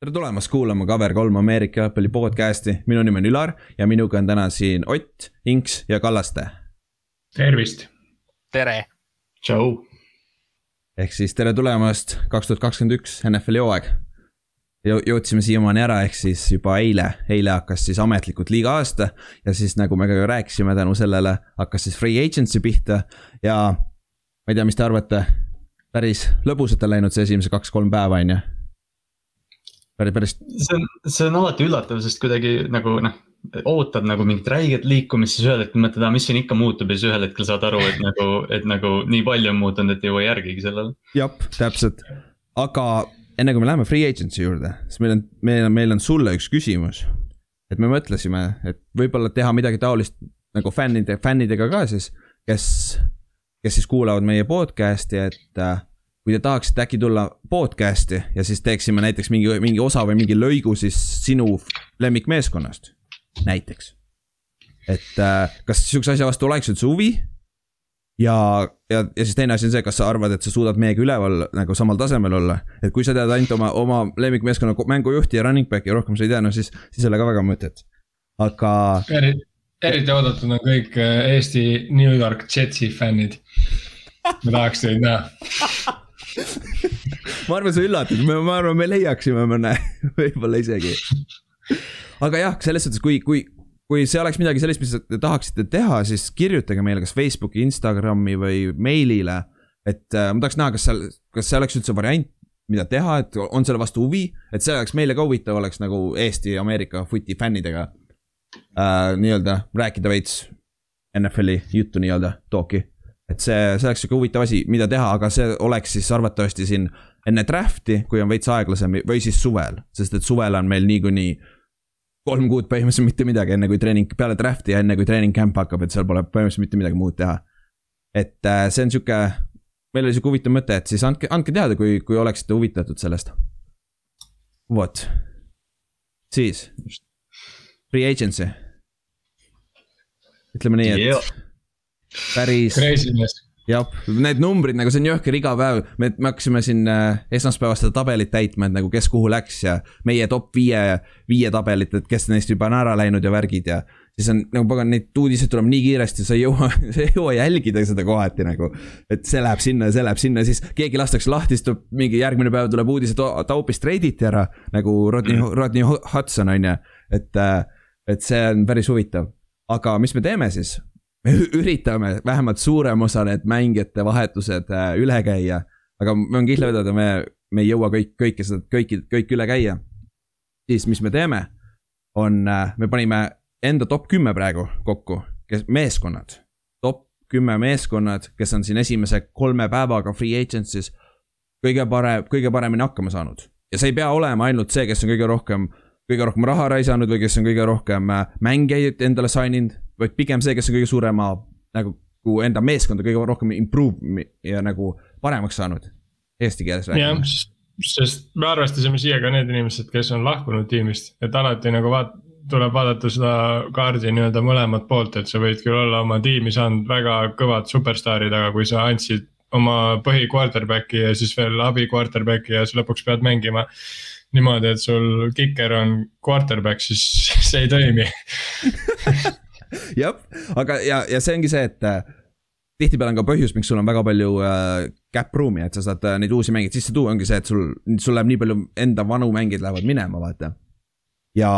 tere tulemast kuulama Cover3 Ameerika jalgpalli podcast'i, minu nimi on Ülar ja minuga on täna siin Ott, Inks ja Kallaste. tervist. tere. tšau. ehk siis tere tulemast, kaks tuhat kakskümmend üks NFL-i hooaeg. jõudsime siiamaani ära, ehk siis juba eile, eile hakkas siis ametlikult liiga aasta ja siis nagu me ka rääkisime, tänu sellele hakkas siis free agency pihta ja ma ei tea, mis te arvate, päris lõbusalt on läinud see esimese kaks-kolm päeva, on ju päris, päris. see on, see on alati üllatav, sest kuidagi nagu noh, ootad nagu mingit räiget liikumist, siis ühel hetkel mõtled, aa, mis siin ikka muutub ja siis ühel hetkel saad aru, et nagu, et nagu nii palju on muutunud, et ei jõua järgigi sellele. jah, täpselt, aga enne kui me läheme free agency juurde, siis meil on, meil on, meil on sulle üks küsimus. et me mõtlesime, et võib-olla teha midagi taolist nagu fännide, fännidega ka siis, kes, kes siis kuulavad meie podcast'i, et äh, kui te tahaksite äkki tulla podcast'i ja siis teeksime näiteks mingi, mingi osa või mingi lõigu siis sinu lemmikmeeskonnast, näiteks. et äh, kas sihukese asja vastu oleks üldse huvi? ja, ja, ja siis teine asi on see, kas sa arvad, et sa suudad meiega üleval nagu samal tasemel olla, et kui sa tead ainult oma, oma lemmikmeeskonna mängujuhti ja running back'i ja rohkem sa ei tea, no siis, siis ei ole ka väga mõtet, aga. eriti oodatud on kõik äh, Eesti New York Jetsi fännid. ma tahaks teid näha ma arvan, sa üllatad, ma arvan, me leiaksime mõne, võib-olla isegi. aga jah, selles suhtes, kui, kui, kui see oleks midagi sellist, mis te tahaksite teha, siis kirjutage meile kas Facebooki, Instagrami või meilile. et äh, ma tahaks näha, kas seal, kas see oleks üldse variant, mida teha, et on selle vastu huvi, et see oleks meile ka huvitav, oleks nagu Eesti, Ameerika footi fännidega äh,. nii-öelda rääkida veits NFL-i juttu nii-öelda, talk'i et see, see oleks sihuke huvitav asi, mida teha, aga see oleks siis arvatavasti siin enne draft'i, kui on veits aeglasem või siis suvel, sest et suvel on meil niikuinii kolm kuud põhimõtteliselt mitte midagi, enne kui treening, peale draft'i ja enne kui treening camp hakkab, et seal pole põhimõtteliselt mitte midagi muud teha. et äh, see on sihuke, meil oli sihuke huvitav mõte, et siis andke, andke teada, kui, kui oleksite huvitatud sellest. vot, siis, free agency. ütleme nii, et yeah päris. jah, need numbrid nagu see on jõhker iga päev, me, me hakkasime siin äh, esmaspäevast seda tabelit täitma, et nagu kes kuhu läks ja meie top viie, viie tabelit, et kes neist juba on ära läinud ja värgid ja. siis on nagu pagan, neid uudiseid tuleb nii kiiresti, sa ei jõua, sa ei jõua jälgida seda kohati nagu. et see läheb sinna ja see läheb sinna, siis keegi lastakse lahti, siis tuleb mingi järgmine päev tuleb uudis, et ta hoopis treiditi ära. nagu Rodney, Rodney Hudson on ju, et, äh, et see on päris huvitav. aga mis me teeme siis? Me üritame vähemalt suurem osa need mängijate vahetused äh, üle käia. aga ma võin kindla vedada, me, me ei jõua kõik, kõike seda, kõiki, kõik üle käia. siis, mis me teeme, on, äh, me panime enda top kümme praegu kokku, kes, meeskonnad. top kümme meeskonnad, kes on siin esimese kolme päevaga free agency's kõige parem, kõige paremini hakkama saanud. ja see ei pea olema ainult see, kes on kõige rohkem, kõige rohkem raha raisanud või kes on kõige rohkem äh, mängijaid endale sign inud vaid pigem see, kes on kõige suurema nagu enda meeskonda kõige rohkem improve ja nagu paremaks saanud. Eesti keeles räägime. sest me arvestasime siia ka need inimesed, kes on lahkunud tiimist, et alati nagu vaat-, tuleb vaadata seda kaardi nii-öelda mõlemat poolt, et sa võid küll olla oma tiimi saanud väga kõvad superstaarid, aga kui sa andsid oma põhi quarterback'i ja siis veel abi quarterback'i ja sa lõpuks pead mängima niimoodi, et sul kiker on quarterback, siis see ei toimi jah, aga ja, ja see ongi see, et äh, tihtipeale on ka põhjus, miks sul on väga palju äh, cap room'i, et sa saad äh, neid uusi mängijaid sisse tuua, ongi see, et sul, sul läheb nii palju enda vanu mängijaid lähevad minema, vaata. ja,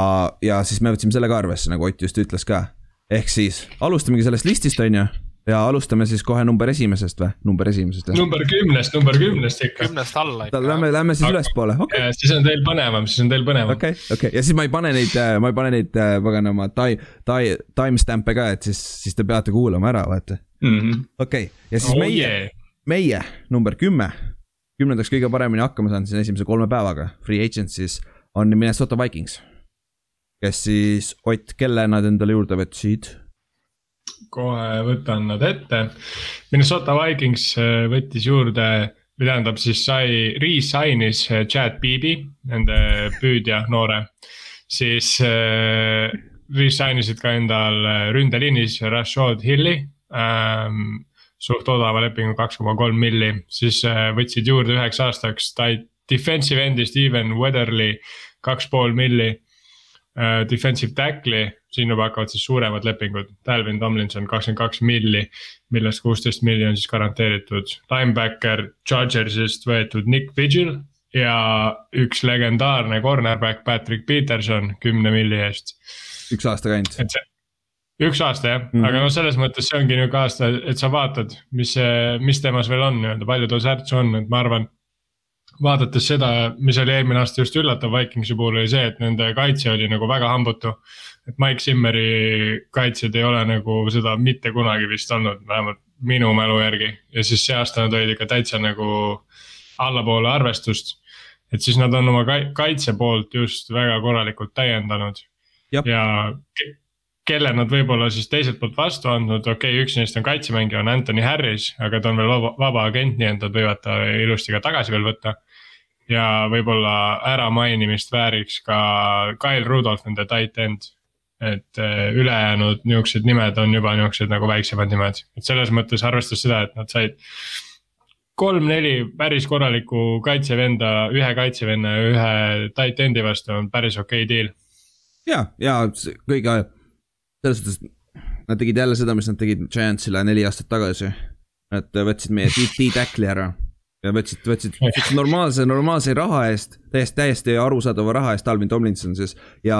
ja siis me võtsime selle ka arvesse, nagu Ott just ütles ka. ehk siis alustamegi sellest listist, on ju ja alustame siis kohe number esimesest või, number esimesest? number kümnest, number kümnest ikka. kümnest alla ikka. Lähme, lähme siis ülespoole, okei okay.. siis on teil põnevam, siis on teil põnevam. okei okay,, okei okay. ja siis ma ei pane neid, äh, ma ei pane neid äh, paganama tai-, tai-, timestamp'e ka, et siis, siis te peate kuulama ära, vaata mm -hmm.. okei okay., ja siis oh, meie yeah., meie number kümme, kümnendaks kõige paremini hakkama saanud siis esimese kolme päevaga, free agency's on Minnesota Vikings. kes siis, Ott, kelle nad endale juurde võtsid? Kohe võtan nad ette. Minnesota Vikings äh, võttis juurde, või tähendab siis sai, re-sign'is äh, Chad Beebi, nende püüdja noore. siis äh, re-sign isid ka endal äh, ründeliinis Rashad Hilli ähm,. suht odava lepingu, kaks koma kolm milli, siis äh, võtsid juurde üheks aastaks Ty-, defensive end'i Steven Weatherly, kaks pool milli. Defensive tackle'i, siin juba hakkavad siis suuremad lepingud, Dalvin Tomlinson kakskümmend kaks milli, millest kuusteist milli on siis garanteeritud. Linebacker Chargersist võetud Nick Vigil ja üks legendaarne cornerback Patrick Peterson kümne milli eest. üks aasta käinud. et see, üks aasta jah mm, -hmm. aga noh, selles mõttes see ongi nihuke aasta, et sa vaatad, mis mis temas veel on nii-öelda, palju tal särtsu on, et ma arvan. Vaadates seda, mis oli eelmine aasta just üllatav Vikingsi puhul oli see, et nende kaitse oli nagu väga hambutu. et Mike Simmeri kaitsjad ei ole nagu seda mitte kunagi vist olnud, vähemalt minu mälu järgi ja siis see aasta nad olid ikka täitsa nagu allapoole arvestust. et siis nad on oma kaitse poolt just väga korralikult täiendanud. ja kelle nad võib-olla siis teiselt poolt vastu andnud, okei okay,, üks neist on kaitsemängija, on Anthony Harris, aga ta on veel vaba, vaba agent, nii et nad võivad ta ilusti ka tagasi veel võtta. Ja võib-olla äramainimist vääriks ka Kyle Rudolph, nende tight end. et eh, ülejäänud nihukesed nimed on juba nihukesed nagu väiksemad nimed, et selles mõttes arvestades seda, et nad said kolm-neli päris korralikku kaitsevenda, ühe kaitsevenna ja ühe tight end'i vastu on päris okei okay deal. ja, ja kõige selles suhtes, nad tegid jälle seda, mis nad tegid Giantsile neli aastat tagasi. et võtsid meie D-tackli ära ja võtsid, võtsid, võtsid normaalse, normaalse raha eest, täiesti, täiesti arusaadava raha eest Alvin Tomlinson siis. ja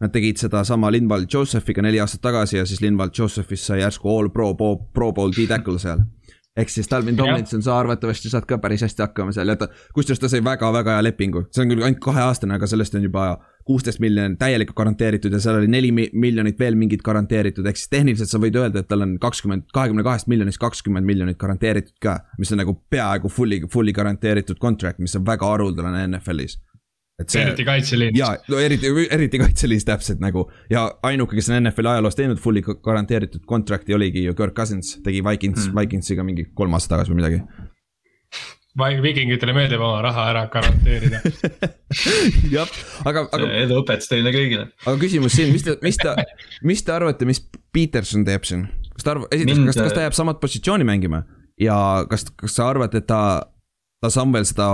nad tegid sedasama Linval Josephiga neli aastat tagasi ja siis Linval Josephist sai järsku all pro, pro, pro bowl D-tackle seal. Ehk siis Talvin Tomlinson, sa arvatavasti saad ka päris hästi hakkama seal ja ta, kusjuures ta sai väga-väga hea lepingu, see on küll ainult kaheaastane, aga sellest on juba kuusteist miljonit täielikult garanteeritud ja seal oli neli miljonit veel mingit garanteeritud, ehk siis tehniliselt sa võid öelda, et tal on kakskümmend, kahekümne kahest miljonist kakskümmend miljonit garanteeritud ka. mis on nagu peaaegu fully, fully garanteeritud contract, mis on väga haruldane NFL-is See, eriti kaitseliinis. jaa, no eriti, eriti kaitseliinis täpselt nagu ja ainuke, kes on NFL-i ajaloos teinud fully garanteeritud contract'i oligi ju Kirk Cousins, tegi Vikings mm., Vikingsiga mingi kolm aastat tagasi või midagi. Vikingitele meeldib oma raha ära garanteerida jah, aga, aga. edu õpetus teile kõigile. aga küsimus siin, mis te, mis te, mis te arvate, mis Peterson teeb siin? kas ta arv-, esiteks, kas, kas ta jääb samat positsiooni mängima ja kas, kas sa arvad, et ta, ta saab veel seda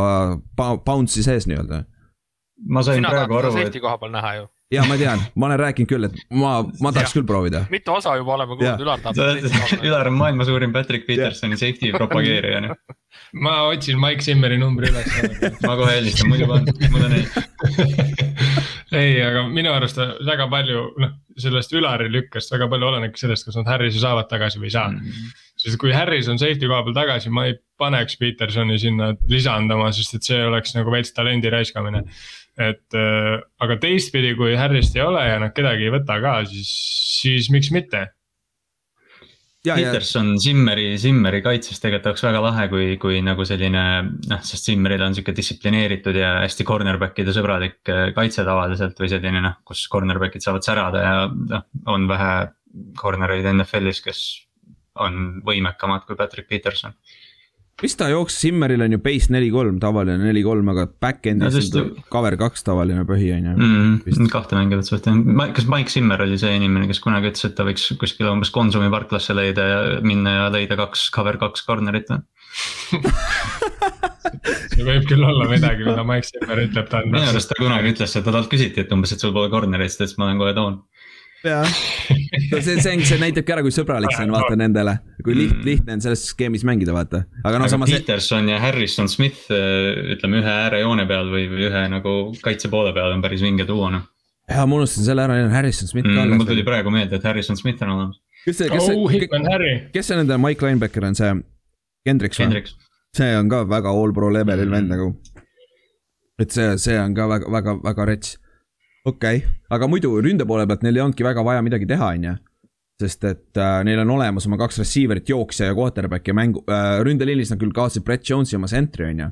bounce'i sees nii-öelda? ma sain Sina praegu aru, et. koha peal näha ju. Ja ma tean, ma olen rääkinud küll, et ma, ma tahaks küll proovida. mitu osa juba oleme kuulnud, Ülar tahab. Ülar on maailma suurim Patrick Petersoni safety propageerija noh. ma otsin Mike Simmeri numbri üles ma kohe helistan, muidu on, muidu on ei. ei, aga minu arust väga palju, noh, sellest Ülari lükkest väga palju olenebki sellest, kas nad Harris'i saavad tagasi või ei saa mm. -hmm sest kui Harris on safety koha peal tagasi, ma ei paneks Petersoni sinna lisandama, sest et see oleks nagu veits talendi raiskamine et äh, aga teistpidi, kui Harry'st ei ole ja nad kedagi ei võta ka, siis, siis miks mitte. Peterson Simmeri, Simmeri kaitses tegelikult oleks väga lahe, kui, kui nagu selline noh, sest Simmeril on sihuke distsiplineeritud ja hästi cornerback'ide sõbralik äh, kaitse tavaliselt või selline noh, kus cornerback'id saavad särada ja noh, on vähe corner'eid NFL-is, kes on võimekamad kui Patrick Peterson mis ta jooksis, Simmeril on ju base neli kolm, tavaline neli kolm, aga back-end'is on ta cover kaks tavaline põhi on ju. Mm,. kahte mängijat suhtes, kas Mike Simmer oli see inimene, kes kunagi ütles, et ta võiks kuskile umbes Konsumi parklasse leida ja minna ja leida kaks cover kaks corner'it või? See võib küll olla midagi, mida Mike Simmer ütleb, ta on. minu arust ta kunagi ütles, et talt küsiti, et umbes, et sul pole corner'it, siis ta ütles, ma lähen kohe toon jah, see, see, see näitabki ära, kui sõbralik see on, vaata nendele. kui liht, mm. lihtne on selles skeemis mängida, vaata. aga noh, samas. Peterson ja Harrison Smith, äh, ütleme ühe äärejoone peal või, või ühe nagu kaitse poole peal on päris vinge duo noh. ja ma unustasin selle ära, Harrison Smith ka mm,. mul tuli praegu meelde, et Harrison Smith on olemas. kes see, kes see oh,, kes see nende Mike Linebacker on, see Hendriks või? see on ka väga all pro levelil vend mm. nagu. et see, see on ka väga, väga, väga rets okei okay., aga muidu ründe poole pealt neil ei olnudki väga vaja midagi teha, on ju. sest et äh, neil on olemas oma kaks receiver'it, jooksja ja quarterback ja mängu äh,, ründeliinis nad küll kaotasid Brett Jones'i oma sentri, on ju.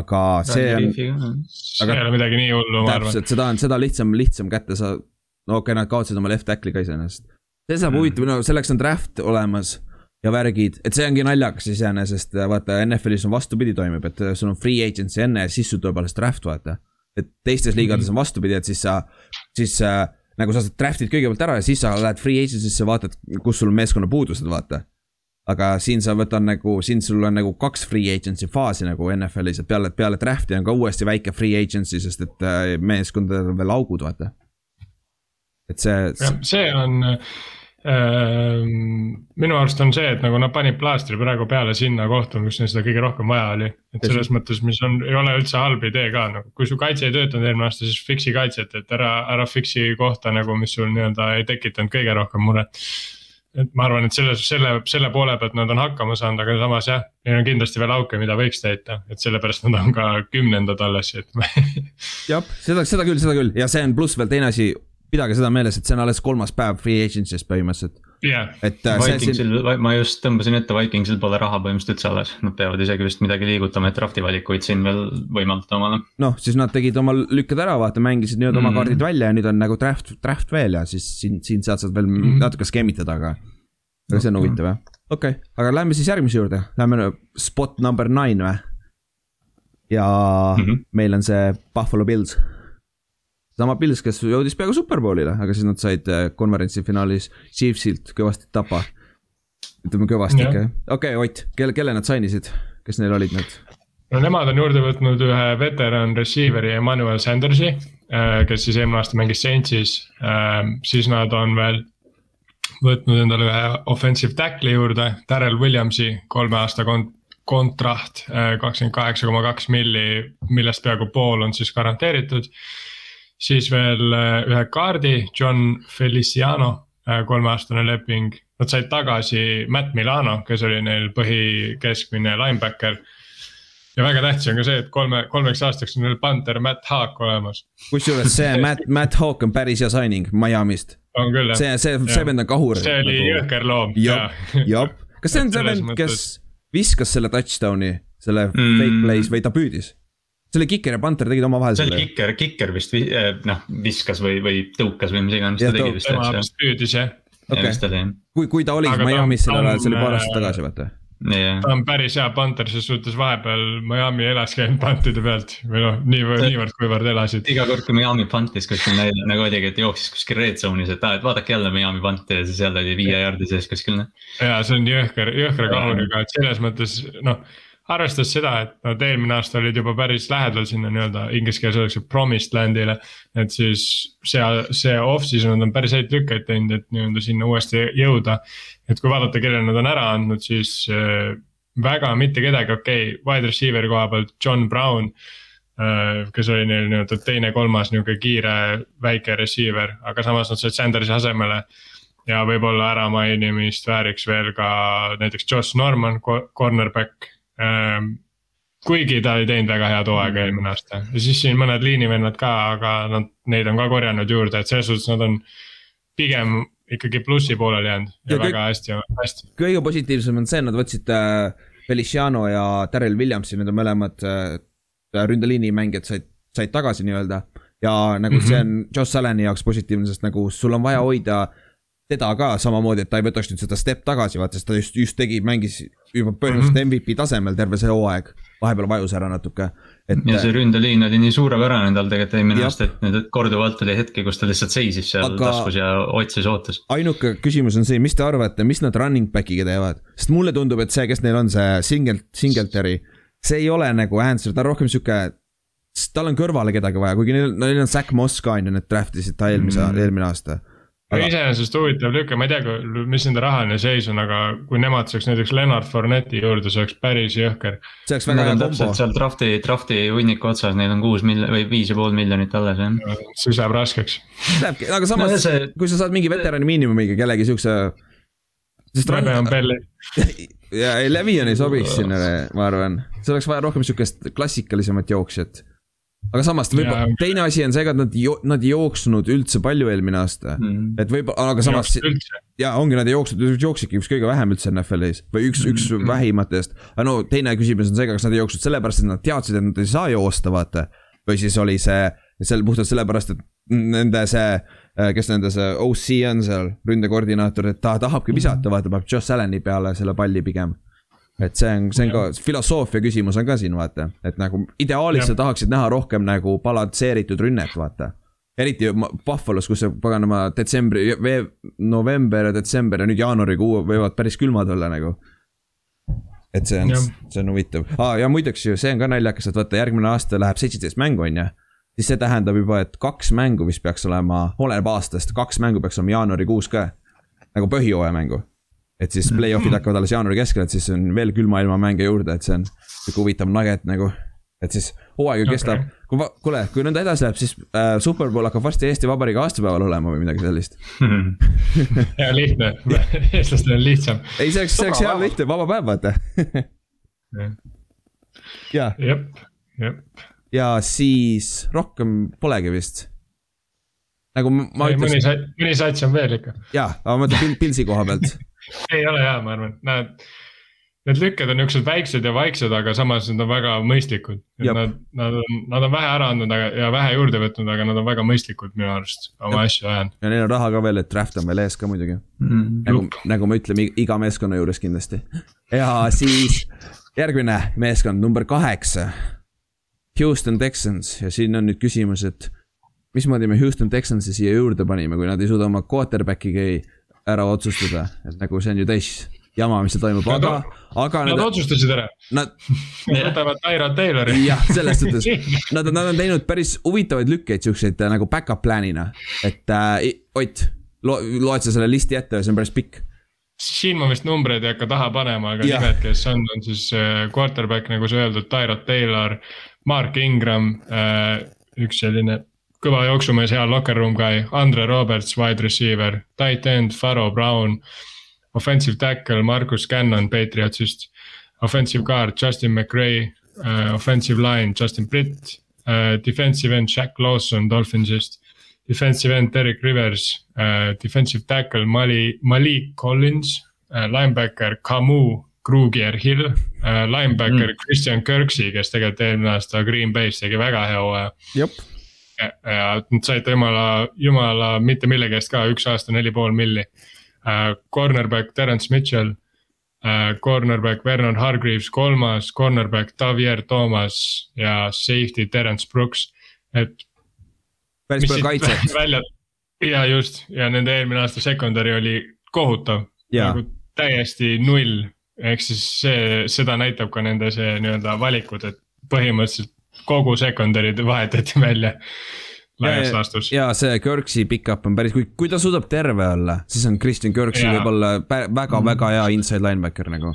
aga see on. see ei ole midagi nii hullu, ma arvan. täpselt, seda on, seda lihtsam, lihtsam kätte saada. no okei okay,, nad kaotasid oma left tackle'i ka iseenesest. see saab mm. huvitav, no selleks on draft olemas ja värgid, et see ongi naljakas iseenesest, vaata NFL-is on vastupidi toimub, et sul on free agency enne ja siis sul tuleb alles draft, vaata et teistes liigades on vastupidi, et siis sa, siis äh, nagu sa draft'id kõigepealt ära ja siis sa lähed free agency'sse, vaatad, kus sul on meeskonna puudused, vaata. aga siin sa võtad nagu, siin sul on nagu kaks free agency faasi nagu NFL-is, et peale, peale draft'i on ka uuesti väike free agency, sest et äh, meeskondadel on veel augud, vaata. et see. see on minu arust on see, et nagu nad panid plaastri praegu peale sinna kohta, kus neil seda kõige rohkem vaja oli. et selles mõttes, mis on, ei ole üldse halb idee ka nagu, kui su kaitse ei töötanud eelmine aasta, siis fix'i kaitset, et ära, ära fix'i kohta nagu, mis sul nii-öelda ei tekitanud kõige rohkem muret. et ma arvan, et selles, selle, selle poole pealt nad on hakkama saanud, aga samas jah, neil on kindlasti veel auke, mida võiks täita, et sellepärast nad on ka kümnendad alles, et jah, seda, seda küll, seda küll ja see on pluss veel teine asi pidage seda meeles, et see on alles kolmas päev free agency'st põhimõtteliselt et äh, Vikingsil ma just tõmbasin ette, Vikingsil pole raha põhimõtteliselt üldse alles, nad peavad isegi vist midagi liigutama, et draft'i valikuid siin veel võimaldada omale. noh, siis nad tegid oma lükked ära, vaata, mängisid nii-öelda mm -hmm. oma mhm. kaardid välja ja nüüd on nagu draft, draft veel ja siis siin, siin-sealt saad veel mm -hmm. natuke skeemitada, aga. aga see on huvitav jah, okei okay., aga lähme siis järgmise juurde, lähme spot number nine või? ja mm -hmm. meil on see Buffalo Bills sama Pils, kes jõudis peaaegu superbowlile, aga siis nad said äh, konverentsi finaalis Chiefsilt kõvasti tapa. ütleme kõvasti ikka, okei okay, Ott, kelle, kelle nad sign isid, kes neil olid need? no nemad on juurde võtnud ühe veteran receiver'i Emmanuel Sandersi, äh, kes siis eelmine aasta mängis Saintsis, äh, siis nad on veel võtnud endale ühe offensive tackle'i juurde, Darrel Williamsi, kolme aasta kont-, kontraht, kakskümmend kaheksa koma kaks milli, millest peaaegu pool on siis garanteeritud siis veel äh, ühe kaardi, John Feliciano, äh, kolmeaastane leping. Nad said tagasi Matt Milano, kes oli neil põhikeskmine linebacker. ja väga tähtis on ka see, et kolme, kolmeks aastaks on neil panter Matt Haak olemas. kusjuures see Matt, Matt Haak on päris hea signing Miami'st. on küll jah. see, see, see vend on kahur. see oli nagu... jõhker loom. jah, kas see on see vend, kes viskas selle touchdown'i, selle mm. fake play's või ta püüdis? See oli Kiker ja Panther tegid omavahel selle. see oli Kiker, Kiker vist eh, noh viskas või, või tõukas või mis iganes ta tegi vist. tema vist püüdis jah. Okay. kui, kui ta oli Miami's sellel ajal, see oli paar aastat tagasi vaata Yeah. ta on päris hea panter, ses suhtes vahepeal Miami elaski ainult pantide pealt või noh, niivõrd, niivõrd kuivõrd elasid. iga kord, kui Miami pantis kuskil nagu oligi, et jooksis kuskil red zone'is, et aa, et vaadake jälle Miami panti ja siis jälle oli viie jaardi sees kuskil. Noh. ja see on jõhker, jõhkra kahuriga, et selles mõttes noh arvestades seda, et nad eelmine aasta olid juba päris lähedal sinna nii-öelda inglise keeles öeldakse promised land'ile. et siis see, see off-season nad on päris häid lükkeid teinud, et nii-öelda sinna uuesti jõuda. et kui vaadata, kellele nad on ära andnud, siis äh, väga mitte kedagi, okei okay,, wide receiver'i koha pealt John Brown äh,. kes oli neil nii-öelda teine-kolmas nihuke kiire väike receiver, aga samas nad said Sandersi asemele ja võib-olla äramainimist vääriks veel ka näiteks Josh Norman, cornerback kuigi ta ei teinud väga head hooaega mm. eelmine aasta ja siis siin mõned liinivennad ka, aga nad, neid on ka korjanud juurde, et selles suhtes nad on pigem ikkagi plussi pooleli jäänud ja, ja väga kõik, hästi, hästi. kõige positiivsem on see, nad võtsid äh, Feliciano ja Daryl Williamsi, need on mõlemad äh, ründeliini mängijad said, said tagasi nii-öelda. ja nagu mm -hmm. see on Josh Allan'i jaoks positiivne, sest nagu sul on vaja hoida teda ka samamoodi, et ta ei võtaks nüüd seda step tagasi, vaata, sest ta just, just tegi, mängis juba põhimõtteliselt mm -hmm. MVP tasemel terve see hooaeg. vahepeal vajus ära natuke, et. ja see ründeliin oli nii suurepärane tal tegelikult eelmine aasta, et nüüd korduvalt oli hetki, kus ta lihtsalt seisis seal Aga... taskus ja otsis, ootas. ainuke küsimus on see, mis te arvate, mis nad running back'iga teevad? sest mulle tundub, et see, kes neil on, see single, Singletary, see ei ole nagu answer, ta on rohkem sihuke tal on kõrvale kedagi vaja, kuigi neil, neil on Zack Moss ka on ju, need draft isid ta eelmise mm, -hmm. eelmine aasta aga iseenesest huvitav lüke, ma ei tea, mis nende rahaline seis on, aga kui nemad saaks näiteks Leonard Fournette'i juurde, see oleks päris jõhker. see oleks väga hea kombo. seal drafti, drafti hunniku otsas, neil on kuus miljonit või viis ja pool miljonit alles jah. siis läheb raskeks. Lähebki, aga samas no, see... kui sa saad mingi veterani miinimumiga kellegi siukse. Le'Veon Belli. ja ei, Le'Veon ei sobiks sinna, ma arvan, see oleks vaja rohkem siukest klassikalisemat jooksjat aga samas võib-olla yeah. teine asi on see ka, et nad jo-, nad ei jooksnud üldse palju eelmine aasta mm.. et võib, aga samas. ja ongi, nad ei jooksnud, jooksidki üks kõige vähem üldse NFL-is või üks mm., üks mm. vähimatest. aga no teine küsimus on see, kas nad ei jooksnud sellepärast, et nad teadsid, et nad ei saa joosta, vaata. või siis oli see, seal puhtalt sellepärast, et nende see, kes nende see OC on seal, ründekoordinaator, et ta tahabki visata, vaata, paneb Josh Allan'i peale selle palli pigem et see on, see on ka filosoofia küsimus on ka siin vaata, et nagu ideaalis sa tahaksid näha rohkem nagu balansseeritud rünnet, vaata. eriti Buffalo's, kus see paganama detsembri, november ja detsember ja nüüd jaanuarikuu võivad päris külmad olla nagu et see on, see on huvitav ah,, ja muideks ju see on ka naljakas, et vaata järgmine aasta läheb seitseteist mängu, on ju. siis see tähendab juba, et kaks mängu vist peaks olema, oleneb aastast, kaks mängu peaks olema jaanuarikuus ka. nagu põhjooaja mängu. Et siis play-off'id hakkavad alles jaanuari keskel, et siis on veel külma ilma mänge juurde, et see on sihuke huvitav nugget nagu et siis hooaeg ju kestab okay., kui, kuule, kui nõnda edasi läheb, siis äh, Superbowl hakkab varsti Eesti Vabariigi aastapäeval olema või midagi sellist hea lihtne, eestlastel on lihtsam. ei, see oleks, see oleks hea lihtne, vaba päev, vaata ja. jep, jep. ja siis rohkem polegi vist. nagu ma, ma ütlesin. mõni sats, mõni sats on veel ikka. jaa, aga ma mõtlen Pilsi koha pealt ei ole hea, ma arvan, näed Need lükked on niuksed väiksed ja vaiksed, aga samas nad on väga mõistlikud. Nad, nad on, nad on vähe ära andnud aga, ja vähe juurde võtnud, aga nad on väga mõistlikud minu arust oma asju ajanud. ja neil on raha ka veel, et draft on veel ees ka muidugi mm,. nagu, nagu me ütleme iga meeskonna juures kindlasti. ja siis järgmine meeskond, number kaheksa. Houston Texans ja siin on nüüd küsimus, et mismoodi me Houston Texansi siia juurde panime, kui nad ei suuda oma quarterback'iga ära otsustada, et nagu see on ju täis jama, mis seal toimub, aga, aga. Nad otsustasid ära. Nad võtavad Tyrod Taylori. jah, selles suhtes, nad, nad on teinud päris huvitavaid lükkeid, siukseid äh, nagu back-up plan'ina, et äh, Ott, lo-, loed sa selle listi ette, see on päris pikk siin ma vist numbreid ei hakka taha panema, aga nimed, kes on, on siis äh, quarterback, nagu sa öeldud, Tyrod Taylor, Mark Ingram, äh, üks selline kõva jooksumees, hea locker room guy, Andre Roberts, wide receiver, tight end, Faro Brown offensive tackle Margus Cannon Patriotsist, offensive guard Justin McRae uh,, offensive line Justin Britt uh,, defensive end Jack Lawson Dolphinsist, defensive end Derek Rivers uh,, defensive tackle Mali, Malik Collins uh,, linebacker Camus Kruger Hill uh,, linebacker mm. Christian Kirksey, kes tegelikult eelmine aasta Green Bay's tegi väga hea hooaja. Ja, nad said jumala, jumala mitte millegi eest ka, üks aasta neli pool milli uh,. Cornerback Terence Mitchell uh,, cornerback Vernon Hargreaves kolmas, cornerback Javier Thomas ja safety Terence Brooks, et. päris palju kaitset. välja, ja just ja nende eelmine aasta secondary oli kohutav, nagu täiesti null. ehk siis see, seda näitab ka nende see nii-öelda valikud, et põhimõtteliselt kogu secondary vahetati välja laias laastus. ja see Kirksey pickup on päris, kui, kui ta suudab terve olla, siis on Christian Kirksey võib-olla väga-väga hea inside linebacker nagu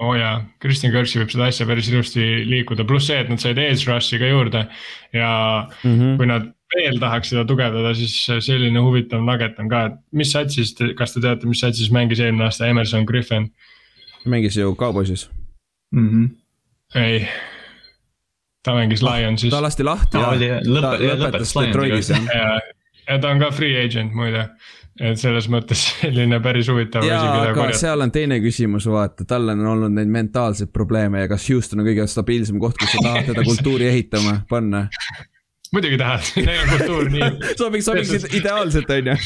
oo oh jaa, Kristjan Kirksi võib seda asja päris ilusti liikuda, pluss see, et nad said edge rush'i ka juurde. ja mm -hmm. kui nad veel tahaks seda tugevdada, siis selline huvitav nugget on ka, et mis satsis, kas te teate, mis satsis mängis eelmine aasta Emerson Griffin? mängis ju Cowboysis mm. -hmm. ei, ta mängis Lionsis. ta lasti lahti ja, ja lõpe, ta lõpetas Detroitis jah. ja, ja ta on ka free agent muide et selles mõttes selline päris huvitav asi, keda korjata. seal on teine küsimus, vaata, tal on olnud neid mentaalseid probleeme ja kas Houston on kõige stabiilsem koht, kus sa tahad teda kultuuri ehitama panna muidugi tahad, neil on kultuur nii. sobiks, sobiks ideaalselt, on ju.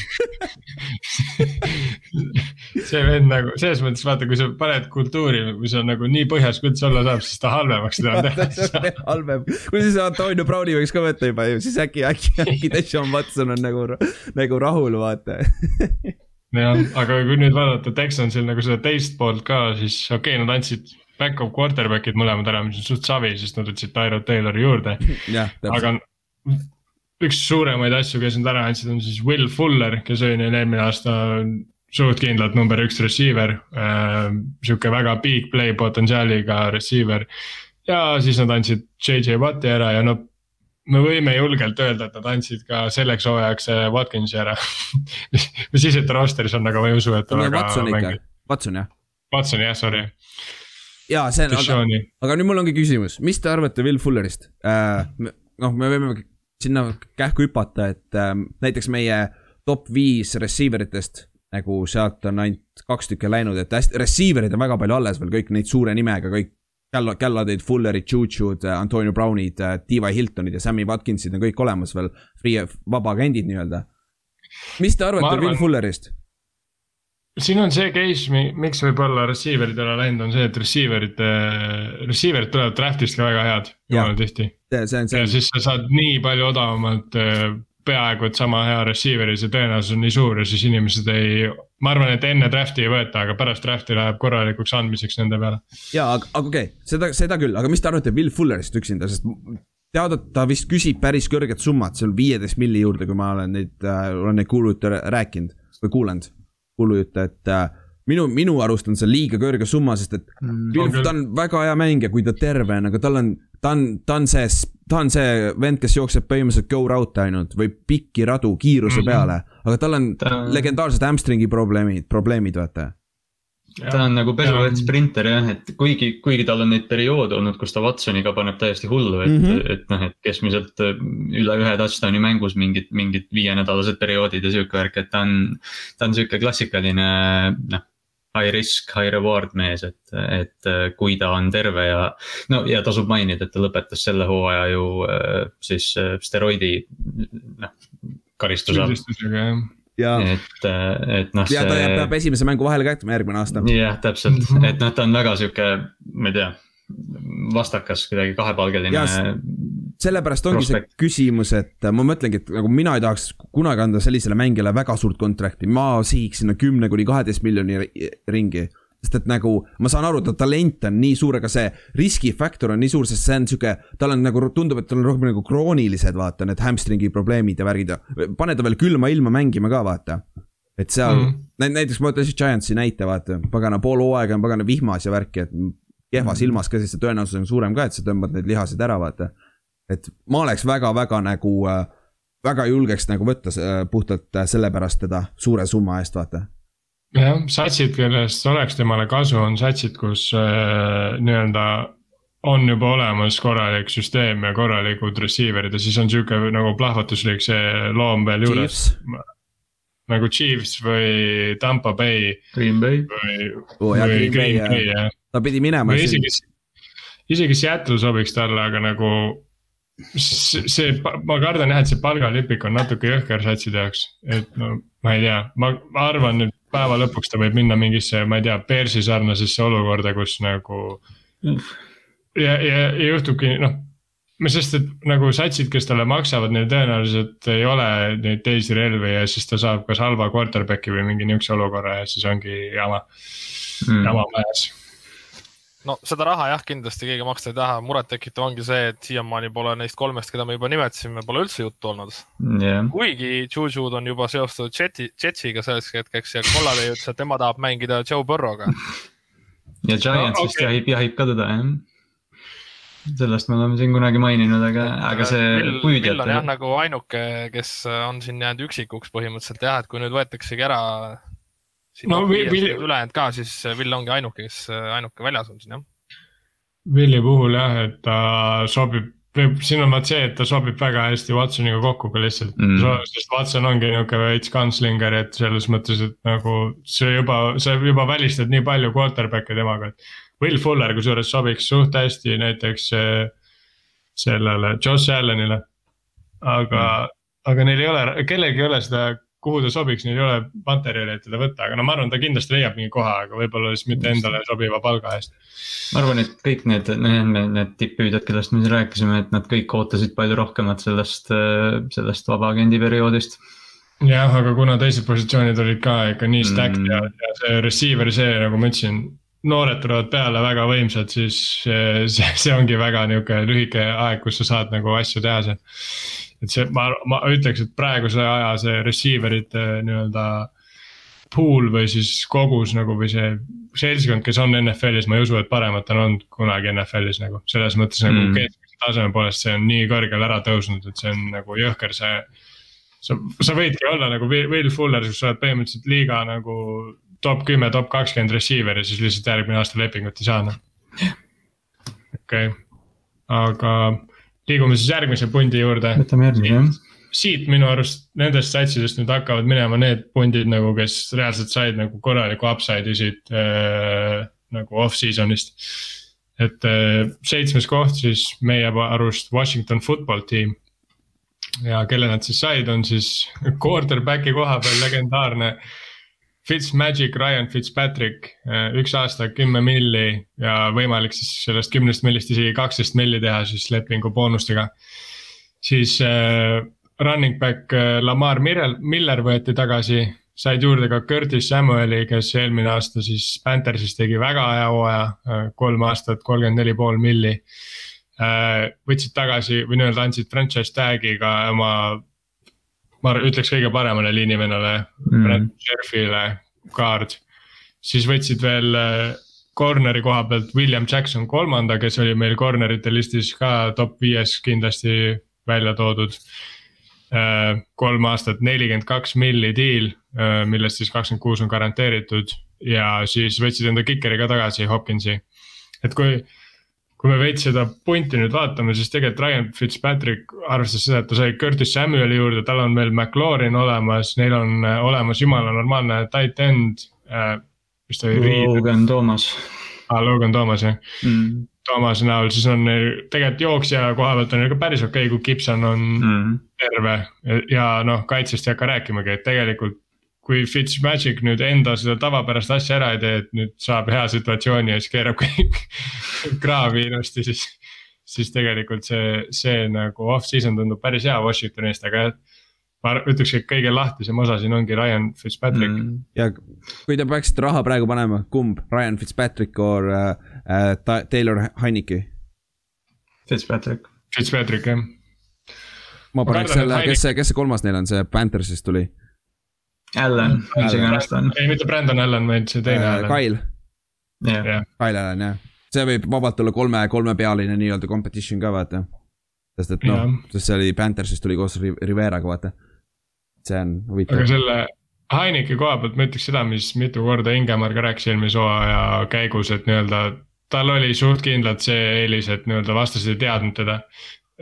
see vend nagu, selles mõttes vaata, kui sa paned kultuuri, mis on nagu nii põhjas, kui üldse olla saab, siis ta halvemaks teda teha. halvem, kui siis Antonio Browni võiks ka võtta juba ju, siis äkki, äkki, äkki Deshaun Watson on nagu, nagu rahul, vaata jah, aga kui nüüd vaadata Texansil nagu seda teist poolt ka, siis okei okay,, nad andsid back-up quarterback'id mõlemad ära, mis on suht savi, sest nad võtsid Tyrod Taylori juurde. aga üks suuremaid asju, kes nad ära andsid, on siis Will Fuller, kes oli neil eelmine aasta suht kindlalt number üks receiver äh,. sihuke väga big play potentsiaaliga receiver. ja siis nad andsid JJ Watti ära ja no me võime julgelt öelda, et nad andsid ka selleks hooajaks Watkinsi ära mis siis, et roster'is on, aga ma ei usu, et Watson ikka, Watson jah. Watson jah, sorry. ja see on, aga, aga nüüd mul ongi küsimus, mis te arvate Will Fullerist äh,? noh, me võime sinna kähku hüpata, et äh, näiteks meie top viis receiver itest nagu sealt on ainult kaks tükki läinud, et hästi, receiver'id on väga palju alles veel, kõik neid suure nimega, kõik Gall-, Galladid, Fullerid, Juju'd, Antonio Brownid, T.Y. Hiltonid ja Sammy Watkinsid on kõik olemas veel, free, vabaagendid nii-öelda. mis te arvate arvan... Will Fullerist? siin on see case, miks võib-olla receiver'id ei ole läinud, on see, et receiver'id, receiver'id tulevad draft'ist ka väga head, jumala tihti. See, see on see. ja siis sa saad nii palju odavamalt äh, peaaegu et sama hea receiver'i, see tõenäosus on nii suur ja siis inimesed ei. ma arvan, et enne draft'i ei võeta, aga pärast draft'i läheb korralikuks andmiseks nende peale. ja, aga, aga okei okay,, seda, seda küll, aga mis te arvate Will Fullerist üksinda, sest teada, et ta vist küsib päris kõrget summat seal viieteist milli juurde, kui ma olen neid äh,, olen neid kuulujutte rääkinud või kuulanud, kuulujutte, et äh, minu, minu arust on see liiga kõrge summa, sest et mm, ta on väga hea mängija, kui ta terve on, aga tal on, ta on, ta on see ta on see vend, kes jookseb põhimõtteliselt go route ainult või pikki radu kiiruse mm -hmm. peale, aga tal on ta... legendaarsed hamstringi probleemid, probleemid, vaata ta on nagu pesuvett sprinter jah, et kuigi, kuigi tal on neid perioode olnud, kus ta Watsoniga paneb täiesti hullu, et mm, -hmm. et noh, et keskmiselt äh, üle ühe touchdown'i mängus mingid, mingid viienädalased perioodid ja sihuke värk, et ta on. ta on sihuke klassikaline noh, high risk, high reward mees, et, et äh, kui ta on terve ja. no ja tasub mainida, et ta lõpetas selle hooaja ju äh, siis äh, steroidi noh karistuse all. Ja. et, et noh. ja see... ta peab esimese mängu vahele ka jätma järgmine aasta. jah, täpselt, et noh, ta on väga sihuke, ma ei tea, vastakas kuidagi kahepalgeline sellepärast ongi prospect. see küsimus, et ma mõtlengi, et nagu mina ei tahaks kunagi anda sellisele mängijale väga suurt contract'i, ma sihiks sinna kümne kuni kaheteist miljoni ringi. sest et nagu ma saan aru, ta talent on nii suur, aga see riskifaktor on nii suur, sest see on sihuke, tal on nagu tundub, et tal on rohkem nagu kroonilised, vaata need hamstringi probleemid ja värgid ja pane ta veel külma ilma mängima ka, vaata et seal mm, -hmm. näiteks ma võtan siis Giantsi näite, vaata, pagana pool hooaega on pagana vihmas ja värki, et kehvas mm ilmas ka, siis see tõenäosus on suurem ka, et sa tõmbad need lihased ära, vaata et ma oleks väga-väga nagu äh,, väga julgeks nagu võtta äh, puhtalt äh, sellepärast teda suure summa eest, vaata. jah, satsid, kellest oleks temale kasu, on satsid, kus äh, nii-öelda on juba olemas korralik süsteem ja korralikud receiver'id ja siis on sihuke nagu plahvatuslik see loom veel juures. nagu Chiefs või Tampa Bay. Green Bay. või oh,, või Green Bay jah. Ta pidi minema. isegi, isegi Seattle sobiks talle, aga nagu see, ma kardan jah, et see palgalipik on natuke jõhker satside jaoks, et no ma ei tea, ma, ma arvan, et päeva lõpuks ta võib minna mingisse, ma ei tea, Persi sarnasesse olukorda, kus nagu. ja, ja, ja juhtubki noh, sest et nagu satsid, kes talle maksavad, neil tõenäoliselt ei ole neid teisi relvi ja siis ta saab kas halva quarterback'i või mingi nihukese olukorra ja siis ongi jama mm., jama majas no seda raha jah, kindlasti keegi maksta ei taha, murettekitav ongi see, et siiamaani pole neist kolmest, keda me juba nimetasime, pole üldse juttu olnud yeah.. kuigi Juju'd on juba seostatud Jeti, Jetsiga selleks hetkeks ja Kollari ütles, et tema tahab mängida Joe Burrow'ga. ja Giants no, vist okay. jahib, jahib ka teda jah sellest me oleme siin kunagi maininud, aga, aga see püüdjate. Will on jah nagu ainuke, kes on siin jäänud üksikuks põhimõtteliselt jah, et kui nüüd võetaksegi ära no Will. ülejäänud ka, siis Will ongi ainuke, kes ainuke väljas on siin jah. Willi puhul jah, et ta sobib, siin on vaat see, et ta sobib väga hästi Watsoniga kokku ka lihtsalt mm.. sest Watson ongi nihuke veits kantslinger, et selles mõttes, et nagu see juba, sa juba välistad nii palju quarterback'e temaga, et. Will Fuller kusjuures sobiks suht hästi näiteks sellele Josh Allanile. aga mm., aga neil ei ole, kellelgi ei ole seda kuhu ta sobiks, neil ei ole materjali, et teda võtta, aga no ma arvan, ta kindlasti leiab mingi koha, aga võib-olla siis mitte endale sobiva palga eest. ma arvan, et kõik need, need, need tipppüüdjad, kellest me siin rääkisime, et nad kõik ootasid palju rohkemat sellest, sellest vabaagendi perioodist jah, aga kuna teised positsioonid olid ka ikka nii stacked mm. ja, ja see receiver, see nagu ma ütlesin, noored tulevad peale väga võimsad, siis see, see ongi väga nihuke lühike aeg, kus sa saad nagu asju teha seal et see, ma, ma ütleks, et praeguse aja see receiver ite nii-öelda pool või siis kogus nagu või see seltskond, kes on NFL-is, ma ei usu, et paremat on olnud kunagi NFL-is nagu selles mõttes nagu mm. keskmise taseme poolest, see on nii kõrgele ära tõusnud, et see on nagu jõhker, see. sa, sa võidki olla nagu Will Fuller, kus sa oled põhimõtteliselt liiga nagu top kümme, top kakskümmend receiver ja siis lihtsalt järgmine aasta lepingut ei saa noh. okei okay., aga liigume siis järgmise pundi juurde. võtame järgmise jah siit minu arust nendest satsidest nüüd hakkavad minema need pundid nagu, kes reaalselt said nagu korraliku upside'i siit äh, nagu off-season'ist. et äh, seitsmes koht siis meie arust Washington football team. ja kelle nad siis said, on siis quarterback'i koha peal legendaarne äh, Fitzmagic, Ryan Fitzpatrick, äh, üks aasta kümme milli ja võimalik siis sellest kümnest millist isegi kaksteist milli teha siis lepingu boonustega. siis äh, running back äh, Lamar Miller, Miller võeti tagasi. said juurde ka Curtis Samueli, kes eelmine aasta siis Panthersis tegi väga hea hooaja, äh, kolm aastat, kolmkümmend neli pool milli. võtsid tagasi või nii-öelda andsid franchise tag'i ka oma, ma ütleks kõige paremale liinivennale mm., Brent Sherfile, guard. siis võtsid veel corner'i koha pealt William Jackson kolmanda, kes oli meil corner'ite listis ka top viies kindlasti välja toodud. Äh, kolm aastat, nelikümmend kaks milli deal, äh, millest siis kakskümmend kuus on garanteeritud ja siis võtsid enda kikeri ka tagasi, Hopkinsi. et kui, kui me veits seda punti nüüd vaatame, siis tegelikult Ryan Fitzpatrick arvestas seda, et ta sai Curtis Samueli juurde, tal on veel McLaurin olemas, neil on äh, olemas jumala normaalne tight end mis ta oli? Logan Thomas. aa, Logan Thomas jah mm.. Thomas'i näol, siis on neil tegelikult jooksja koha pealt on neil ka päris okei okay,, kui Gibson on mm. terve. ja noh, kaitsest ei hakka rääkimagi, et tegelikult kui Fitzmagic nüüd enda seda tavapärast asja ära ei tee, et nüüd saab hea situatsiooni ja siis keerab kõik kraavi ilusti, siis. siis tegelikult see, see nagu off-season tundub päris hea Washingtoni eest, aga jah ma ütleks, et kõige lahtisem osa siin ongi Ryan Fitzpatrick mm.. ja kui te peaksite raha praegu panema, kumb, Ryan Fitzpatrick or uh, uh, Taylor Heineke? Fitzpatrick. Fitzpatrick jah. ma paneks selle, kes see, kes see kolmas neil on, see Panthersist tuli? Allan, mis iganes ta on. ei, mitte Brandon Allan, vaid see teine uh, Allan. Kyle. Yeah.. Kyle Allan jah, see võib vabalt olla kolme, kolmepealine nii-öelda competition ka vaata. Sest et noh, sest see oli Panthersist tuli koos Riveraga, vaata. See on huvitav. aga selle Heineke koha pealt ma ütleks seda, mis mitu korda Ingemar ka rääkis eelmise hooaja käigus, et nii-öelda tal oli suht kindlalt see eelis, et nii-öelda vastased ei teadnud teda.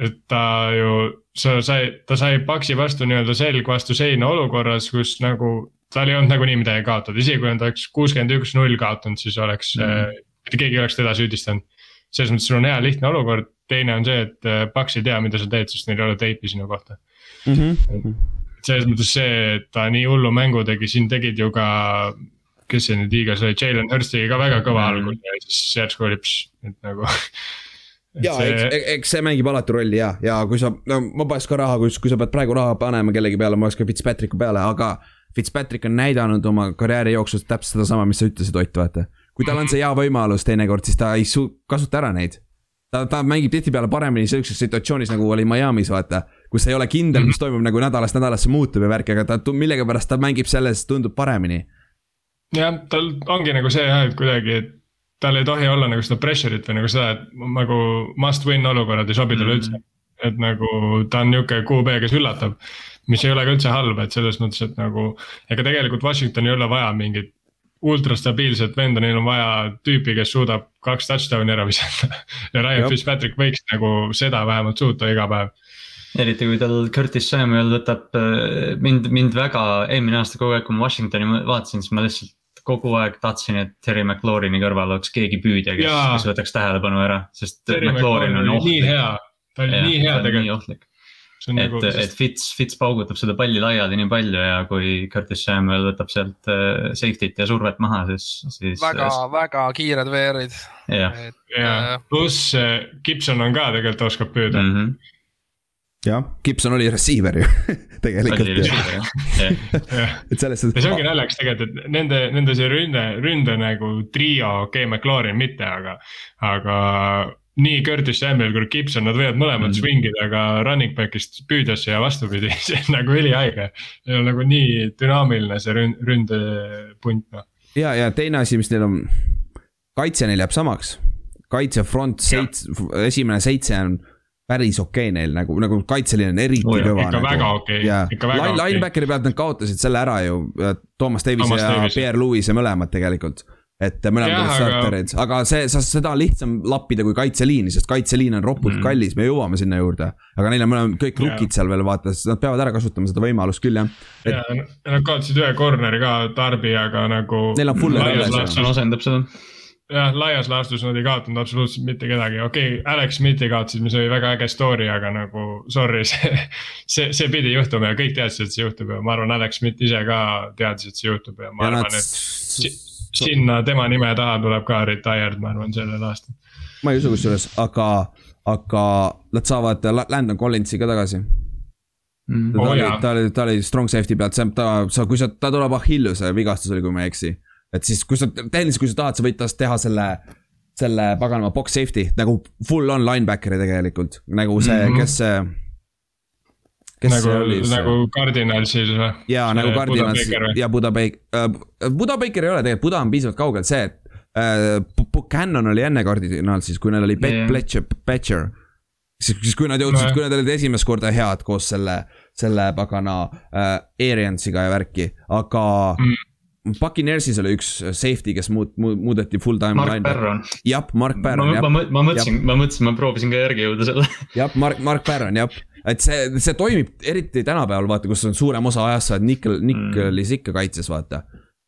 Et ta ju, sa sai, ta sai paksi vastu nii-öelda selg vastu seina olukorras, kus nagu tal ei olnud nagunii midagi kaotada, isegi kui ta oleks kuuskümmend üks null kaotanud, siis oleks mm, -hmm. mitte keegi ei oleks teda süüdistanud. selles mõttes sul on hea lihtne olukord, teine on see, et Paks ei tea, mida sa teed, sest neil ei ole teipi sinu kohta mm. -hmm selles mõttes see, et ta nii hullu mängu tegi, siin tegid ju ka, kes see nüüd hiigas oli, Jalen Hurst tegi ka väga kõva mm. algul ja siis järsku oli et nagu ja see... eks, eks see mängib alati rolli ja, ja kui sa, no ma paneks ka raha, kui, kui sa pead praegu raha panema kellegi peale, ma paneks ka Fitzpatricku peale, aga. Fitzpatrick on näidanud oma karjääri jooksul täpselt sedasama, mis sa ütlesid, Ott, vaata. kui tal on see hea võimalus teinekord, siis ta ei su-, kasuta ära neid. ta, ta mängib tihtipeale paremini sellises situatsioonis, nagu oli Miami's, vaata kus ei ole kindel, mis mhm. toimub nagu nädalast nädalasse muutub ja värk, aga ta millegipärast ta mängib selles, tundub paremini. jah, tal ongi nagu see jah, et kuidagi, et tal ei tohi olla nagu seda pressure'it või nagu seda, et nagu must win olukorrad ei sobi talle mm -hmm. üldse. et nagu ta on nihuke QB, kes üllatab, mis ei ole ka üldse halb, et selles mõttes, et nagu ega tegelikult Washingtoni ei ole vaja mingit ultrastabiilset venda, neil on vaja tüüpi, kes suudab kaks touchdown'i ära visata ja Ryan Fitzpatrick võiks nagu seda vähemalt suuta iga päev eriti kui tal Curtis Samuel võtab äh, mind, mind väga, eelmine aasta kogu aeg, kui ma Washingtoni vaatasin, siis ma lihtsalt kogu aeg tahtsin, et Terry McLaurini kõrval oleks keegi püüdja, kes, kes võtaks tähelepanu ära, sest Terry McLaurin on ohtlik. nii hea, ta oli nii hea tegelikult. et nagu, et. Fitz, Fitz paugutab seda palli laiali nii palju ja kui Curtis Samuel võtab sealt äh, safety't ja survet maha, siis, siis. väga äh,, väga kiired veerid. jah, äh, pluss Gibson on ka tegelikult oskab püüda mm. -hmm jah, Gibson oli receiver ju tegelikult. et selles suhtes. ja see ongi naljakas tegelikult, et nende, nende see ründe, ründe nagu trio, okei okay,, McLaurin mitte, aga, aga nii Curtis Samuel kui Gibson, nad võivad mõlemad mm. swing ida ka running back'ist püüdjasse ja vastupidi, see on nagu ülihaige. Neil on nagu nii dünaamiline see ründ, ründepunt noh. ja, ja teine asi, mis neil on, kaitse neil jääb samaks. kaitse front seitse, esimene seitse on päris okei okay neil nagu, nagu kaitseliin on eriti oh, kõva. ikka nagu. väga okei okay. yeah., ikka väga okei okay.. Linebackeri pealt nad kaotasid selle ära ju, Toomas Davis Thomas ja Davis. Pierre Lewis ja mõlemad tegelikult. et mõlemad olid starterid, aga see, seda on lihtsam lappida kui kaitseliini, sest kaitseliin on ropult mm. kallis, me jõuame sinna juurde. aga neil on mõlemad kõik rookid seal veel vaata, sest nad peavad ära kasutama seda võimalust küll jah et.... ja nad kaotasid ühe corner'i ka Tarbijaga nagu. Neil on Fuller alles. asendab seda jah, laias laastus nad ei kaotanud absoluutselt mitte kedagi, okei okay,, Alex Smithi kaotasid, mis oli väga äge story, aga nagu sorry, see. see, see pidi juhtuma ja kõik teadsid, et see juhtub ja ma arvan, Alex Smith ise ka teadis, et see juhtub ja ma ja arvan, et. sinna tema nime taha tuleb ka retired, ma arvan, sellel aastal. ma ei usu kusjuures, aga, aga nad saavad Landon Collinsi ka tagasi mm.. ta, oh, oli, ta oli, ta oli strong safety pealt, see, ta, sa, kui sa, ta tuleb Achilleuse vigastus oli, kui ma ei eksi. Et siis, kui sa, tehniliselt, kui sa tahad, sa võid tast teha selle, selle paganama box safety nagu full on linebackeri tegelikult, nagu see mm, -hmm. kes see kes nagu, nagu Cardinalsil või? jaa, nagu Cardinals ja Buda Baker äh,, Buda Baker ei ole tegelikult, Buda on piisavalt kaugel, see, et äh, Buchanan oli enne Cardinalsis, kui neil oli Bet-, Pletcher, Pletcher siis, siis kui nad jõudsid no., kui nad olid esimest korda head koos selle, selle pagana äh, Ariansiga ja värki, aga mm. Buccaneersis oli üks safety, kes muud, muudeti full time. Mark Barron. jah, Mark Barron. ma, ma, ma mõtlesin, ma mõtlesin, ma proovisin ka järgi jõuda selle. jah, Mark, Mark Barron, jah. et see, see toimib eriti tänapäeval, vaata, kus on suurem osa ajast sa oled Nickel, Nickelis mm. ikka kaitses, vaata.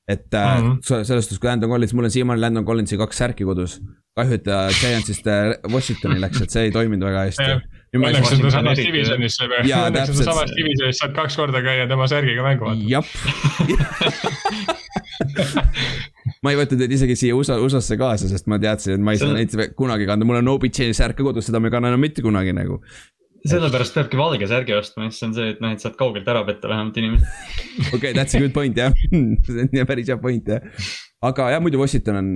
et mm -hmm. selles suhtes, kui Landon Collins, mul on siiamaani Landon Collinsi kaks särki kodus kahju, et ta Giantsist äh, Washingtoni läks, et see ei toiminud väga hästi. Õnneks on ta samas divisionis, õnneks on ta samas divisionis, saad kaks korda käia tema särgiga mängu vaatamas. jah ma ei võtnud neid isegi siia USA, USA-sse kaasa, sest ma teadsin, et ma ei saa neid kunagi kanda, mul on OBJ särk ka kodus, seda ma ei kanna enam mitte kunagi nagu. sellepärast peabki valge särgi ostma, siis on see, et noh, et saad kaugelt ära petta vähemalt inimesi. okei okay,, that's a good point jah see on päris hea point jah. aga jah, muidu Washington on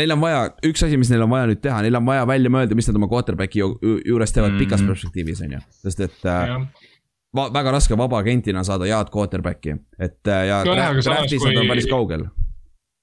neil on vaja, üks asi, mis neil on vaja nüüd teha, neil on vaja välja mõelda, mis nad oma quarterback'i ju, juures teevad mm. pikas perspektiivis, on ju, sest et äh, va, väga raske vaba agentina saada head quarterback'i, et äh, ja no,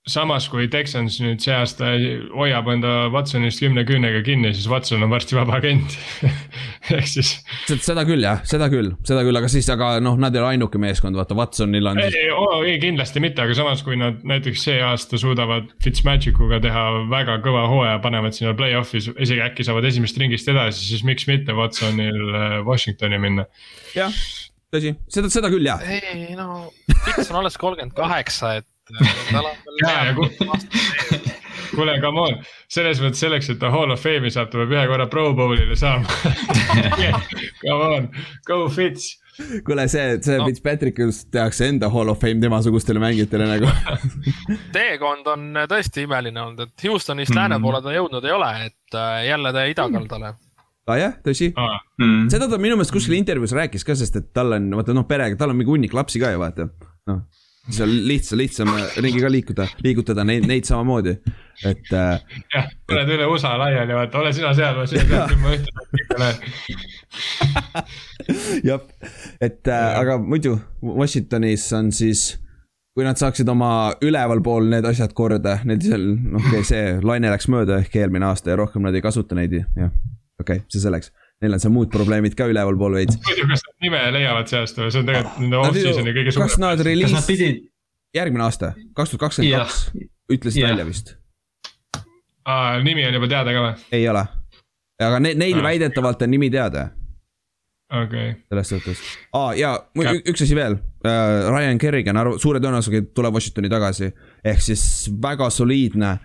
samas, kui Texans nüüd see aasta hoiab enda Watsonist kümne küünega kinni, siis Watson on varsti vaba agent ehk siis. seda küll jah, seda küll, seda küll, aga siis, aga noh, nad ei ole ainuke meeskond, vaata Watsonil on. ei, ei kindlasti mitte, aga samas, kui nad näiteks see aasta suudavad Fitzmagicuga teha väga kõva hooaja, panevad sinna play-off'is, isegi äkki saavad esimesest ringist edasi, siis miks mitte Watsonil äh, Washingtoni minna. jah tõsi, seda, seda küll jah. ei no, Fitz on alles kolmkümmend kaheksa, et kuule, come on, selles mõttes selleks, et ta Hall of Fame'i saab, ta peab ühe korra Pro Bowl'ile saama. Come on, go Fitz. kuule, see, see no. Fitzpatrickist tehakse enda Hall of Fame temasugustele mängijatele nagu. Teekond on tõesti imeline olnud, et Houstonist mm. lääne poole ta jõudnud ei ole, et äh, jälle ta idakaldale. Aa ah, jah, tõsi. Ah.. Mm. seda ta minu meelest kuskil intervjuus rääkis ka, sest et tal on, vaata noh, perega, tal on mingi hunnik lapsi ka ju vaata, noh siis on lihtsam, lihtsam ringi ka liikuda, liigutada neid, neid samamoodi, et äh,. jah, oled üle USA laiali, vaata, ole sina seal, ma sina peal, ma ühte jah, et äh, aga muidu Washingtonis on siis, kui nad saaksid oma ülevalpool need asjad korda, neil seal, noh, okay,, see laine läks mööda ehk eelmine aasta ja rohkem nad ei kasuta neid, jah, okei okay,, see selleks neil on seal muud probleemid ka ülevalpool veits. muidu, kas nad nime leiavad see aasta või see on tegelikult nende off-season'i kõige suurem. kas nad reliis-, pidid... järgmine aasta, kaks tuhat kakskümmend kaks, ütlesid välja vist. nimi on juba teada ka või? ei ole, aga ne-, neil ah. väidetavalt on nimi teada. okei okay.. selles suhtes, aa ja üks asi veel uh,, Ryan Kerrigan arv-, suure tõenäosusega tuleb Washingtoni tagasi, ehk siis väga soliidne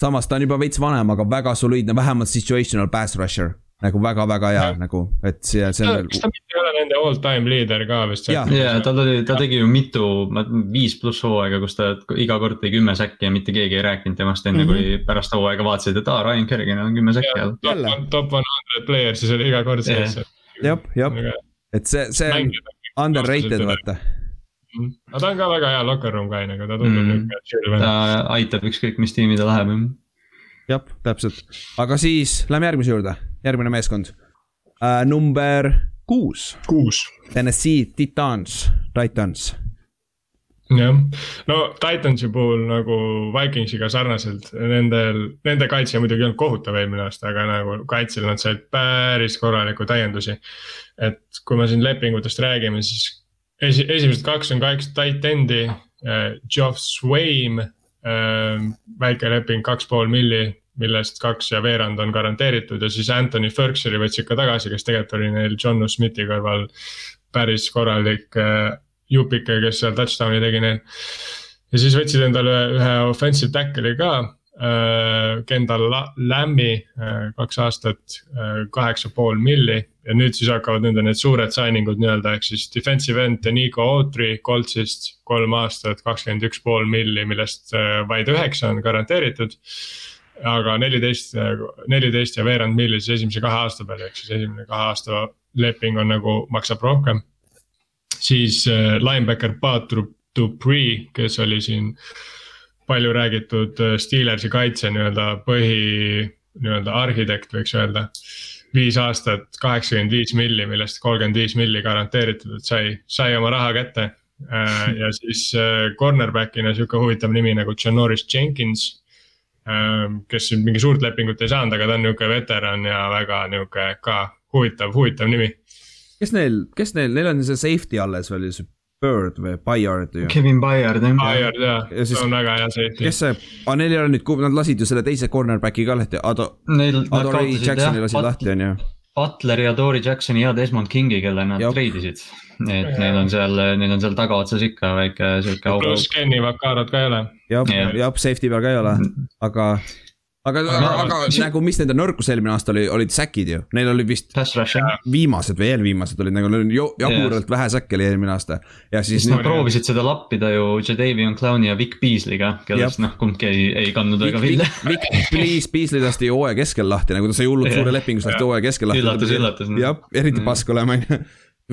samas ta on juba veits vanem, aga väga soliidne, vähemalt situational pass rusher nagu väga-väga hea ja. nagu, et see, veel. kas ta mitte ei ole nende all time leader ka vist? ja, ja ta oli, ta tegi ju mitu, viis pluss hooaega, kus ta iga kord tõi kümme säkki ja mitte keegi ei rääkinud temast enne mm, -hmm. kui pärast hooaega vaatasid, et aa, Ryan Kerriganil on kümme säkki all. top, top one hundred player, siis oli iga kord sees. jah, jah, et see, see on underrated vaata mhm. aga ta on ka väga hea locker room guy nagu ta tundub mm. niuke. ta aitab ükskõik mis tiimi ta läheb. jah, täpselt, aga siis lähme järgmise juurde järgmine meeskond uh,. number kuus. kuus. Tennessee Titans, Titans jah, no Titansi puhul nagu Vikingsiga sarnaselt, nendel, nende kaitse muidugi ei olnud kohutav eelmine aasta, aga nagu kaitsel nad said päris korraliku täiendusi. et kui me siin lepingutest räägime, siis esi, esimesed kaks on kaks tight end'i äh,, Geoff Swaim äh,, väike leping, kaks pool milli millest kaks ja veerand on garanteeritud ja siis Anthony Ferkseri võtsid ka tagasi, kes tegelikult oli neil John Smithi kõrval päris korralik äh, jupike, kes seal touchdown'i tegi neil. ja siis võtsid endale ühe offensive tackle'i ka äh,, Kendall Lambi äh,, kaks aastat kaheksa pool milli. ja nüüd siis hakkavad nende need suured signing ud nii-öelda, ehk siis defensive end Denico Autry Coltsist kolm aastat, kakskümmend üks pool milli, millest vaid üheksa on garanteeritud aga neliteist, neliteist ja veerand milli siis esimese kahe aasta peale, ehk siis esimene kahe aasta leping on nagu, maksab rohkem. siis äh, linebacker Pat Dupree, kes oli siin palju räägitud äh, Steelersi kaitse nii-öelda põhi, nii-öelda arhitekt, võiks öelda. viis aastat, kaheksakümmend viis milli, millest kolmkümmend viis milli garanteeritud, et sai, sai oma raha kätte. Äh, ja siis cornerback'ina sihuke huvitav nimi nagu Janoris Jenkins kes nüüd mingi suurt lepingut ei saanud, aga ta on nihuke veteran ja väga nihuke ka huvitav, huvitav nimi kes neil, kes neil, neil on see safety alles veel, see Bird või Bayard ju. Kevin Bayard jah. Bayard jah, see on väga hea safety. kes see, aga neil ei ole nüüd, nad lasid ju selle teise cornerback'i ka lahti, Ado. Ado Ray Jacksoni lasid lahti on ju. Butler ja Dory Jacksoni ja Desmond Kingi, kelle nad treidisid. Et neil on seal, neil on seal tagaotsas ikka väike sihuke auk. pluss Kenny Vakarot ka ei ole. jah, jah, safety peal ka ei ole, mm. aga aga, aga, aga see... nagu, mis nende nõrkus eelmine aasta oli, olid säkid ju, neil oli vist viimased või eelviimased olid nagu jaburalt vähe säkke oli eelmine aasta. ja siis. Nad proovisid seda lappida ju Jadavion Clowni ja Vic Beasley'ga, kellest noh, kumbki ei, ei kandnud väga vilja. Vic, Vic Beasley lasti ju hooaja keskel lahti, nagu ta sai hullult suure lepingu, lasti hooaja keskel lahti. üllatus, üllatus. jah, eriti mm. pask olema on ju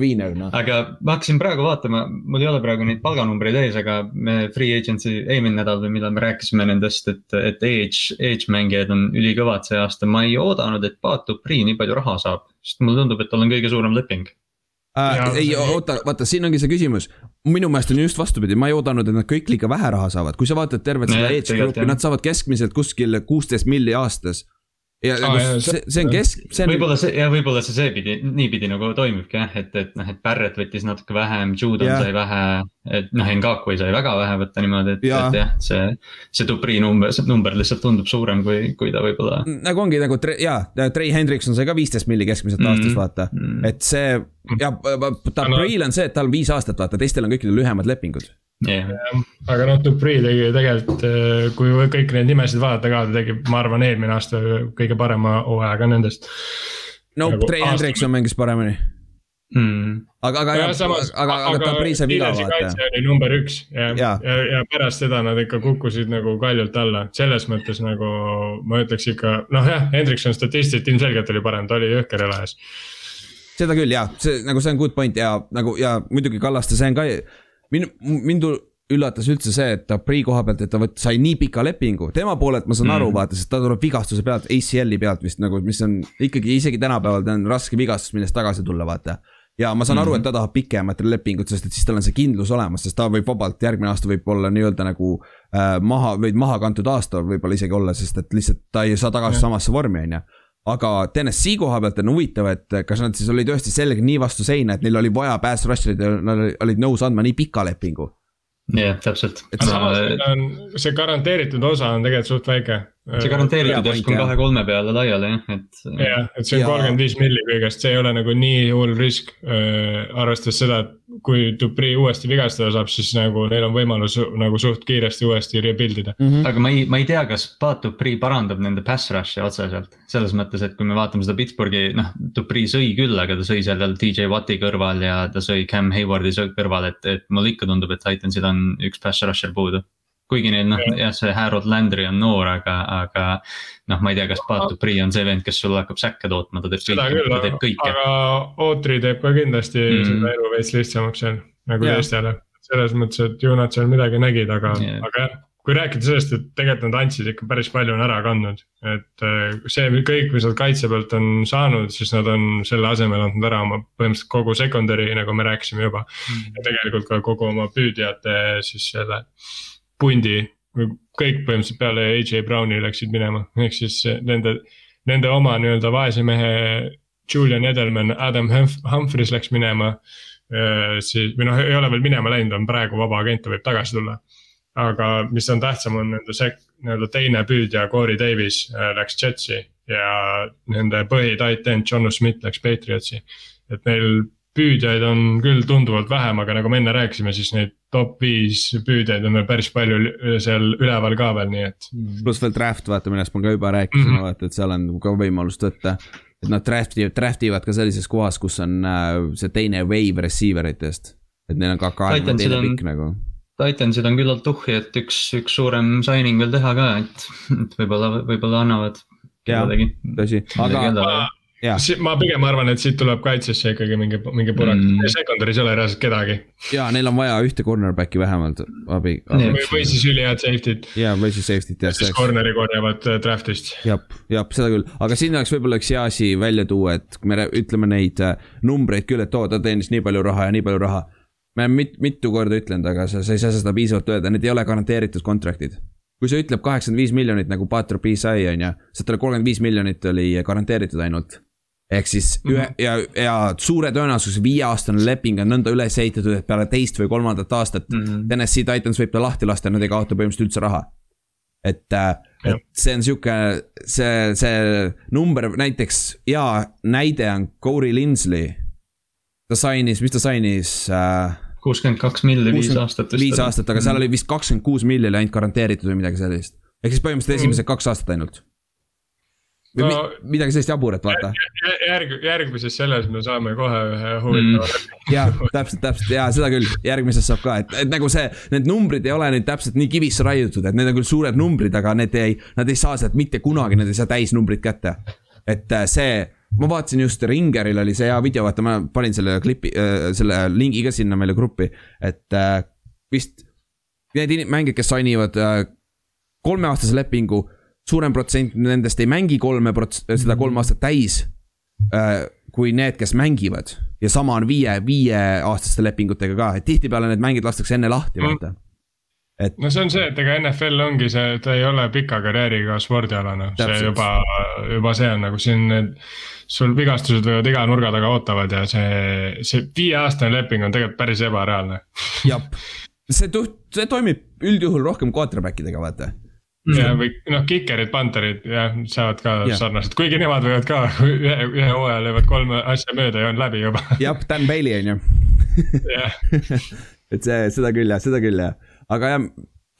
Wiener noh. aga ma hakkasin praegu vaatama, mul ei ole praegu neid palganumbreid ees, aga me free agency eelmine nädal või millal me rääkisime nendest, et, et age, age mängijad on ülikõvad see aasta, ma ei oodanud, et Paat Dupri nii palju raha saab. sest mulle tundub, et tal on kõige suurem leping äh,. ei oota, vaata, siin ongi see küsimus. minu meelest on just vastupidi, ma ei oodanud, et nad kõik liiga vähe raha saavad, kui sa vaatad tervet seda age gruppi, nad saavad keskmiselt kuskil kuusteist milli aastas ja ah, nagu see, see on kesk, see on. võib-olla see ja võib-olla see seepidi, niipidi nagu toimibki jah, et, et noh, et Barrett võttis natuke vähem, Judon yeah. sai vähe. et noh, Ngakui sai väga vähe võtta niimoodi, et, et jah, see, see Dupri number, see number lihtsalt tundub suurem, kui, kui ta võib-olla. nagu ongi nagu jaa, Trey Hendrikson sai ka viisteist milli keskmiselt mm -hmm. aastas vaata mm, -hmm. et see. ja Dupri'l on see, et tal on viis aastat vaata, teistel on kõikidel lühemad lepingud yeah.. aga noh, Dupri tegi tegelikult, eh, kui kõiki neid nimesid vaadata ka, ta tegi, ma arvan, eelmine aasta kõige parema hooaja ka nendest. no nagu Trey Hendrikson mängis paremini. Mm.. aga, aga, aga, aga, aga Dupri sai viga vaata. oli number üks ja, ja., ja, ja pärast seda nad ikka kukkusid nagu kaljult alla, selles mõttes nagu ma ütleks ikka, noh jah, Hendrikson statistiliselt ilmselgelt oli parem, ta oli jõhker elajas seda küll jah, see nagu see on good point ja nagu ja muidugi Kallaste, see on ka mind, mind üllatas üldse see, et ta Prii koha pealt, et ta võt-, sai nii pika lepingu, tema poolelt ma saan mm. aru, vaata, sest ta tuleb vigastuse pealt, ACL-i pealt vist nagu, mis on ikkagi isegi tänapäeval ta on raske vigastus, millest tagasi tulla, vaata. ja ma saan mm. aru, et ta tahab pikemat lepingut, sest et siis tal on see kindlus olemas, sest ta võib vabalt, järgmine aasta võib olla nii-öelda nagu äh, maha, või maha kantud aasta võib-olla isegi olla, sest et lihtsalt ta ei saa tagasi yeah. samasse vormi, on ju aga TNS-i koha pealt on huvitav, et kas nad siis olid tõesti sellega nii vastu seina, et neil oli vaja pass rusher'id ja nad olid nõus andma nii pika lepingu. jah, täpselt. samas on, see garanteeritud osa on tegelikult suht väike. see garanteeritud järsku on kahe-kolme peale laiali jah, et. jah, et see on kolmkümmend viis milli kõigest, see ei ole nagu nii hull risk äh,, arvestades seda, et kui Dupri uuesti vigastada saab, siis nagu neil on võimalus nagu suht kiiresti uuesti rebuild ida mm. -hmm. aga ma ei, ma ei tea, kas Pat Dupri parandab nende pass rush'i otseselt. selles mõttes, et kui me vaatame seda Pittsburghi, noh, Dupri sõi küll, aga ta sõi seal DJ Watti kõrval ja ta sõi Cam Haywardi kõrval, et, et mulle ikka tundub, et Titansil on üks pass rusher puudu kuigi neil noh, jah, see Harold Landry on noor, aga, aga noh, ma ei tea, kas Pat Dupri on see vend, kes sulle hakkab säkke tootma, ta teeb kõike, ta teeb kõike. aga Ootri teeb ka kindlasti mm seda elu veits lihtsamaks seal nagu teistele. selles mõttes, et ju nad seal midagi nägid, aga yeah., aga jah kui rääkida sellest, et tegelikult nad andsid ikka päris palju on ära kandnud, et äh, see kõik, mis nad kaitse pealt on saanud, siis nad on selle asemel andnud ära oma põhimõtteliselt kogu secondary, nagu me rääkisime juba mm. -hmm. ja tegelikult ka kogu oma püüdjate siis selle pundi, kõik põhimõtteliselt peale AJ Browni läksid minema, ehk siis nende, nende oma nii-öelda vaese mehe. Julian Edelman, Adam Humphries läks minema, siis või noh, ei ole veel minema läinud, on praegu vaba agent, ta võib tagasi tulla. aga mis on tähtsam, on nende sek-, nii-öelda teine püüdja, Corey Davis läks Jetsi ja nende põhi tight end, John Smith läks Patriotsi. et neil püüdjaid on küll tunduvalt vähem, aga nagu me enne rääkisime, siis neid top viis püüdjaid on veel päris palju seal üleval ka veel, nii et. Mm. pluss veel draft, vaata, millest ma ka juba rääkisin mm, -hmm. vaata, et seal on ka võimalust võtta. et nad draft ivad, draft ivad ka sellises kohas, kus on äh, see teine wave receiver itest. et neil on ka kahekümne teine pikk nagu. Titansid on küllalt tuhhi, et üks, üks suurem signing veel teha ka, et, et võib-olla, võib-olla annavad. jaa, tõsi, aga ma pigem arvan, et siit tuleb kaitsesse ikkagi mingi, mingi purak mm., secondary's ei ole reaalselt kedagi. ja neil on vaja ühte cornerback'i vähemalt abi, abi.. või, või siis ülihead safety't. ja, või siis safety't jah. siis corner'i korjavad äh, draft'ist. jah, jah, seda küll, aga siin oleks võib-olla üks hea asi välja tuua, et kui me ütleme neid äh, numbreid küll, et oo, ta teenis nii palju raha ja nii palju raha. me oleme mit, mitu korda ütlenud, aga sa, sa ei saa seda piisavalt öelda, need ei ole garanteeritud contract'id kui see ütleb kaheksakümmend viis miljonit nagu Patro P sai, on ju, sealt oli kolmkümmend viis miljonit oli garanteeritud ainult ehk siis ühe -hmm. ja, ja suure tõenäosusega viieaastane leping on nõnda üles ehitatud, et peale teist või kolmandat aastat mm -hmm. Tennessee Titans võib ta lahti lasta nad ei kaota põhimõtteliselt üldse raha. et, äh, et see on sihuke, see, see number näiteks, hea näide on Corey Linsley. ta sainis, mis ta sainis äh,? kuuskümmend kaks milli viis aastat. viis aastat, aga seal mhm. oli vist kakskümmend kuus milli ainult garanteeritud või midagi sellist. ehk siis põhimõtteliselt esimesed kaks aastat ainult või no, midagi sellist jaburat, vaata. järg, järgmises selles me saame kohe ühe huvitava mm.. ja täpselt, täpselt. Ja seda küll, järgmises saab ka, et, et nagu see, need numbrid ei ole nüüd täpselt nii kivisse raiutud, et need on küll suured numbrid, aga need ei, nad ei saa sealt mitte kunagi, nad ei saa täisnumbrit kätte. et äh, see, ma vaatasin just Ringeril oli see hea video, vaata, ma panin selle klipi äh,, selle lingi ka sinna meile gruppi, et äh, vist need mängijad, kes sainivad kolmeaastase lepingu suurem protsent nendest ei mängi kolme prots-, seda kolm aastat täis äh,. kui need, kes mängivad ja sama on viie, viieaastaste lepingutega ka, et tihtipeale need mängid lastakse enne lahti, mm. vaata et. no see on see, et ega NFL ongi see, ta ei ole pika karjääriga spordialane, see juba, juba see on nagu siin need. sul vigastused võivad iga nurga taga ootavad ja see, see viieaastane leping on tegelikult päris ebareaalne. jah, see, see toimib üldjuhul rohkem quarterback idega, vaata ja või noh, kikerid, panterid jah, saavad ka ja. sarnaselt, kuigi nemad võivad ka ühe, ühe hooaja löövad kolme asja mööda ja on läbi juba. jah, Dan Bailey on ju. et see, seda küll jah, seda küll jah, aga jah.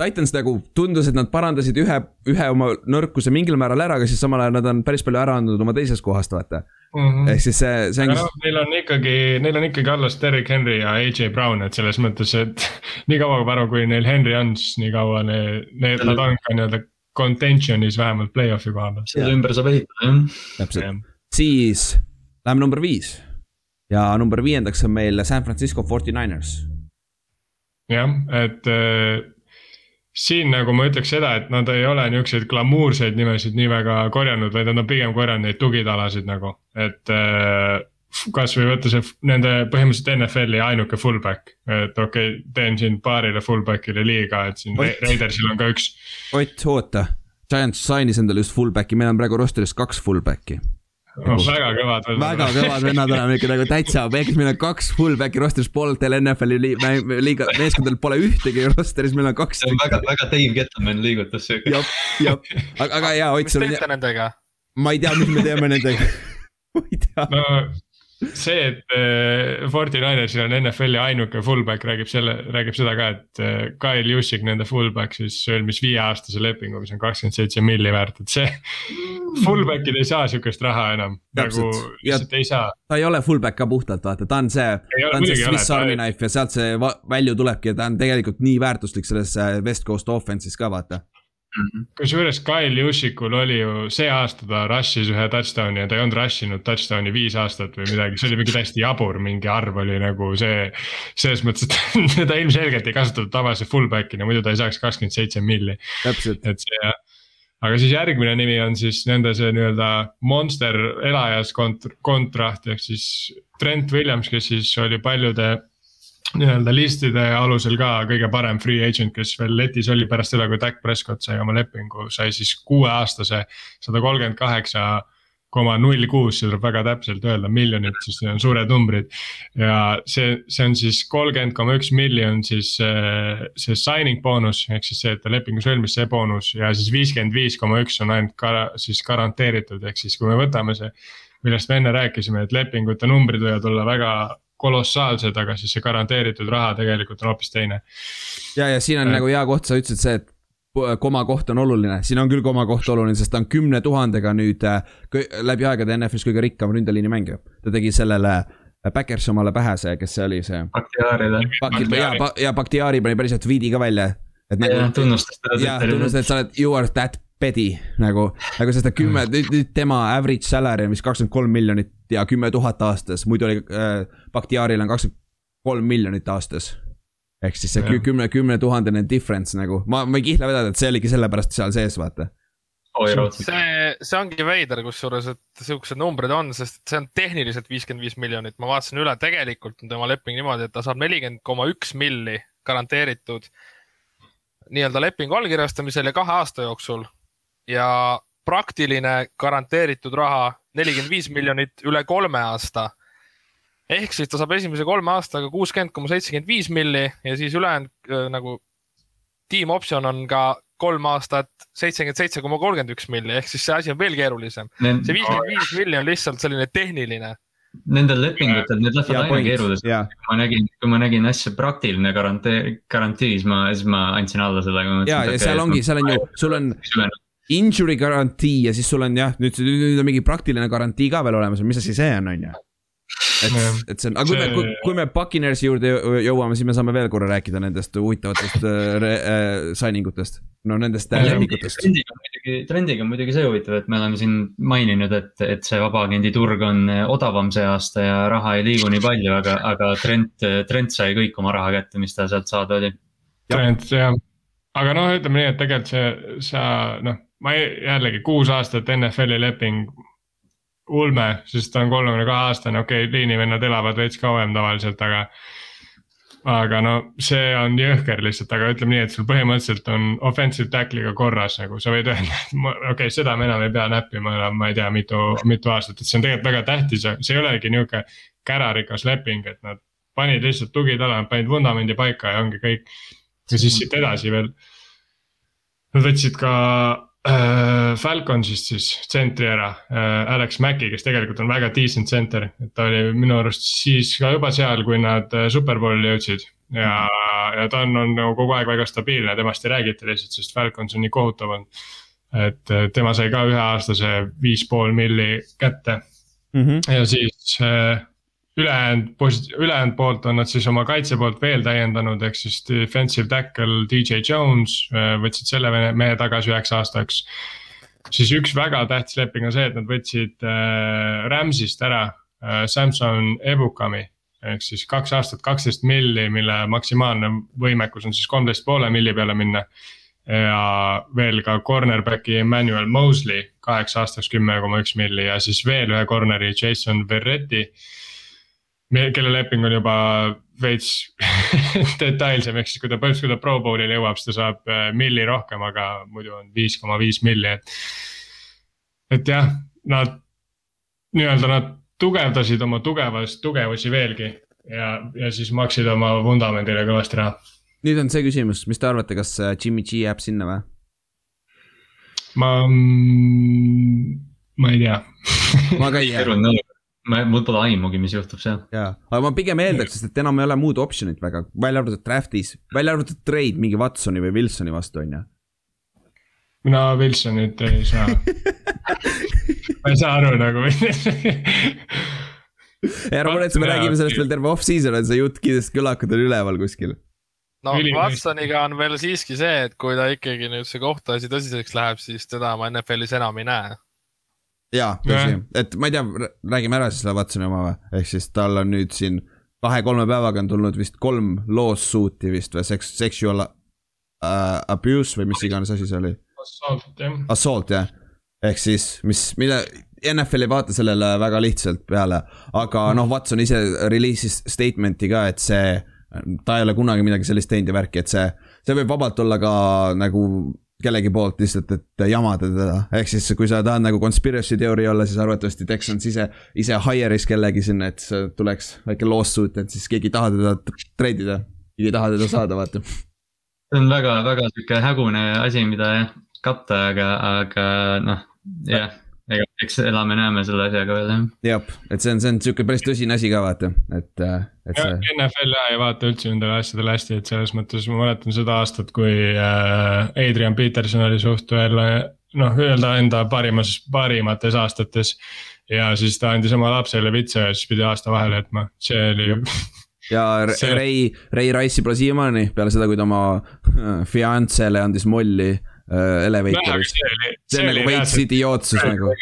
Titans nagu tundus, et nad parandasid ühe, ühe oma nõrkuse mingil määral ära, aga siis samal ajal nad on päris palju ära andnud oma teisest kohast, vaata mm. -hmm. ehk siis see, see ongi. No, neil on ikkagi, neil on ikkagi alles Derek Henry ja AJ Brown, et selles mõttes, et nii kaua, Varro, kui neil Henry on, siis nii kaua need, need, nad on ka nii-öelda contention'is vähemalt play-off'i koha peal. selle ümber saab ehitada, jah. täpselt, siis läheme number viis ja number viiendaks on meil San Francisco 49ers. jah, et äh, siin nagu ma ütleks seda, et nad ei ole niukseid glamuurseid nimesid nii väga korjanud, vaid nad on pigem korjanud neid tugitalasid nagu, et äh, kasvõi võtta see nende põhimõtteliselt NFL-i ainuke fullback, et okei okay,, teen siin paarile fullback'ile liiga, et siin. Raidersil on ka üks. Ott, oota, Giants sainis endale just fullback'i, meil on praegu roster'is kaks fullback'i oh,. väga kõvad vennad. väga kõvad vennad oleme ikka nagu täitsa, ehk meil on kaks fullback'i roster'is, pooltel NFL-i liiga, meeskondadel pole ühtegi roster'is, meil on kaks. see on väga, väga Dave Gettleman liigutus. jah, jah, aga, aga jaa, Ott. mis te teete nendega? ma ei tea, mis me teeme nendega ma ei tea no see, et äh, Fortinanersil on NFL-i ainuke fullback, räägib selle, räägib seda ka, et äh, Kyle Jussik, nende fullback siis sõlmis viieaastase lepingu, mis on kakskümmend seitse milli väärt, et see. Fullback'id ei saa sihukest raha enam, nagu lihtsalt ei saa. ta ei ole fullback ka puhtalt, vaata, ta on see, ta on see Swiss Army knife ja sealt see välju tulebki ja ta on tegelikult nii väärtuslik selles äh, West Coast offense'is ka, vaata Mhm. kusjuures Kyle Jushikul oli ju see aasta ta rush'is ühe touchdown'i ja ta ei olnud rush inud touchdown'i viis aastat või midagi, see oli mingi täiesti jabur, mingi arv oli nagu see. selles mõttes, et teda ilmselgelt ei kasutatud tavalise fullback'ina, muidu ta ei saaks kakskümmend seitse milli. et see aga siis järgmine nimi on siis nende see nii-öelda monster elajas kont-, kontraht ehk siis Trent Williams, kes siis oli paljude nii-öelda listide alusel ka kõige parem free agent, kes veel letis oli pärast seda, kui Dak Prescott sai oma lepingu, sai siis kuueaastase sada kolmkümmend kaheksa koma null kuus, see tuleb väga täpselt öelda, miljonit, sest need on suured numbrid. ja see, see on siis kolmkümmend koma üks miljon siis see signing boonus, ehk siis see, et ta lepingu sõlmis, see boonus ja siis viiskümmend viis koma üks on ainult ka siis garanteeritud, ehk siis kui me võtame see millest me enne rääkisime, et lepingute numbrid võivad olla väga kolossaalsed, aga siis see garanteeritud raha tegelikult on hoopis teine. ja, ja siin on äh. nagu hea koht, sa ütlesid see, et koma koht on oluline, siin on küll koma koht oluline, sest ta on kümne tuhandega nüüd äh, läbi aegade NFL-is kõige rikkam ründeliini mängija. ta tegi sellele äh, Backers omale pähe see, kes see oli see. Bakhtiarile. ja, ja Bakhtiari pani päriselt tweet'i ka välja. et nagu. tunnustas teda. jah, tunnustas, et sa oled, you are that pedi nagu, nagu sest et kümme, nüüd tema average salary on vist kakskümmend kolm miljonit ja kümme tuhat aastas, muidu oli äh,, Bakhtiaril on kakskümmend kolm miljonit aastas. ehk siis see kümne, kümne tuhandene difference nagu, ma, ma ei kihla vedada, et see oligi sellepärast seal sees, vaata. See, see ongi veider, kusjuures, et siuksed numbrid on, sest see on tehniliselt viiskümmend viis miljonit, ma vaatasin üle, tegelikult on tema leping niimoodi, et ta saab nelikümmend koma üks milli garanteeritud nii-öelda lepingu allkirjastamisel ja kahe aasta jooksul ja praktiline garanteeritud raha nelikümmend viis miljonit üle kolme aasta. ehk siis ta saab esimese kolme aastaga kuuskümmend koma seitsekümmend viis milli ja siis ülejäänud äh, nagu team option on ka kolm aastat seitsekümmend seitse koma kolmkümmend üks milli, ehk siis see asi on veel keerulisem. see viiskümmend viis milli on lihtsalt selline tehniline Nendel lepingutel, need lähevad aina keerulisemaks, kui ma nägin, kui ma nägin asja praktiline garantee, garantii, siis ma, siis ma andsin alla sellega. ja, ja seal ongi, seal on ju, sul on injury garantii ja siis sul on jah, nüüd, nüüd on mingi praktiline garantii ka veel olemas, mis asi see on, on ju. et, et see on, aga kui me, kui, kui me Puccinersi juurde jõuame, siis me saame veel korra rääkida nendest huvitavatest äh, äh, signing utest. no nendest äh, lepingutest. trendiga on muidugi, trendiga on muidugi see huvitav, et me oleme siin maininud, et, et see vabaagendi turg on äh, odavam see aasta ja raha ei liigu nii palju, aga, aga Trent, Trent sai kõik oma raha kätte, mis ta sealt saada oli. Trent jah, aga noh, ütleme nii, et tegelikult see, sa noh ma jällegi kuus aastat NFL-i leping, ulme, sest ta on kolmekümne kahe aastane, okei okay,, liinivennad elavad veits kauem tavaliselt, aga. aga no see on jõhker lihtsalt, aga ütleme nii, et sul põhimõtteliselt on offensive tackle'iga korras nagu sa võid öelda, et okei okay,, seda me enam ei pea näppima enam, ma ei tea, mitu, mitu aastat, et see on tegelikult väga tähtis ja see ei olegi nihuke kärarikas leping, et nad panid lihtsalt tugitala, panid vundamendi paika ja ongi kõik. ja siis siit edasi veel. Nad võtsid ka Falconsist siis tsentri ära äh,, Alex Mackey, kes tegelikult on väga decent center, et ta oli minu arust siis ka juba seal, kui nad äh, superbowli jõudsid. ja, ja ta on, on nagu kogu aeg väga stabiilne, temast ei räägita lihtsalt, sest Falcons on nii kohutav olnud. et tema sai ka üheaastase viis pool milli kätte mm. -hmm. ja siis äh, ülejäänud ülejäänud poolt on nad siis oma kaitse poolt veel täiendanud, ehk siis defensive tackle DJ Jones, äh, võtsid selle mehe tagasi üheks aastaks. siis üks väga tähtis leping on see, et nad võtsid äh, Rams'ist ära äh, Samson Ebukami. ehk siis kaks aastat, kaksteist milli, mille maksimaalne võimekus on siis kolmteist poole milli peale minna. ja veel ka cornerback'i Emmanuel Mosley kaheks aastaks kümme koma üks milli ja siis veel ühe corner'i Jason Verretti kelle leping on juba veits detailsem, ehk siis kui ta põhimõtteliselt, kui ta Pro Bowlile jõuab, siis ta saab äh, milli rohkem, aga muidu on viis koma viis milli, et. et jah, nad nii-öelda nad tugevdasid oma tugevast, tugevusi veelgi ja, ja siis maksid oma vundamendile kõvasti raha. nüüd on see küsimus, mis te arvate, kas äh, Jimmy G jääb sinna või? ma mm,, ma ei tea ma ka ei jää ma, mul pole aimugi, mis juhtub seal. jaa, aga ma pigem eeldaks, sest et enam ei ole muud option'it väga, välja arvatud draft'is, välja arvatud trade mingi Watsoni või Wilsoni vastu, on ju. mina Wilsonit ei saa. Ma ei saa aru nagu. Ära muretse, me räägime sellest veel terve off-season on see jutt kindlasti kõlakad on üleval kuskil. no Watsoniga on veel siiski see, et kui ta ikkagi nüüd see kohtuasi tõsiseks läheb, siis teda ma NFL-is enam ei näe jaa, tõsi, et ma ei tea, räägime ära siis selle Watsoni oma või, ehk siis tal on nüüd siin kahe-kolme päevaga on tulnud vist kolm lawsuit'i vist või seks-, sexual uh, abuse või mis iganes asi see oli. Assault jah. Assault jah, ehk siis, mis, mille NFL ei vaata sellele väga lihtsalt peale, aga noh, Watson ise release'is statement'i ka, et see, ta ei ole kunagi midagi sellist teinud ja värki, et see, see võib vabalt olla ka nagu kellegi poolt lihtsalt, et jamada teda, ehk siis kui sa tahad nagu conspiracy teooria olla, siis arvatavasti Texans ise, ise hire'is kellegi sinna, et tuleks väike lawsuit, et siis keegi ei taha teda treidida, keegi ei taha teda saada, vaata. see on väga, väga sihuke hägune asi, mida jah katta, aga, aga noh, jah. ega eks elame-näeme selle asjaga veel jah. jah, et see on, see on sihuke päris tõsine asi ka vaata, et, et see. NFL ja ei vaata üldse nendele asjadele hästi, et selles mõttes ma mäletan seda aastat, kui äh, Adrian Peterson oli suht veel noh, öelda enda parimas, parimates aastates. ja siis ta andis oma lapsele vitsa ja siis pidi aasta vahele jätma, see oli ja see... Ray, Ray Rice'i pole siiamaani peale seda, kui ta oma fiancele andis molli uh, elevatoris. see on nagu veits idiootsus nagu.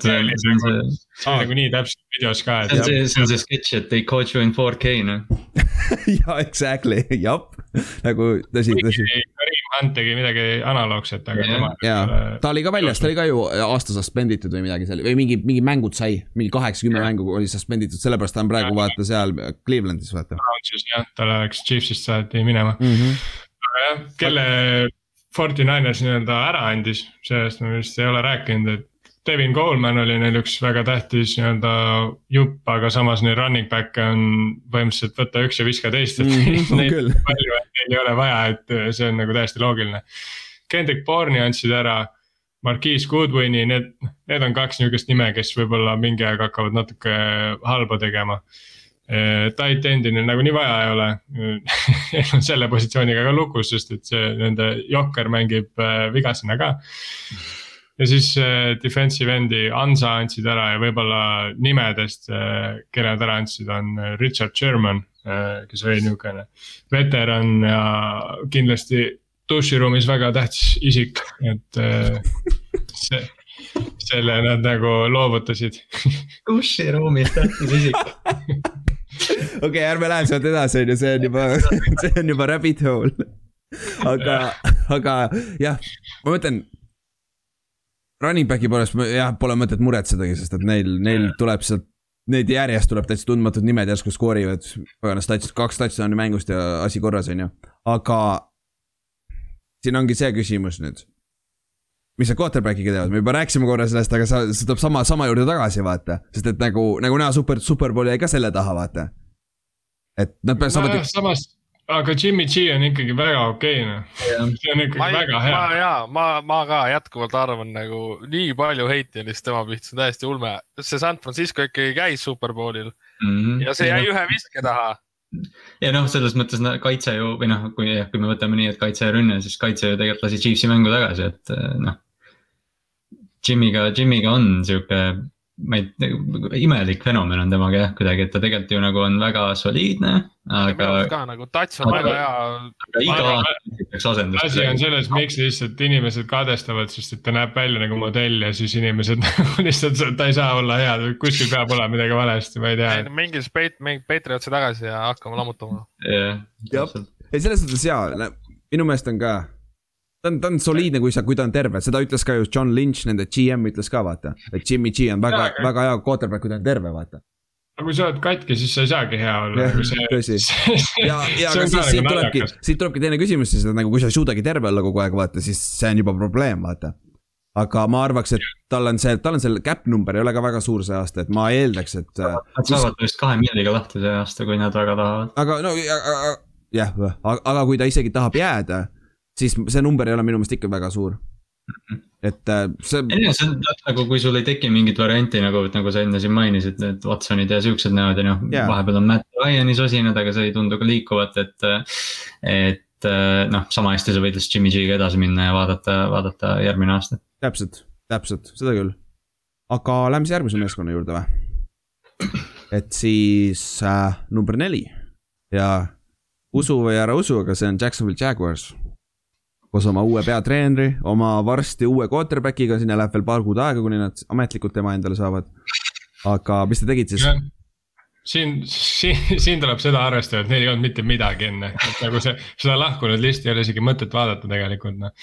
see on nagu nii täpselt videos ka. see on see, see on see sketš, et they caught you in 4K noh. jaa, exactly, jep, nagu tõsi, tõsi. Karim Hunt tegi midagi analoogset, aga tema. jaa, ta oli ka väljas, ta oli ka ju aasta suspenditud või midagi seal või mingi, mingi mängud sai, mingi kaheksa-kümme mängu oli suspenditud, sellepärast ta on praegu ja. vaata seal Clevelandis vaata. jah, talle läks Chiefsist saati minema mm. -hmm. aga jah, kelle Forty Niners nii-öelda ära andis, sellest me vist ei ole rääkinud, et Devin Coleman oli neil üks väga tähtis nii-öelda jupp, aga samas neil running back'e on põhimõtteliselt võta üks ja viska teist, et mm, neid palju, et neil ei ole vaja, et see on nagu täiesti loogiline. Kendrick Bourne'i andsid ära, Marquise Goodwini, need, need on kaks nihukest nime, kes võib-olla mingi aeg hakkavad natuke halba tegema. Tight end'i neil nagunii vaja ei ole. Selle positsiooniga ka lukus, sest et see nende jokker mängib äh, vigasena ka. Ja siis äh, defensive end'i Ansa andsid ära ja võib-olla nimedest kelle nad ära andsid, on Richard Sherman kes oli niisugune veteran ja kindlasti duširuumis väga tähtis isik, et see, selle nad nagu loovutasid. Duširuumis tähtis isik okei okay,, ärme lähe sealt edasi, on ju, see on juba, see on juba rabbit hole. aga, aga jah, ma mõtlen running back'i poolest jah, pole mõtet muretsedagi, sest et neil, neil tuleb sealt, neid järjest tuleb täitsa tundmatud nimed järsku skoorivad. paganas touch, kaks touchdown'i mängust ja asi korras, on ju, aga. siin ongi see küsimus nüüd. Mis sa quarterback'iga teevad, me juba rääkisime korra sellest, aga sa, see tuleb sama, sama juurde tagasi, vaata. sest et nagu, nagu näha, super, superbowl jäi ka selle taha, vaata. et nad peavad saama. samas aga Jimmy G on ikkagi väga okei okay,, noh. see on ikkagi ma, väga hea. ja, ma, ma ka jätkuvalt arvan nagu nii palju heiti on lihtsalt tema pihta, see on täiesti ulme. see San Francisco ikkagi käis Superbowlil mm -hmm. ja see jäi ühe viske taha. ja noh, selles mõttes no, kaitse ju või noh, kui, kui me võtame nii, et kaitse ja rünne, siis kaitse ju tegelikult lasi Chiefsi mängu tagasi, et noh. Jimmy'ga, Jimmy'ga on sihuke ma ei, imelik fenomen on temaga jah, kuidagi, et ta tegelikult ju nagu on väga soliidne, aga. ka nagu tats on väga hea. iga aasta peaks asendust. asi on selles, miks lihtsalt inimesed kadestavad, sest et ta näeb välja nagu modell ja siis inimesed nagu lihtsalt, ta ei saa olla hea, kuskil peab olema midagi valesti, ma ei tea. mingi speit-, mingi Patriotsi tagasi ja hakkame lammutama. jah, täpselt. ei, selles suhtes jaa, minu meelest on ka ta on, ta on soliidne, kui sa, kui ta on terve, seda ütles ka ju John Lynch, nende GM ütles ka vaata. et Jimmy G on väga, väga hea quarterback, kui ta on terve, vaata. aga kui sa oled katki, siis sa ei saagi hea olla. tõsi. ja, ja aga siis siit tulebki, siit tulebki teine küsimus siis, et nagu kui sa ei suudagi terve olla kogu aeg, vaata, siis see on juba probleem, vaata. aga ma arvaks, et tal on see, tal on see cap number ei ole ka väga suur see aasta, et ma eeldaks, et. Nad saavad vist kahe milliga lahti see aasta, kui nad väga tahavad. aga no jah, aga kui ta isegi tahab jääda siis see number ei ole minu meelest ikka väga suur. et äh, see. ei, see on nagu, kui sul ei teki mingit varianti nagu, nagu sa enne siin mainisid, need Watsonid ja siuksed näod ja noh yeah., vahepeal on Matt Ryan'i sosinad, aga see ei tundu ka liikuvat, et. et noh, sama hästi sa võid lihtsalt Jimmy G-ga edasi minna ja vaadata, vaadata järgmine aasta. täpselt, täpselt, seda küll. aga lähme siis järgmise meeskonna juurde või? et siis äh, number neli ja usu või ära usu, aga see on Jacksonville Jaguars koos oma uue peatreeneri, oma varsti uue quarterback'iga, sinna läheb veel paar kuud aega, kuni nad ametlikult tema endale saavad. aga mis te tegite siis? siin, siin, siin tuleb seda arvestada, et neil ei olnud mitte midagi enne, et nagu see, seda lahkunud listi ei ole isegi mõtet vaadata tegelikult noh.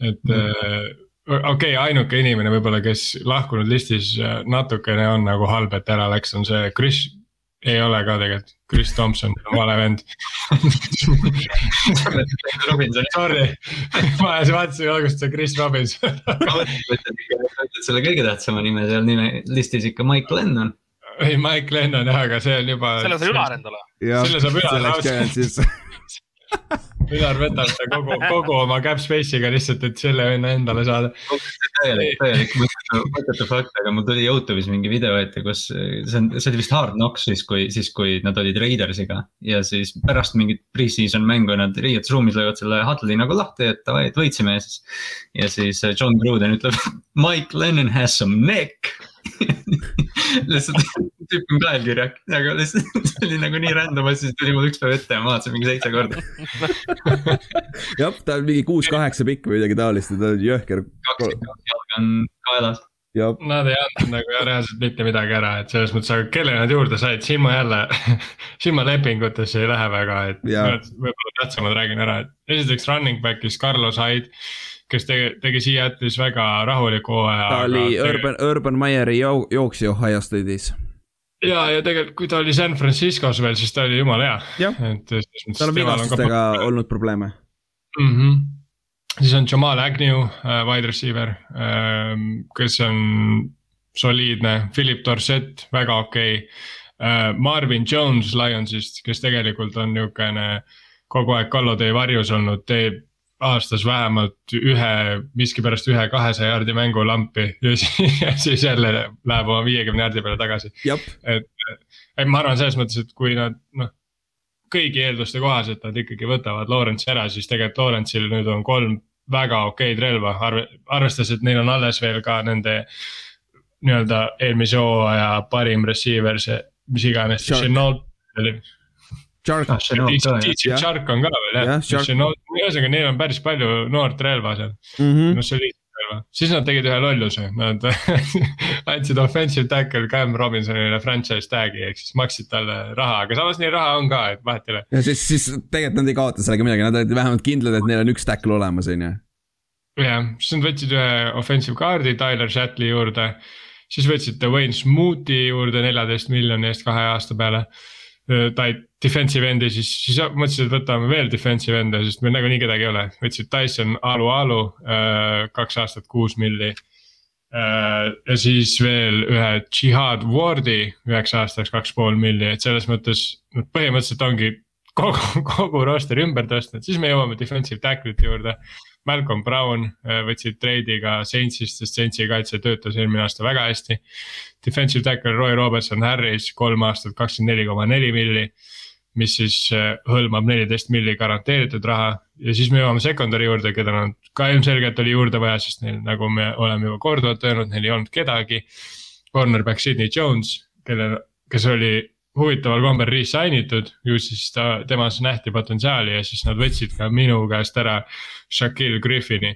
et mm. okei okay,, ainuke inimene võib-olla, kes lahkunud listis äh, natukene on nagu halb, et ära läks, on see Chris ei ole ka tegelikult, Chris Thompson on vale vend Sorry, ma vaatasin alguses see Chris Robinson selle kõige tähtsama nime seal nime listis ikka Mike Lennon. ei, Mike Lennon jah, aga see on juba. selle saab Ülar endale. selle saab Ülar. Ülar võtab ta kogu, kogu oma cap space'iga lihtsalt, et selle venna endale saada. täielik, täielik mõttetu fakt, aga mul tuli Youtube'is mingi video ette, kus see on, see oli vist Hard Knocks siis, kui, siis kui nad olid Raidersiga. ja siis pärast mingit pre-season mängu nad riietusruumis löövad selle huddle'i nagu lahti, et davai, et võitsime ja siis. ja siis John Gruden ütleb, Mike Lennon has some neck lihtsalt tüüp on kaelkirja, aga lihtsalt see oli nagu nii random asi, siis tuli mul üks päev ette ja ma vaatasin mingi seitse korda. jah, ta on mingi kuus-kaheksa pikk või midagi taolist ja ta on jõhker. kaks jalga on kaelas Nad ei andnud nagu reaalselt mitte midagi ära, et selles mõttes, aga kelle nad juurde said, siin ma jälle siin ma lepingutesse ei lähe väga, et võib-olla tähtsamad räägin ära, et esiteks running back'is Carlos Hyde. Kes tegi, tegi Seattle'is väga rahuliku hooaja. ta oli tegi... Urban, Urban Meyeri joo, jooksja Ohio State'is ja, ja tegelikult, kui ta oli San Franciscos veel, siis ta oli jumala hea. et. tal on vigastustega olnud probleeme mm. -hmm siis on Jamal Agnew äh,, wide receiver äh,, kes on soliidne, Philip Dorsett, väga okei okay. äh,. Marvin Jones Lionsist, kes tegelikult on niisugune kogu aeg kallutee varjus olnud, teeb aastas vähemalt ühe, miskipärast ühe kahesaja jaardi mängu lampi ja siis, ja siis jälle läheb oma viiekümne jaardi peale tagasi. et, et ma arvan selles mõttes, et kui nad noh, kõigi eelduste kohaselt nad ikkagi võtavad Lawrence'i ära, siis tegelikult Lawrence'il nüüd on kolm väga okeid relva, arve, arvestades, et neil on alles veel ka nende nii-öelda eelmise hooaja parim receiver, see, mis iganes, Chenault oli. Shark ah,. Shark on ka veel jah, ühesõnaga neil on päris palju noort relva seal mm -hmm., no soliidne relva, siis nad tegid ühe lolluse, nad andsid offensive tackle Cam Robinsonile franchise tag'i ehk siis maksid talle raha, aga samas neil raha on ka, et vahet ei ole. ja siis, siis tegelikult nad ei kaota sellega midagi, nad olid vähemalt kindlad, et neil on üks tackle olemas, on ju jah, siis nad võtsid ühe offensive guard'i Tyler Shatley juurde. siis võtsid Wayne Smooth'i juurde neljateist miljoni eest kahe aasta peale. Ta defensive end'i, siis, siis mõtlesid, et võtame veel defensive end'e, sest meil nagunii kedagi ei ole. võtsid Tyson Alu Alu kaks aastat kuus milli. ja siis veel ühe Jihad Wardi üheks aastaks kaks pool milli, et selles mõttes põhimõtteliselt ongi kogu, kogu roster ümber tõstnud, siis me jõuame defensive tackle'ite juurde Malcolm Brown äh, võtsid treidiga Saintsist, sest Saintsi kaitse töötas eelmine aasta väga hästi. Defensive tackle Roy Robertson Harris kolm aastat kakskümmend neli koma neli milli. mis siis äh, hõlmab neliteist milli garanteeritud raha ja siis me jõuame secondary juurde, keda nad ka ilmselgelt oli juurde vaja, sest neil, nagu me oleme juba korduvalt öelnud, neil ei olnud kedagi. Cornerback Sydney Jones, kellel, kes oli huvitaval kombel resign itud, ju siis ta, temas nähti potentsiaali ja siis nad võtsid ka minu käest ära Shaquille Griffini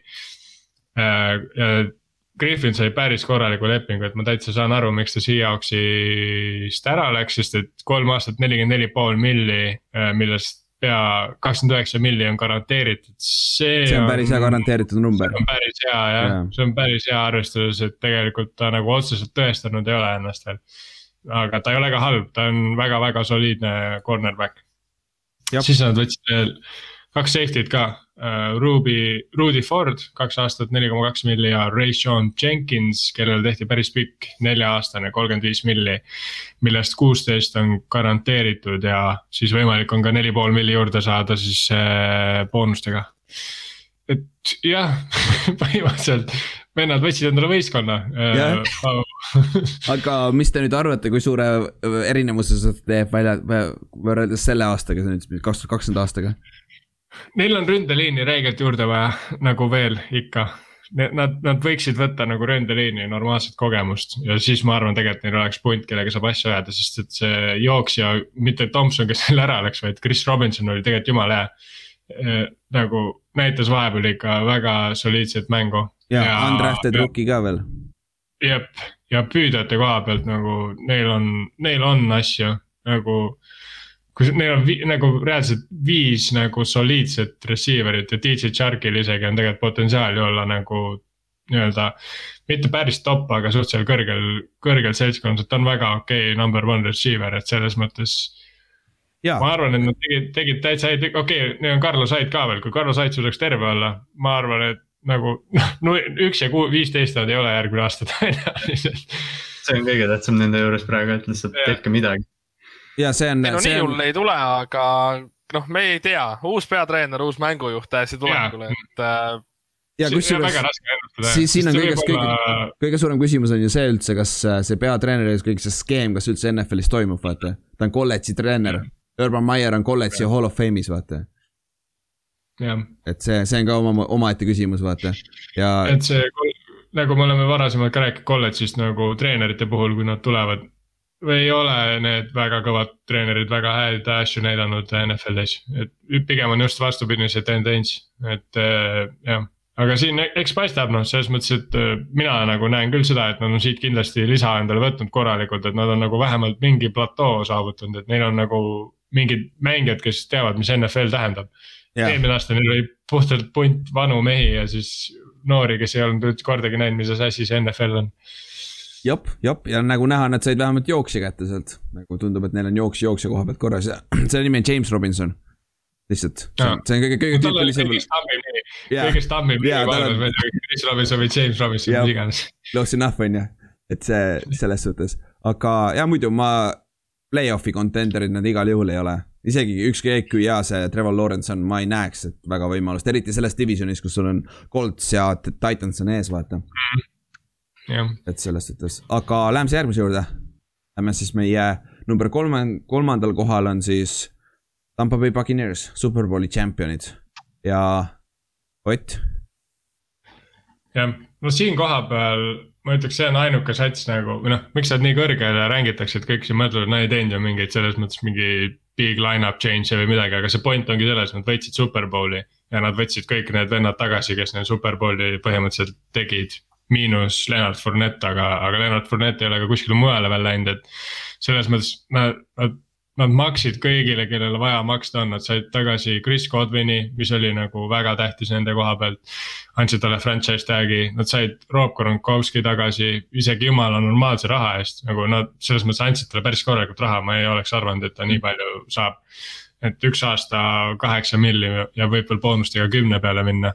äh,. Griffin sai päris korraliku lepingu, et ma täitsa saan aru, miks ta Seahawksist ära läks, sest et kolm aastat nelikümmend neli pool milli äh,, millest pea kakskümmend üheksa milli on garanteeritud, see. see on päris hea garanteeritud number. see on päris hea jah ja., see on päris hea arvestades, et tegelikult ta nagu otseselt tõestanud ei ole ennast veel aga ta ei ole ka halb, ta on väga-väga soliidne cornerback. siis nad võtsid veel kaks safety't ka uh,, Ruby, Rudy Ford, kaks aastat, neli koma kaks milli ja Rayshon Jenkins, kellele tehti päris pikk nelja-aastane, kolmkümmend viis milli. millest kuusteist on garanteeritud ja siis võimalik on ka neli pool milli juurde saada siis uh, boonustega. et jah põhimõtteliselt vennad võtsid endale võistkonna yeah. aga mis te nüüd arvate, kui suure erinevuse see teeb välja, võrreldes selle aastaga, see nüüd kaks tuhat kakskümmend aastaga? Neil on ründeliini räigelt juurde vaja, nagu veel ikka. Nad, nad võiksid võtta nagu ründeliini normaalset kogemust ja siis ma arvan, tegelikult neil oleks punt, kellega saab asju ajada, sest et see jooksja, mitte Tomson, kes selle ära läks, vaid Chris Robinson oli tegelikult jumala hea. nagu näitas vahepeal ikka väga soliidset mängu ja, ja undrafted rookie ka veel. jep, ja püüdjate koha pealt nagu neil on, neil on asju nagu. Kui neil on vi, nagu reaalselt viis nagu soliidset receiver'it ja DJ Charkil isegi on tegelikult potentsiaali olla nagu nii-öelda. mitte päris top, aga suhteliselt kõrgel, kõrgel seltskonnal, ta on väga okei okay, number one receiver, et selles mõttes. Ja. ma arvan, et nad tegid, tegid täitsa häid, okei okay,, neil on Carlos Hyde ka veel, kui Carlos Hyde suudaks terve olla, ma arvan, et nagu no üks ja viisteist nad ei ole järgmine aasta tõenäoliselt. see on kõige tähtsam nende juures praegu, et lihtsalt tehke midagi. Ja see on. no nii hull on... ei tule, aga noh, me ei tea, uus peatreener, uus mängujuht täiesti tulekul, et äh, ja kusjuures, siis siin on kõige, kõige, kõige suurem küsimus on ju see üldse, kas äh, see peatreener ja kõik see skeem, kas üldse NFL-is toimub, vaata. ta on kolledži treener, Urban Meyer on kolledži Hall of Fame'is, vaata et see, see on ka oma, omaette küsimus, vaata ja. et see nagu me oleme varasemalt ka rääkinud kolledžist nagu treenerite puhul, kui nad tulevad. Ei ole need väga kõvad treenerid väga häid asju näidanud NFL-is, et pigem on just vastupidine see tendents, et äh, jah aga siin eks paistab noh, selles mõttes, et äh, mina nagu näen küll seda, et nad on siit kindlasti lisa endale võtnud korralikult, et nad on nagu vähemalt mingi platoo saavutanud, et neil on nagu mingid mängijad, kes teavad, mis NFL tähendab. eelmine aasta neil oli puhtalt punt vanu mehi ja siis noori, kes ei olnud üldse kordagi näinud, mis asi see NFL on. Jep, jep ja nagu näha, nad said vähemalt jooksja kätte sealt, nagu tundub, et neil on jooks jooksja koha pealt korras. Ja selle nimi on James Robinson. lihtsalt, see on, kõige, kõige tüüpilisem. kõigest tammib nimi. Maailmas, ma ei tea, Chris Robinson või James Robinson, mis iganes. Close enough on ju, et see selles suhtes, aga ja muidu ma play-off'i contender'id nad igal juhul ei ole. Isegi ükskõik kui hea see Trevor Lawrence on, ma ei näeks, et väga võimalust, eriti selles divisionis, kus sul on Colts ja Titans on ees, vaata. Mm.. Et selles suhtes, aga läheme siis järgmise juurde. Lähme siis meie number kolme, kolmandal kohal on siis Tampa Bay Buccaneers, Superbowli tšempionid ja Ott. jah, no siin kohapeal ma ütleks, see on ainuke sats nagu või noh, miks nad nii kõrgele rängitakse, et kõik siin mõtlevad, no ei teinud ju mingeid selles mõttes mingi big line-up change'e või midagi, aga see point ongi selles, nad võitsid Superbowli. ja nad võtsid kõik need vennad tagasi, kes neil Superbowli põhimõtteliselt tegid. Miinus Leonard Fournette, aga, aga Leonard Fournette ei ole ka kuskile mujale veel läinud, et. selles mõttes nad, nad nad maksid kõigile, kellele vaja maksta on, nad said tagasi Chris Godwini, mis oli nagu väga tähtis nende koha pealt. andsid talle franchise tag'i, nad said Rob Gronkowski tagasi, isegi jumala normaalse raha eest, nagu nad selles mõttes andsid talle päris korralikult raha, ma ei oleks arvanud, et ta nii palju saab. et üks aasta kaheksa milli ja võib veel boonustega kümne peale minna.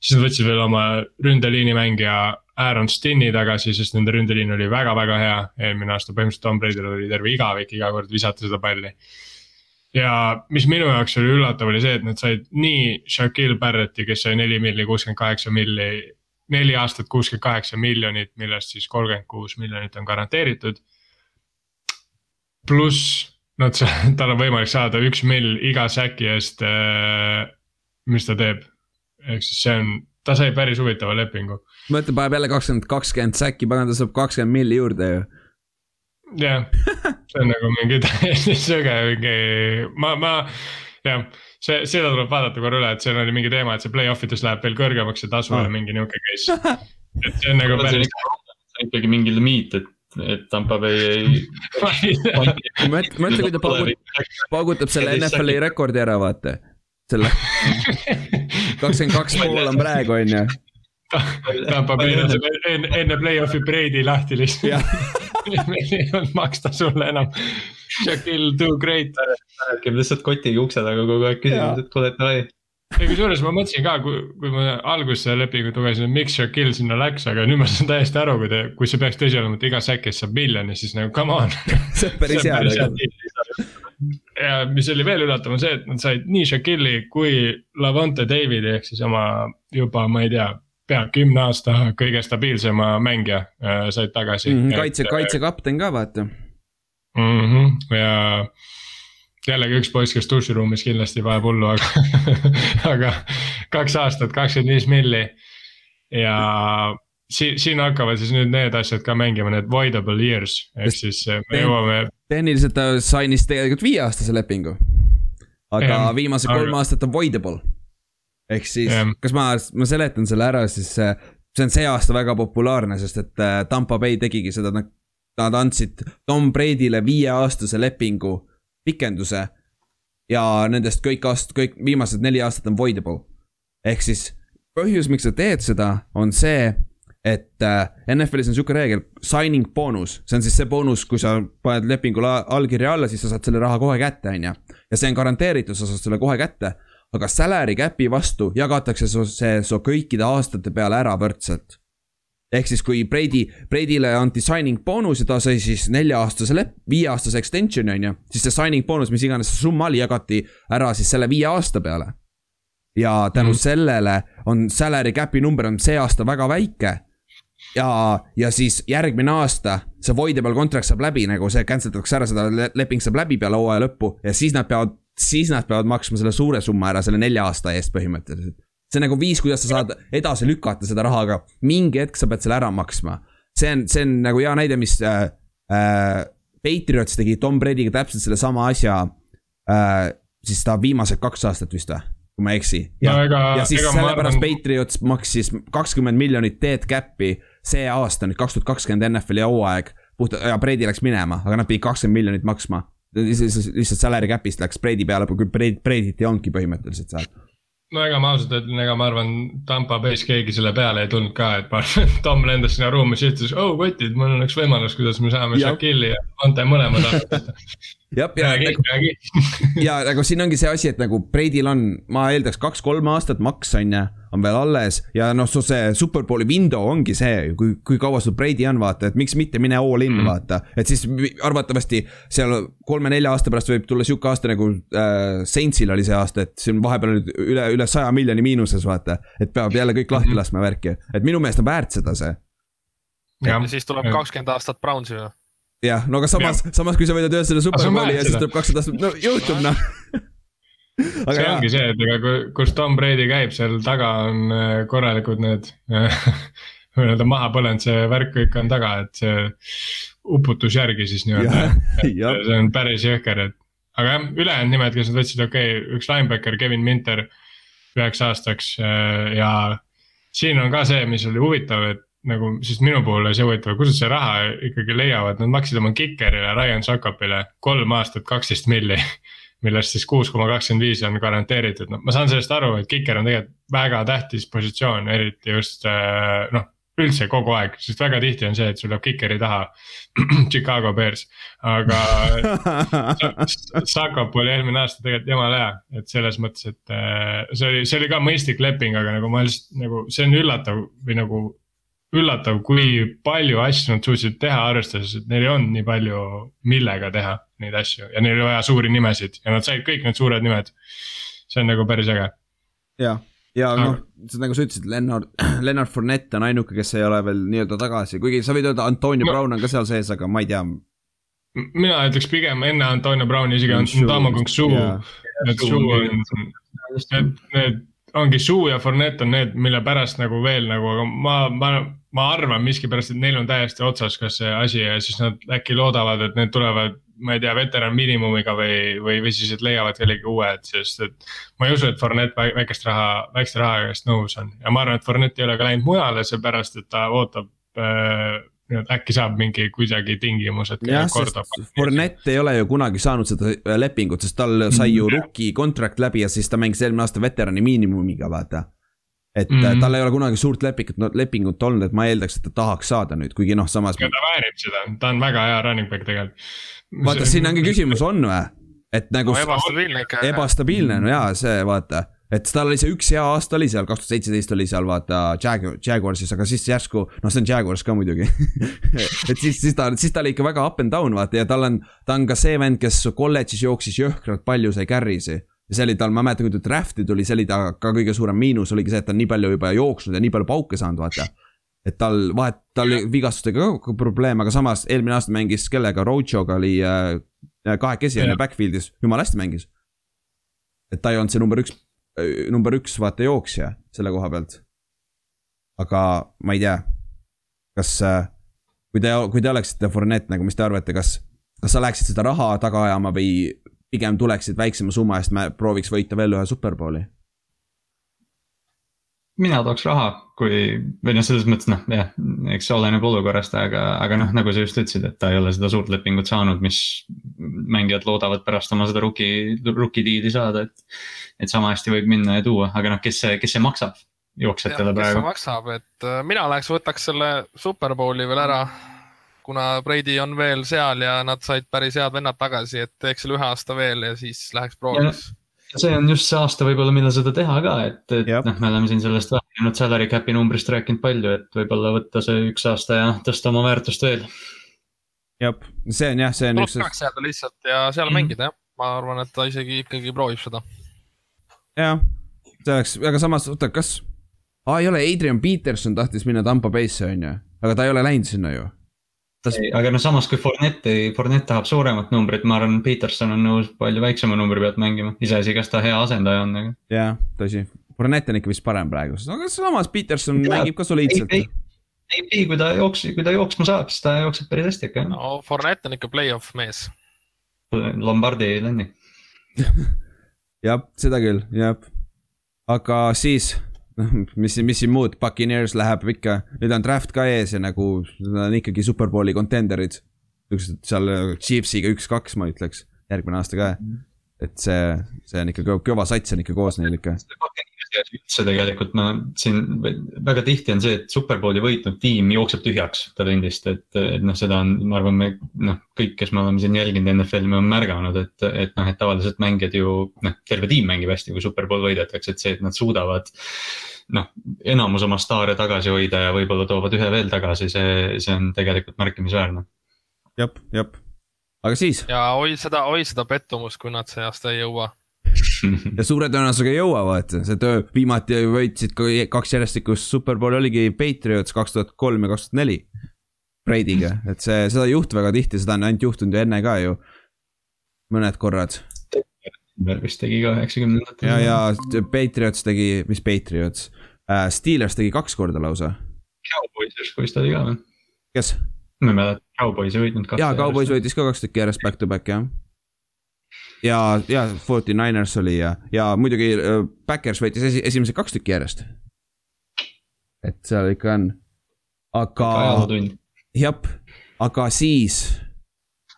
Siis nad võtsid veel oma ründeliini mängija Aaron Stinni tagasi, sest nende ründeliin oli väga-väga hea, eelmine aasta põhimõtteliselt Tom Brady'l oli terve igavik iga kord visata seda palli. ja mis minu jaoks oli üllatav, oli see, et nad said nii Shaquille Barrett'i, kes sai neli milli, kuuskümmend kaheksa milli. neli aastat kuuskümmend kaheksa miljonit, millest siis kolmkümmend kuus miljonit on garanteeritud. pluss nad, tal on võimalik saada üks mill iga säki eest äh,, mis ta teeb. Ehk siis see on ta sai päris huvitava lepingu. mõtle, paneb jälle kakskümmend, kakskümmend säkki, pagan, ta saab kakskümmend milli juurde ju. jah, see on nagu mingi täiesti söge, mingi, ma, ma, jah see, seda tuleb vaadata korra üle, et seal oli mingi teema, et see play-off ides läheb veel kõrgemaks see tasu ja oh. mingi nihuke case. et see on nagu päris. ikkagi mingi limiit, et, et Tampa Bay ei mõtle, kui ta paugutab, paugutab selle NFL-i rekordi ära, vaata selle kakskümmend kaks pool on praegu, on ju. Tampa Bay laseb enne, enne play-off'i Brady lahti lihtsalt meil ei olnud maksta sulle enam. Shaquille do great. räägib lihtsalt kotiga ukse taga kogu aeg küsimus, et kuule, davai ei kusjuures ma mõtlesin ka, kui, kui ma alguses seda lepingut lugesin, et miks Shaquille sinna läks, aga nüüd ma saan täiesti aru, kui te, kui see peaks tõsi olema, et iga säk eest saab miljoni, siis nagu come on. see on päris hea ja mis oli veel üllatav, on see, et nad said nii Shaquille'i kui Lavonte Davidi ehk siis oma juba, ma ei tea, pea kümne aasta kõige stabiilsema mängija äh, said tagasi mm. -hmm, kaitse, kaitsekapten ka vaata mm. -hmm, ja jällegi üks poiss, kes duširuumis kindlasti vajab hullu, aga aga kaks aastat, kakskümmend viis milli ja siin, siin hakkavad siis nüüd need asjad ka mängima, need voidable years, ehk siis eh, me jõuame. tehniliselt ta sainis tegelikult viieaastase lepingu. aga ja, viimased kolm aga... aastat on voidable. ehk siis, kas ma, ma seletan selle ära, siis eh, see on see aasta väga populaarne, sest et eh, Tampa Bay tegigi seda, nad, nad andsid Tom Brady'le viieaastase lepingu pikenduse. ja nendest kõik aast-, kõik viimased neli aastat on voidable. ehk siis põhjus, miks sa teed seda, on see et äh, NFL-is on sihuke reegel, signing boonus, see on siis see boonus, kui sa paned lepingule allkirja alla, siis sa saad selle raha kohe kätte, on ju. ja see on garanteeritud, sa saad selle kohe kätte. aga salary cap'i vastu jagatakse su see su kõikide aastate peale ära võrdselt. ehk siis, kui Brady, Brady'le anti signing boonus ja ta sai siis nelja-aastase lep-, viieaastase extension'i on ju. siis see signing boonus, mis iganes see summa oli, jagati ära siis selle viie aasta peale ja tänu mm sellele on salary cap'i number on see aasta väga väike ja, ja siis järgmine aasta see voidable contract saab läbi, nagu see cancel datakse ära, seda leping saab läbi peale hooaja lõppu ja siis nad peavad, siis nad peavad maksma selle suure summa ära selle nelja aasta eest põhimõtteliselt. see on nagu viis, kuidas sa saad edasi lükata seda raha, aga mingi hetk sa pead selle ära maksma. see on, see on nagu hea näide, mis äh, äh, Patriots tegi Tom Brady'ga täpselt sellesama asja äh,. siis ta viimased kaks aastat vist või, kui ma ei eksi. ja, no, ega, ja siis sellepärast arvan... Patriots maksis kakskümmend miljonit dead cap'i see aasta nüüd kaks tuhat kakskümmend NFL-i hooaeg. puht, ja Brady läks minema, aga nad pidid kakskümmend miljonit maksma. lihtsalt salary cap'ist läks Brady peale, kui Brady't ei olnudki põhimõtteliselt seal no ega ma ausalt ütlen, ega ma arvan, Tampa Bay's keegi selle peale ei tulnud ka, et ma arvan, et Tom lendas sinna ruumi, siis ütles, oh kotid, mul on üks võimalus, kuidas me saame Shaquille'i ja Ante mõlemad jah, ja, ja, ja nagu siin ongi see asi, et nagu Brady'l on, ma eeldaks kaks-kolm aastat maks on ju on veel alles ja noh, su see superbowli window ongi see, kui, kui kaua sul Brady on, vaata, et miks mitte mine all in mm., vaata. et siis arvatavasti seal kolme-nelja aasta pärast võib tulla sihuke aasta nagu äh, Saintsil oli see aasta, et siin vahepeal nüüd üle, üle saja miljoni miinuses, vaata. et peab jälle kõik lahti mm -hmm. laskma värki, et minu meelest on väärt seda see. ja siis tuleb kakskümmend aastat Brownsi ju jah, no aga samas, samas kui sa võidad ühe selle superbowli ja siis tuleb kakssada aastat, no juhtub noh see jah. ongi see, et ega kus Tom Brady käib, seal taga on äh, korralikud need nii-öelda maha põlenud, see värk kõik on taga, et see uputus järgi siis nii-öelda. see on päris jõhker, et aga jah, ülejäänud nimed, kes nad võtsid, okei okay,, üks linebacker, Kevin Minter üheks aastaks äh, ja siin on ka see, mis oli huvitav, et nagu, sest minu puhul oli see huvitav, kuidas see raha ikkagi leiavad, nad maksid oma kikerile, Ryan Sokopile kolm aastat kaksteist milli millest siis kuus koma kakskümmend viis on garanteeritud, noh, ma saan sellest aru, et kiker on tegelikult väga tähtis positsioon, eriti just äh, noh, üldse kogu aeg, sest väga tihti on see, et sul jääb kikeri taha Chicago Bears. aga Sakop oli eelmine aasta tegelikult jumala hea, et selles mõttes, et äh, see oli, see oli ka mõistlik leping, aga nagu ma lihtsalt nagu, see on üllatav või nagu üllatav, kui palju asju nad suutsid teha, arvestades, et neil ei olnud nii palju, millega teha neid asju ja neil oli vaja suuri nimesid ja nad said kõik need suured nimed. see on nagu päris äge. ja, ja noh, nagu sa ütlesid, Lennart, Lennart Fournette on ainuke, kes ei ole veel nii-öelda tagasi, kuigi sa võid öelda, Antonio no. Brown on ka seal sees, aga ma ei tea. mina ütleks pigem enne Antonio Browni isegi Antamo Kongsu, et Su on, need, need ongi Suu ja Fournette on need, mille pärast nagu veel nagu, aga ma, ma, ma arvan miskipärast, et neil on täiesti otsas, kas see asi ja siis nad äkki loodavad, et need tulevad ma ei tea, veteran miinimumiga või, või, või siis, et leiavad kellegi uue, et sest, et. ma ei usu, et Fournette väikest raha, väikeste raha eest nõus on ja ma arvan, et Fournette ei ole ka läinud mujale, seepärast et ta ootab äh, äkki saab mingi kuidagi tingimused. jah, sest Fournette ei ole ju kunagi saanud seda äh, lepingut, sest tal sai ju mm, rookie contract läbi ja siis ta mängis eelmine aasta veterani miinimumiga, vaata. Et mm -hmm. tal ei ole kunagi suurt lepingut no,, lepingut olnud, et ma eeldaks, et ta tahaks saada nüüd, kuigi noh, samas. ja ta väärib seda, ta on väga hea running back tegelikult vaata, siin ongi küsimus, on või? et nagu no,. ebastabiilne ikka. ebastabiilne, no jaa, see vaata et tal oli see üks hea aasta oli seal, kaks tuhat seitseteist oli seal vaata Jag-, Jaguarsis, aga siis järsku, noh, see on Jaguars ka muidugi et siis, siis ta, siis ta oli ikka väga up and down vaata ja tal on, ta on ka see vend, kes kolledžis jooksis jõhkralt palju, sai carry'si. Ja see oli tal, ma mäletan, kui ta draft'i tuli, see oli ta ka kõige suurem miinus oligi see, et ta on nii palju juba jooksnud ja nii palju pauke saanud, vaata et tal vahet, tal oli vigastustega ka probleem, aga samas eelmine aasta mängis kellega, Rocho'ga oli äh, kahekesi on ju backfield'is, jumala hästi mängis. et ta ei olnud see number üks, äh, number üks vaata jooksja selle koha pealt. aga ma ei tea, kas äh,, kui te, kui te oleksite Fournette nagu, mis te arvate, kas, kas sa läheksid seda raha taga ajama või pigem tuleksid väiksema summa eest, prooviks võita veel ühe superbowli? mina tooks raha, kui, või noh, selles mõttes noh, jah, eks see oleneb olukorrast, aga, aga noh, nagu sa just ütlesid, et ta ei ole seda suurt lepingut saanud, mis mängijad loodavad pärast oma seda rookie, rookie deal'i saada, et. et sama hästi võib minna ja tuua, aga noh, kes see, kes see maksab jooksjatele praegu? kes see maksab, et äh, mina läheks, võtaks selle superbowli veel ära. Kuna Brady on veel seal ja nad said päris head vennad tagasi, et teeks selle ühe aasta veel ja siis läheks prooviks see on just see aasta võib-olla, millal seda teha ka, et, et noh, me oleme siin sellest rääkinud salary cap'i numbrist rääkinud palju, et võib-olla võtta see üks aasta ja tõsta oma väärtust veel. jah, see on jah, see on tuleks jääda lihtsalt ja seal mm. mängida jah, ma arvan, et ta isegi ikkagi proovib seda. jah, see oleks, aga samas oota, kas, aa ei ole, Adrian Peterson tahtis minna Tampa Bay'sse on ju, aga ta ei ole läinud sinna ju Tas... aga no samas, kui Fournette, Fournette tahab suuremat numbrit, ma arvan, Peterson on nõus palju väiksema numbri pealt mängima, iseasi, kas ta hea asendaja on, aga. jah, tõsi, Fournette on ikka vist parem praegu, aga samas Peterson ja, mängib ka soliidselt. ei, ei, ei, kui ta jooks, kui ta jooksma saab, siis ta jookseb päris hästi ikka. no Fournette on ikka play-off mees. Lombardi länni jah, seda küll, jah. aga siis, noh, mis, mis siin muud, Puccaneers läheb ikka, nüüd on draft ka ees ja nagu nad on ikkagi superbowli contender'id. niisugused seal Chiefsiga üks-kaks, ma ütleks, järgmine aasta ka. -hmm et see, see on ikka kõva sats on ikka koos neil ikka. Üldse tegelikult ma siin väga tihti on see, et superbowli võitnud tiim jookseb tühjaks talendist, et, et noh, seda on, ma arvan, me noh, kõik, kes me oleme siin jälginud NFL-i, me oleme märganud, et, et noh, et tavaliselt mängijad ju noh, terve tiim mängib hästi, kui superbowl võidetakse, et see, et nad suudavad noh, enamus oma staare tagasi hoida ja võib-olla toovad ühe veel tagasi, see, see on tegelikult märkimisväärne. jah, jah aga siis. ja oi seda, oi seda pettumust, kui nad see aasta ei jõua ja suure tõenäosusega ei jõua, vaata, see töö, viimati võitsid kaks järjestikust superbowli oligi Patriots kaks tuhat kolm ja kaks tuhat neli. Brady'ga, et see, seda ei juhtu väga tihti, seda on ainult juhtunud ju enne ka ju. mõned korrad. vist tegi ka üheksakümnendatel. ja, ja Patriots tegi, mis Patriots uh,, Steelers tegi kaks korda lausa. Cowboys justkui vist oli ka või? kes? ma ei mäleta, Cowboys ei võitnud kaks. jaa, Cowboys võitis ka kaks tükki järjest back to back jah. Ja, ja Forty Niners oli ja, ja muidugi äh, Backers võitis esi, esimesed kaks tükki järjest. et seal ikka on, aga. jah, aga siis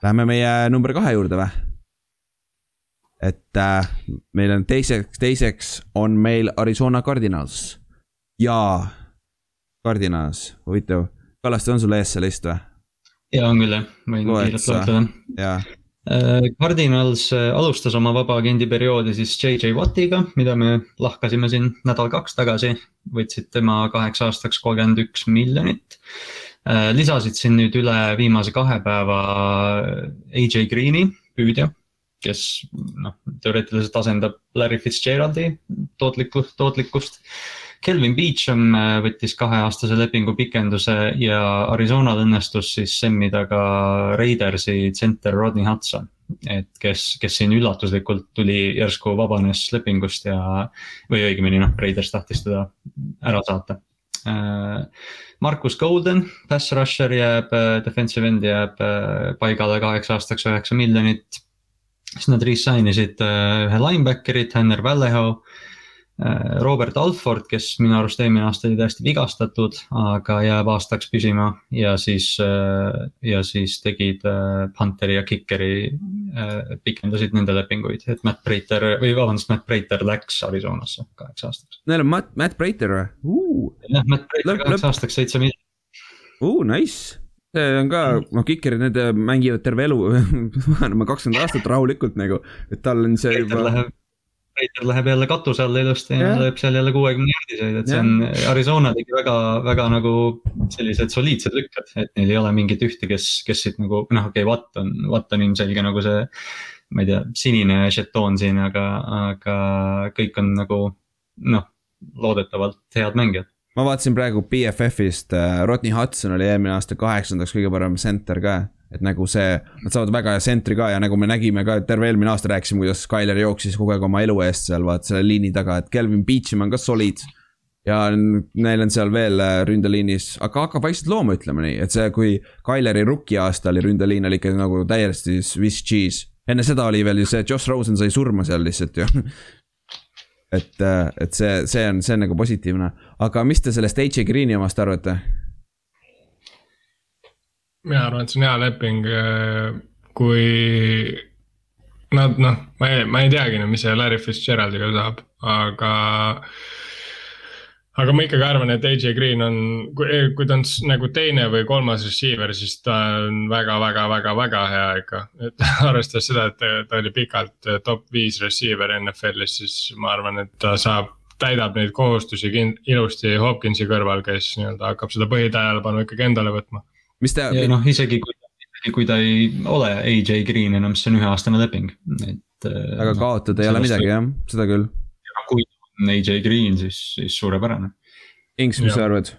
läheme meie number kahe juurde või? et äh, meil on teiseks, teiseks on meil Arizona Cardinals ja Cardinals, huvitav Kallaste on sul ees see list või? ja on küll jah, võin kiirelt loetleda. Äh, Cardinals äh, alustas oma vabaagendi perioodi siis JJ Wattiga, mida me lahkasime siin nädal-kaks tagasi. võtsid tema kaheks aastaks kolmkümmend üks miljonit. Äh, lisasid siin nüüd üle viimase kahe päeva AJ Green'i, püüdja, kes noh, teoreetiliselt asendab Larry Fitzgeraldi tootlikkust, tootlikkust Kelvin Beacham äh, võttis kaheaastase lepingu pikenduse ja Arizonal õnnestus siis semmida ka Raidersi tsenter Rodney Hudson. et kes, kes siin üllatuslikult tuli järsku vabanes lepingust ja, või õigemini noh, Raiders tahtis teda ära saata. Äh, Markus Golden, pass rusher jääb, äh, defensive end jääb paigale kaheks aastaks üheksa miljonit. siis nad resign isid ühe linebacker'it, Henner Vallejo Äh, Robert Alford, kes minu arust eelmine aasta oli täiesti vigastatud, aga jääb aastaks püsima ja siis, äh, ja siis tegid äh, ja Kickeri, pikendasid nende lepinguid, et Matt Breiter või vabandust, Matt Breiter läks Arizonasse kaheks aastaks. Neil on Matt, Matt Breiter või uh.? jah, Matt Breiter kaheks aastaks seitse miljonit. Uh, nice see on ka, noh, Kikerid, need mängivad terve elu kakskümmend aastat rahulikult nagu, et tal on see juba. Läheb Raider läheb jälle katuse alla ilusti ja, lööb seal jälle kuuekümne jardiseid, et see on, Arizona tegi väga, väga nagu sellised soliidsed lükked, et neil ei ole mingit ühte, kes, kes siit nagu noh, okei okay,, Watt on, Watt on ilmselge nagu see. ma ei tea, sinine žetoon siin, aga, aga kõik on nagu noh, loodetavalt head mängijad ma vaatasin praegu BFF-ist, äh, Rodney Hudson oli eelmine aasta kaheksandaks kõige parem center ka et nagu see, nad saavad väga hea sentri ka ja nagu me nägime ka terve eelmine aasta rääkisime, kuidas Skyler jooksis kogu aeg oma elu eest seal vaata selle liini taga, et Kelvin Beachim on ka solid. ja neil on seal veel äh, ründeliinis, aga hakkab vaikselt looma, ütleme nii, et see, kui Kyleri rookie aasta oli ründeliin oli ikka nagu täiesti Swiss cheese. enne seda oli veel ju see, Josh Rosen sai surma seal lihtsalt ju et, äh, et see, see on, see on nagu positiivne, aga mis te sellest AJ Green'i omast arvate? mina arvan, et see on hea leping, äh, kui nad noh, ma ei, ma ei teagi mis see Larry Fitzgeraldiga saab, aga. Aga ma ikkagi arvan, et AJ Green on, kui, kui ta on nagu teine või kolmas receiver, siis ta on väga-väga-väga-väga hea ikka. et arvestades seda, et ta oli pikalt top viis receiver NFL-is, siis ma arvan, et ta saab täidab neid kohustusi ilusti Hopkinsi kõrval, kes nii-öelda hakkab seda põhitähelepanu ikkagi endale võtma mis ta. noh, isegi kui, kui ta ei ole AJ Green enam, siis see on üheaastane leping, et. aga äh, kaotada ei ole midagi jah, seda küll. AJ Green, siis, siis suurepärane. Inks, mis sa arvad?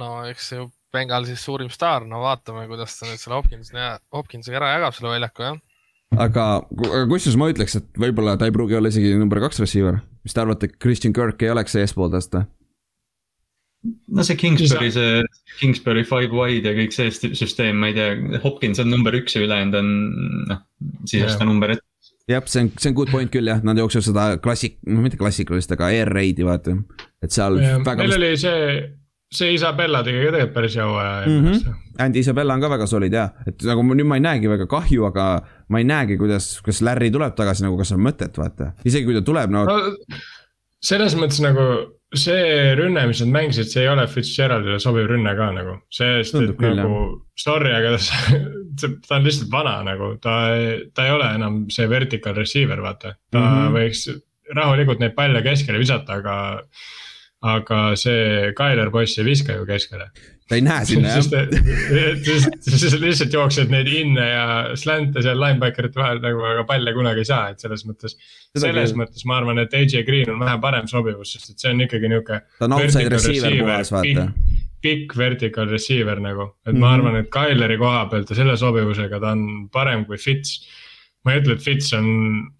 no eks see Bengalsis suurim staar, no vaatame, kuidas ta nüüd selle Hopkinsi, Hopkinsiga ära jagab selle väljaku jah. aga, aga kusjuures ma ütleks, et võib-olla ta ei pruugi olla isegi number kaks receiver mis te arvate, Christian Kirk ei oleks eespool tast või? no see Kingsbury, see Kingsbury five wide ja kõik see süsteem, ma ei tea, Hopkins on number üks ja ülejäänud on noh, sisesta number ette. Jah, see on, see on good point küll jah, nad jooksevad seda klassik-, no mitte klassikalist, aga air raid'i vaata, et seal. meil oli see, see Isabella tegi ka tegelikult päris hea hooaja mm. -hmm. Andy Isabella on ka väga solid jah, et nagu nüüd ma ei näegi väga kahju, aga ma ei näegi, kuidas, kas Larry tuleb tagasi nagu, kas on mõtet, vaata, isegi kui ta tuleb no, no. selles mõttes nagu see rünne, mis nad mängisid, see ei ole Fitzgeraldile sobiv rünne ka nagu, sest et küll, nagu sorry, aga ta, ta on lihtsalt vana nagu, ta, ta ei ole enam see vertical receiver, vaata. ta mm -hmm. võiks rahulikult neid palle keskele visata, aga, aga see Tyler poiss ei viska ju keskele ta ei näe sinna jah. siis lihtsalt jooksed neid in'e ja slant'e seal linebacker'ite vahel nagu, aga palle kunagi ei saa, et selles mõttes. selles mõttes ma arvan, et AJ Green on vähe parem sobivus, sest et see on ikkagi nihuke. ta on outside receiver puhas, vaata. pikk vertical receiver nagu, et mm -hmm. ma mhm. arvan, et Tyleri koha pealt ja selle sobivusega ta on parem kui Fitz. ma ei ütle, et Fitz on,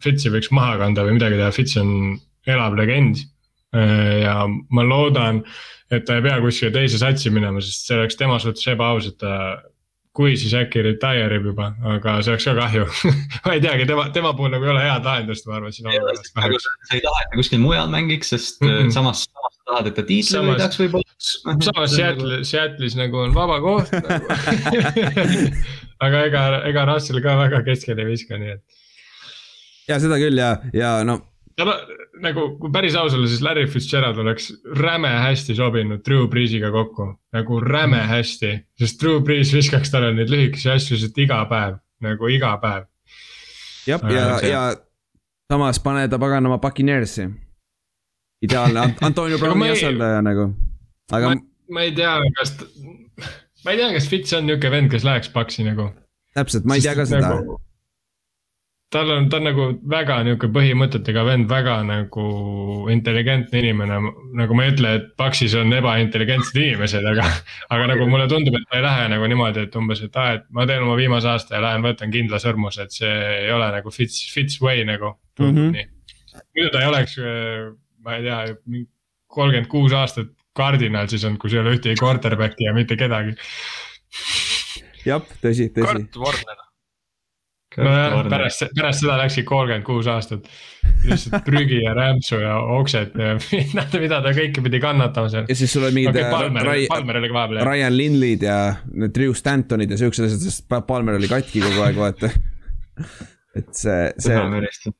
Fitzi võiks maha kanda või midagi teha, Fitz on elav legend. Ja ma loodan et ta ei pea kuskile teise satsi minema, sest see oleks tema suhtes ebaaus, et ta kui siis äkki retire ib juba, aga see oleks ka kahju ma ei teagi, tema, tema puhul nagu ei ole head lahendust, ma arvan, siin olukorras. nagu sa ei taha, et ta kuskil mujal mängiks, sest mm -hmm. samas, samas sa tahad, et ta tiitli võidaks võib-olla. samas Seattle, Seattle'is nagu on vaba koht nagu. aga ega, ega Russell ka väga keskele ei viska, nii et. ja seda küll ja, ja no no nagu, kui päris aus olla, siis Larry Fitzgerald oleks räme hästi sobinud Drew Breesiga kokku, nagu räme mm. hästi. sest Drew Brees viskaks talle neid lühikesi asju lihtsalt iga päev, nagu iga päev. jah, ja, ja, ja samas pane ta paganama Puccaneersi. ideaalne Antonio Browni asendaja nagu, aga. ma ei tea, kas, ma ei tea, kas Fitz on niuke vend, kes läheks Paxi nagu. täpselt, ma ei tea ka seda nagu tal on, ta on nagu väga nihuke põhimõtetega vend, väga nagu intelligentne inimene. nagu ma ei ütle, et Paxis on ebaintelligentsed inimesed, aga, aga nagu mulle tundub, et ta ei lähe nagu niimoodi, et umbes, et aa, et ma teen oma viimase aasta ja lähen võtan kindla sõrmuse, et see ei ole nagu fits, fits way nagu mm. -hmm. nii, muidu ta ei oleks, ma ei tea, kolmkümmend kuus aastat kardinal siis on, kus ei ole ühtegi quarterback'i ja mitte kedagi. jah, tõsi, tõsi. Kurt Warner nojah, pärast, pärast seda läkski kolmkümmend kuus aastat. lihtsalt prügi ja rämpsu ja oksed ja mida ta kõike pidi kannatama seal. ja siis sul oli mingid okay, Palmer, Rai, Palmer oli ka vahepeal. Ryan Linlid ja need Drew Stantonid ja siuksed asjad, sest Palmer oli katki kogu aeg, vaata. et see, see.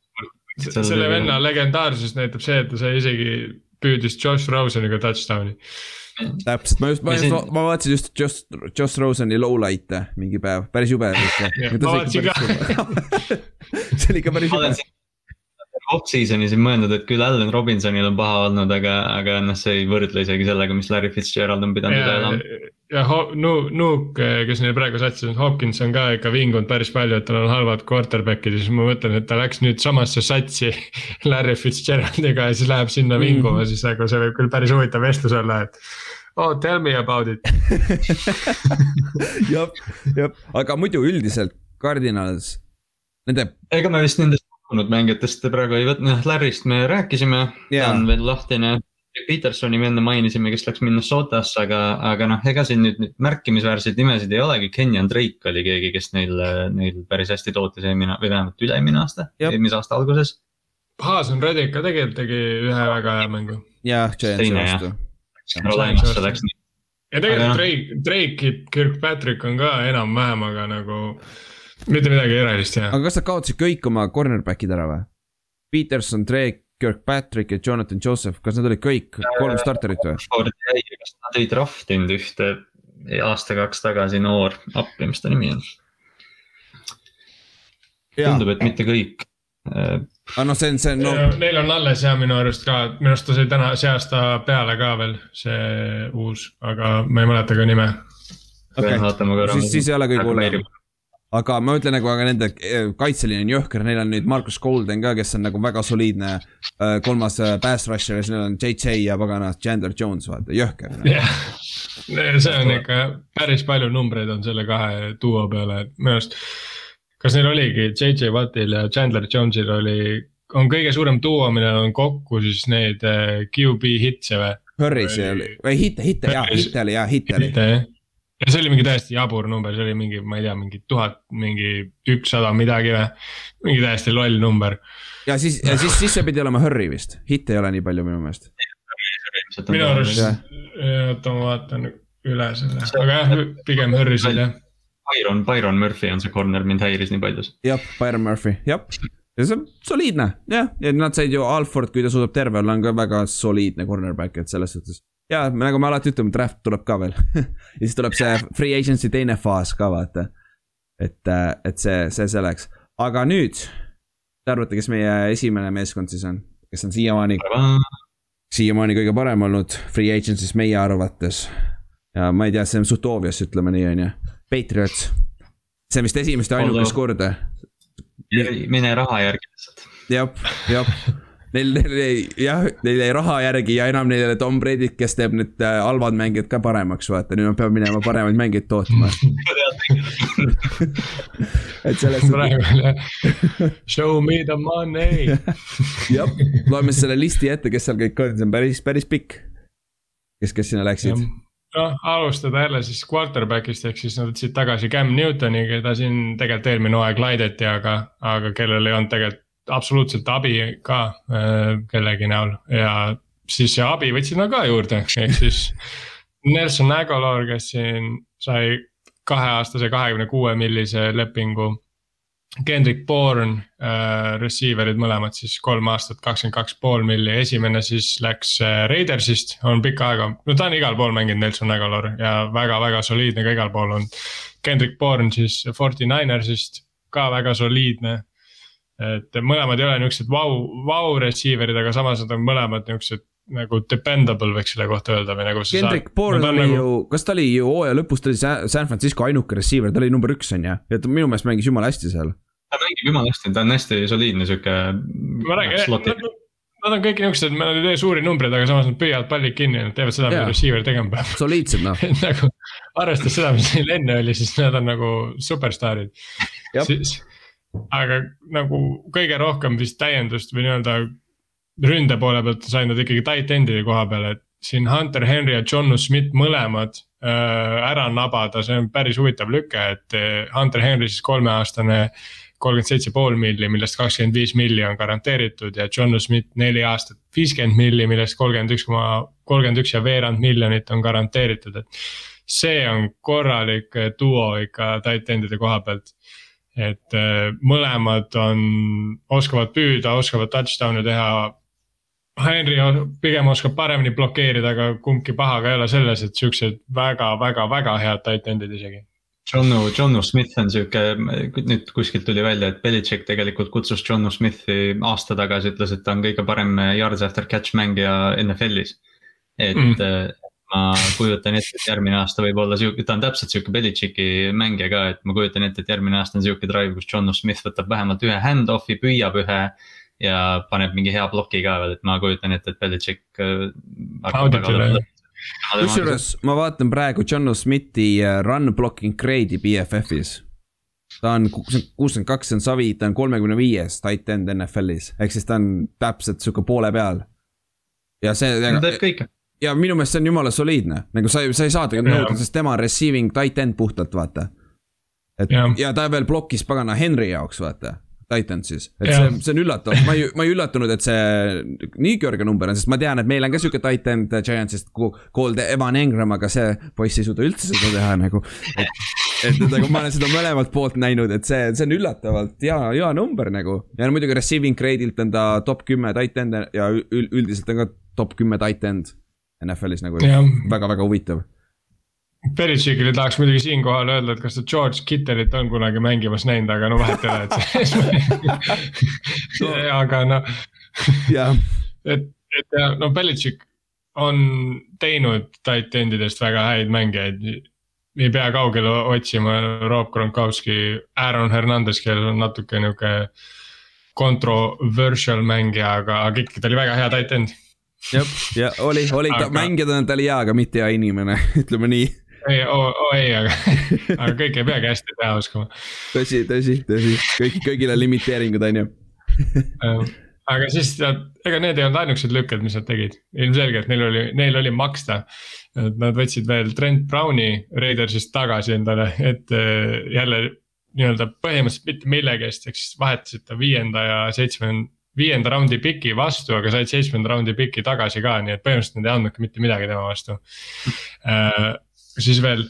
selle venna legendaarsus näitab see, et ta sai isegi, püüdis Josh Roseniga touchdown'i täpselt, ma just, ma just, ma vaatasin just Joss, Joss Roseni lowlight'e mingi päev, päris jube. see oli ikka päris jube. Off-season'is ei mõelnud, et küll Allan Robinsonil on paha olnud, aga, aga noh, see ei võrdle isegi sellega, mis Larry Fitzgerald on pidanud üle elama. Ja Nu-, Nuuk, kes neil praegu satsis on, Hopkins on ka ikka vingunud päris palju, et tal on halvad quarterback'id ja siis ma mõtlen, et ta läks nüüd samasse satsi Larry Fitzgeraldiga ja siis läheb sinna vinguma mm, -hmm. siis nagu see võib küll päris huvitav vestlus olla, et oh tell me about it jah, jah, aga muidu üldiselt Cardinals, nende. ega me vist nendest mängijatest praegu ei võtnud, noh Larry'st me rääkisime yeah., ta on veel lahtine. Petersoni me enne mainisime, kes läks Minnesotasse, aga, aga noh, ega siin nüüd märkimisväärseid nimesid ei olegi, Kenyan Drake oli keegi, kes neil, neil päris hästi tootis eelmine või vähemalt üle-eelmine aasta, eelmise aasta alguses. Haason Reddick ka tegelikult tegi ühe väga hea mängu. jah, Giantsi vastu Carolinasse läks nii. ja tegelikult noh. Drake, Drake'i Kirkpatrick on ka enam-vähem, aga nagu mitte midagi erilist jah. aga kas nad kaotasid kõik oma cornerback'id ära või? Peterson, Drake, Kirkpatrick ja Jonathan Joseph, kas nad olid kõik kolm starterit või? kas nad ei draft inud ühte aasta-kaks tagasi noor, appi, mis ta nimi on? tundub, et mitte kõik aga noh, see on, see on no.... Neil on alles ja minu arust ka, minu arust ta sai täna, see aasta peale ka veel see uus, aga ma ei mäleta ka nime. okei okay., siis, siis ei ole kõige hullem. Aga ma ütlen nagu, aga nende eh, kaitseliin on jõhker, neil on nüüd Marcus Golden ka, kes on nagu väga soliidne eh, kolmas eh, pass rusher ja siis neil on JJ ja pagana Chandler Jones, vaata, jõhker. No.. jah, see on ikka päris palju numbreid on selle kahe duo peale, et minu arust kas neil oligi JJ Wattil ja Chandler Jones'il oli on kõige suurem duo, millel on kokku siis neid äh, QB hitse või? Hurry's oli, või hitte, hitte jah, hitte oli jah, hitte oli. Ja see oli mingi täiesti jabur number, see oli mingi, ma ei tea, mingi tuhat, mingi ükssada midagi või, mingi täiesti loll number. ja siis, ja siis, siis see pidi olema Hurry vist, hitte ei ole nii palju minu meelest. minu arust, oota ma vaatan üle selle, aga jah, pigem Hurry's oli jah. Byron, Byron Murphy on see corner, mind häiris nii palju. jah, Byron Murphy, jah ja see on soliidne, jah, ja nad said ju Alford, kui ta suudab terve olla, on ka väga soliidne cornerback, et selles suhtes. Ja nagu me alati ütleme, draft tuleb ka veel ja siis tuleb see free agency teine faas ka vaata. et, et see, see selleks, aga nüüd. Te arvate, kes meie esimene meeskond siis on, kes on siiamaani, siiamaani kõige parem olnud free agency's meie arvates. ja ma ei tea, see on suht obvious, ütleme nii, on ju, Patriots. see on vist esimest ja ainukest korda mine raha järgi lihtsalt. jah, jah. Neil, neil ei, jah, neil jäi raha järgi ja enam neil ei ole Tom Brady't, kes teeb need äh, halvad mängijad ka paremaks, vaata, nüüd nad peavad minema paremaid mängijaid tootma. Et selles suhtes. Show me the money. Jah, loeme selle listi ette, kes seal kõik on, see on päris, päris pikk. kes, kes sinna läksid? Noh, alustada jälle siis quarterback'ist ehk siis nad võtsid tagasi Cam Newtoni, keda siin tegelikult eelmine hooaeg laideti, aga, aga kellel ei olnud tegelikult absoluutselt abi ka äh, kellegi näol. Ja siis see abi võtsid nad ka juurde, ehk siis Nelson Aguilar, kes siin sai kaheaastase kahekümne kuue millise lepingu. Kendrick Bourne äh,, receiver'id mõlemad siis kolm aastat, kakskümmend kaks pool milli, esimene siis läks äh, Raidersist, on pikka aega, no ta on igal pool mänginud, Nelson Aguilar ja väga-väga soliidne ka igal pool on. Kendrick Bourne siis Forty Ninersist, ka väga soliidne. Et mõlemad ei ole niuksed vau, vau receiver'id, aga samas nad on mõlemad niuksed nagu dependable võiks selle kohta öelda või nagu. Kendrick Bourne oli nagu... ju, kas ta oli ju hooaja lõpus, ta oli San Francisco ainuke receiver, ta oli number üks on ju, ja ta minu meelest mängis jumala hästi seal. ta mängib jumala hästi, ta on hästi soliidne sihuke. ma räägin, noh, nad on kõik niuksed, nad ei tee suuri numbreid, aga samas nad püüavad pallid kinni, nad teevad seda, mida receiver tegema peab. soliidsed noh nagu arvestades seda, mis neil enne oli, siis nad on nagu superstaarid. Aga nagu kõige rohkem vist täiendust või nii-öelda ründe poole pealt said nad ikkagi tight end'i koha peal, et siin Hunter Henry ja John Smith mõlemad äh, ära nabada, see on päris huvitav lüke, et äh, Hunter Henry siis kolmeaastane kolmkümmend seitse pool milli, millest kakskümmend viis milli on garanteeritud ja John Smith neli aastat viiskümmend milli, millest kolmkümmend üks koma, kolmkümmend üks ja veerand miljonit on garanteeritud, et. see on korralik duo ikka tight end'ide koha pealt. Et äh, mõlemad on, oskavad püüda, oskavad touchdown'e teha Henry pigem oskab paremini blokeerida, aga kumbki paha ka ei ole selles, et siuksed väga-väga-väga head tight end'id isegi. Johnu, Johnu Smith on sihuke, nüüd kuskilt tuli välja, et Belichik tegelikult kutsus Johnu Smithi aasta tagasi, ütles, et ta on kõige parem yards after catch mängija NFL-is. et mm. Ma kujutan ette, et järgmine aasta võib olla sihuke, ta on täpselt sihuke Belichiki mängija ka, et ma kujutan ette, et järgmine aasta on sihuke drive, kus Johnu Smith võtab vähemalt ühe hand-off'i, püüab ühe ja paneb mingi hea ploki ka veel, et ma kujutan ette, et Belichik. Äh, kusjuures ma vaatan praegu John Smithi äh, run blocking grade'i BFF-is. ta on kuuskümmend kaks, see on savi, ta on kolmekümne viies tight end NFL-is, ehk siis ta on täpselt sihuke poole peal. ja see. ta teeb kõike ja minu meelest see on jumala soliidne, nagu sa, sa ei saa tegelikult nõuda, sest tema on receiving tight end puhtalt, vaata. et ja, ja ta veel blokkis pagana Henry jaoks, vaata Titansis, et see, see on üllatav, ma ei, ma ei üllatunud, et see nii kõrge number on, sest ma tean, et meil on ka sihuke Titan Giantsist called Evan Engram, aga see poiss ei suuda üldse seda teha nagu. et, et nagu ma olen seda mõlemalt poolt näinud, et see, see on üllatavalt hea, hea number nagu. ja no muidugi receiving grade'ilt on ta top kümme titan ja üldiselt on ka top kümme titan NFL-is nagu väga-väga huvitav Belichickile tahaks muidugi siinkohal öelda, et kas ta George Kittelit on kunagi mängimas näinud, aga no vahet ei ole, et see aga noh. et, et ja no Belichik on teinud tight endidest väga häid mängijaid. ei pea kaugele otsima, Rob Gronkowski, Aaron Hernandez, kellel on natuke nihuke controversial mängija, aga, aga ikkagi ta oli väga hea tight jah, ja oli, oli ta aga... mängijana ta oli hea, aga mitte hea inimene, ütleme nii ei, ei, aga, aga kõike ei peagi hästi teha oskama. tõsi, tõsi, tõsi, kõik, kõigil on limiteeringud, on ju. aga siis ega need ei olnud ainukesed lükked, mis nad tegid, ilmselgelt neil oli, neil oli maksta. et nad võtsid veel Trent Browni Raidersist tagasi endale, et äh, jälle nii-öelda põhimõtteliselt mitte millegi eest, ehk siis vahetasid ta viienda ja seitsmenda viienda raundi piki vastu, aga said seitsmenda raundi piki tagasi ka, nii et põhimõtteliselt nad ei andnudki mitte midagi tema vastu. Uh,. siis veel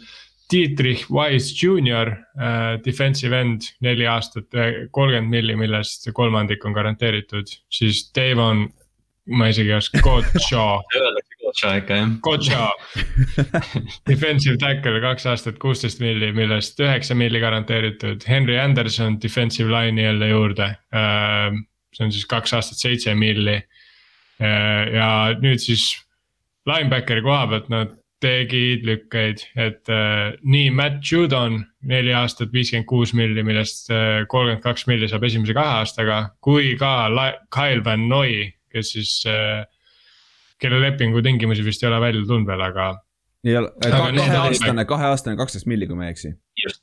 Dietrich Wise Junior uh,, defensive end, neli aastat, kolmkümmend milli, millest kolmandik on garanteeritud, siis Devon, ma isegi ei oska, Kocha Kocha ikka jah. Kocha defensive tackle kaks aastat, kuusteist milli, millest üheksa milli garanteeritud, Henry Anderson defensive line'i jälle juurde. Uh, see on siis kaks aastat seitse milli. ja nüüd siis linebackeri koha pealt nad tegid lükkeid, et äh, nii Matt Judon neli aastat viiskümmend kuus milli, millest äh, kolmkümmend kaks milli saab esimese kahe aastaga, kui ka Kyle Van Noy, kes siis äh,, kelle lepingu tingimusi vist ei ole välja tulnud veel, aga ei ole, kaheaastane, kaheaastane, kaksteist milli, kui ma ei eksi.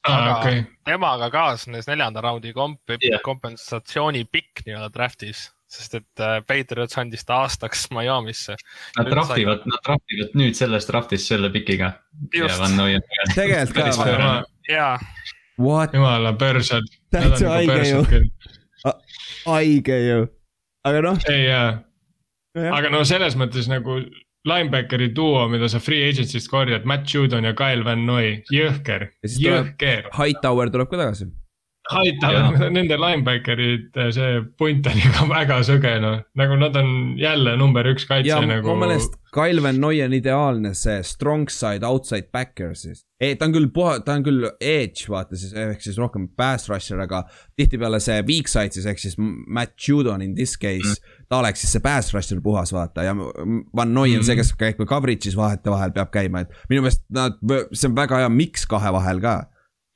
Aga okay. temaga kaasnes neljanda raundi komp yeah., kompensatsiooni pikk nii-öelda draft'is sest et äh, Patriots andis ta aastaks Miami'sse. Nad trahvivad sai..., nad trahvivad nüüd selles draft'is selle pikiga. tegelikult ka või? jaa. jumala börsad. täitsa haige ju. haige ju, aga noh. ei jaa, aga no selles mõttes nagu linebackeri duo, mida sa free agency'st korjad, Matt Judon ja Kyle Van Noy, jõhker, jõhker. Hightower tuleb ka tagasi. Hightower, nende linebacker'id, see punt on ikka väga sõge noh, nagu nad on jälle number üks kaitse ja, nagu. mu meelest Kyle Van Noy on ideaalne see strong side, outside backer siis. ta on küll puha, ta on küll edge vaata siis ehk siis rohkem pass rusher, aga tihtipeale see weak side siis ehk siis Matt Judon in this case mm ta oleks siis see pass rusher puhas, vaata ja Van Noy on mm see, kes käib ka coverage'is vahetevahel peab käima, et minu meelest nad, see on väga hea miks kahe vahel ka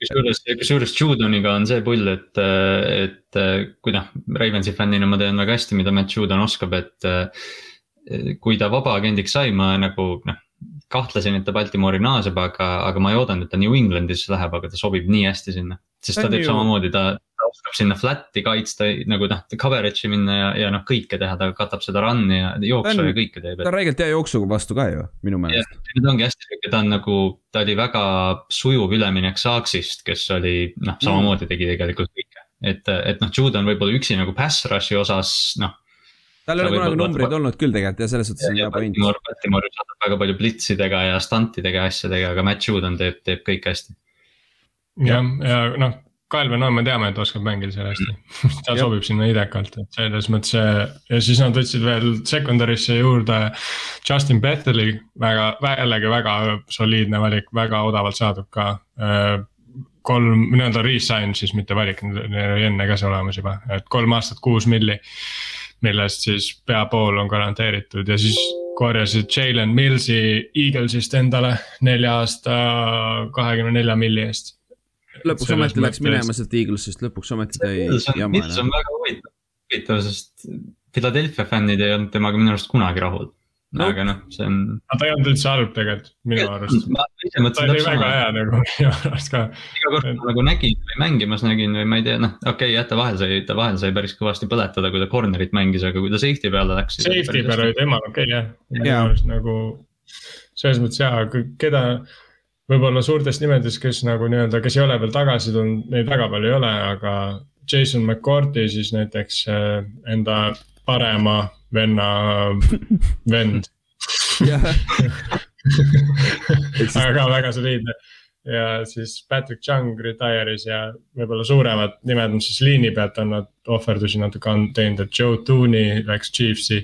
kusjuures, kusjuures Judoniga on see pull, et, et kui noh, Ravensi fännina ma tean väga hästi, mida Matt Judon oskab, et. kui ta vabaagendiks sai, ma nagu noh, kahtlesin, et ta Baltimoori naaseb, aga, aga ma ei oodanud, et ta New Englandisse läheb, aga ta sobib nii hästi sinna. sest ta teeb samamoodi, ta, oskab sinna flat'i kaitsta nagu noh, coverage'i minna ja, ja noh, kõike teha, ta katab seda run'i ja jooksu ja kõike teeb. ta on räigelt hea jooksuga vastu ka ju, minu meelest. nüüd ongi hästi sihuke, ta on nagu, ta oli väga sujuv üleminek Saaksist, kes oli noh, samamoodi tegi tegelikult kõike. et, et noh, Jude on võib-olla üksi nagu pass rush'i osas noh tal ei ole kunagi numbreid olnud küll tegelikult ja selles suhtes on hea point. Baltimore saadab väga palju blitsidega ja stuntidega ja asjadega, aga Matt Judon teeb, teeb kõik hästi. jah, ja noh, Kael Veno me teame, et oskab mängida seal hästi ta sobib sinna idekalt, et selles mõttes ja siis nad võtsid veel secondary'sse juurde Justin Betheli, väga, jällegi väga soliidne valik, väga odavalt saadud ka. Äh, kolm, nii-öelda re-sign siis, mitte valik, neil oli enne ka see olemas juba, et kolm aastat, kuus milli. millest siis pea pool on garanteeritud ja siis korjasid Jalen Millsi Eaglesist endale nelja aasta kahekümne nelja milli eest lõpuks ometi läks minema sealt Eaglesist, lõpuks ometi ta ei jama see on väga huvitav, huvitav, sest Philadelphia fännid ei olnud temaga minu arust kunagi rahul no.. aga noh, see on. ta ei olnud üldse halb tegelikult, minu arust. ta oli väga hea nagu minu arust ka. iga kord et... nagu nägin või mängimas nägin või ma ei tea, noh, okei okay,, jah, ta vahel sai, ta vahel sai päris kõvasti põletada, kui ta corner'it mängis, aga kui ta safety peale läks. Safety peal oli tema okei okay, jah, minu arust nagu selles mõttes jaa, keda võib-olla suurtest nimedest, kes nagu nii-öelda, kes ei ole veel tagasi tulnud, neid väga palju ei ole, aga Jason McCourty siis näiteks äh, enda parema venna vend aga väga soliidne ja siis Patrick Chung retire'is ja võib-olla suuremad nimed on siis liini pealt on nad ohverdusi natuke teinud, et Joe Tooney läks Chiefsi.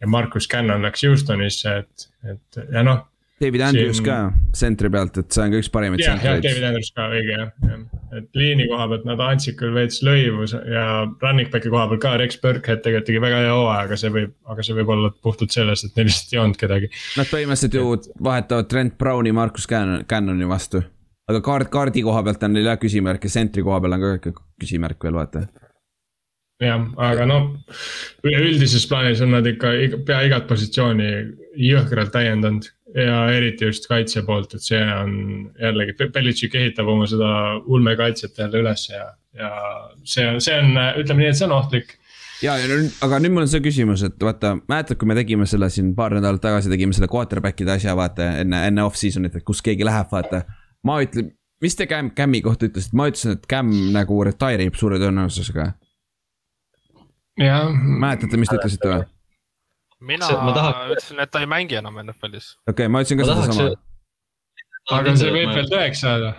ja Marcus Cannon läks Houstonisse, et, et ja noh, David Andrews siin... ka sentri pealt, et see on ka üks parimaid yeah, sentreid. jah, David Andrews ka, õige jah, et liini koha pealt nad andsid küll veits lõivu ja running back'i koha pealt ka Rex Burkhead tegelikult tegi väga hea hooaja, aga see võib, aga see võib olla puhtalt sellest, et neil lihtsalt ei olnud kedagi. Nad põhimõtteliselt ju vahetavad Trent Browni Marcus Cannoni vastu. aga kaart, kaardi koha pealt on neil jah küsimärk ja sentri koha peal on ka ikka küsimärk veel vaata jah, aga noh, üleüldises plaanis on nad ikka pea igat positsiooni jõhkralt täiendanud ja eriti just kaitse poolt, et see on jällegi, Belichik ehitab oma seda ulmekaitset jälle üles ja, ja see on, see on, ütleme nii, et see on ohtlik. ja, ja nüüd, aga nüüd mul on see küsimus, et vaata, mäletad, kui me tegime selle siin paar nädalat tagasi tegime selle quarterback'ide asja, vaata enne, enne off-season'it, et kus keegi läheb, vaata. ma ütlen, mis te Cam, Cam'i kohta ütlesite, ma ütlesin, et Cam nagu retire ib suure tõenäosusega. mäletate, mis te ütlesite või? Mina tahaks... ütlesin, et ta ei mängi enam NFL-is. okei okay,, ma ütlesin ka sedasama aga see võib veel tõeks saada.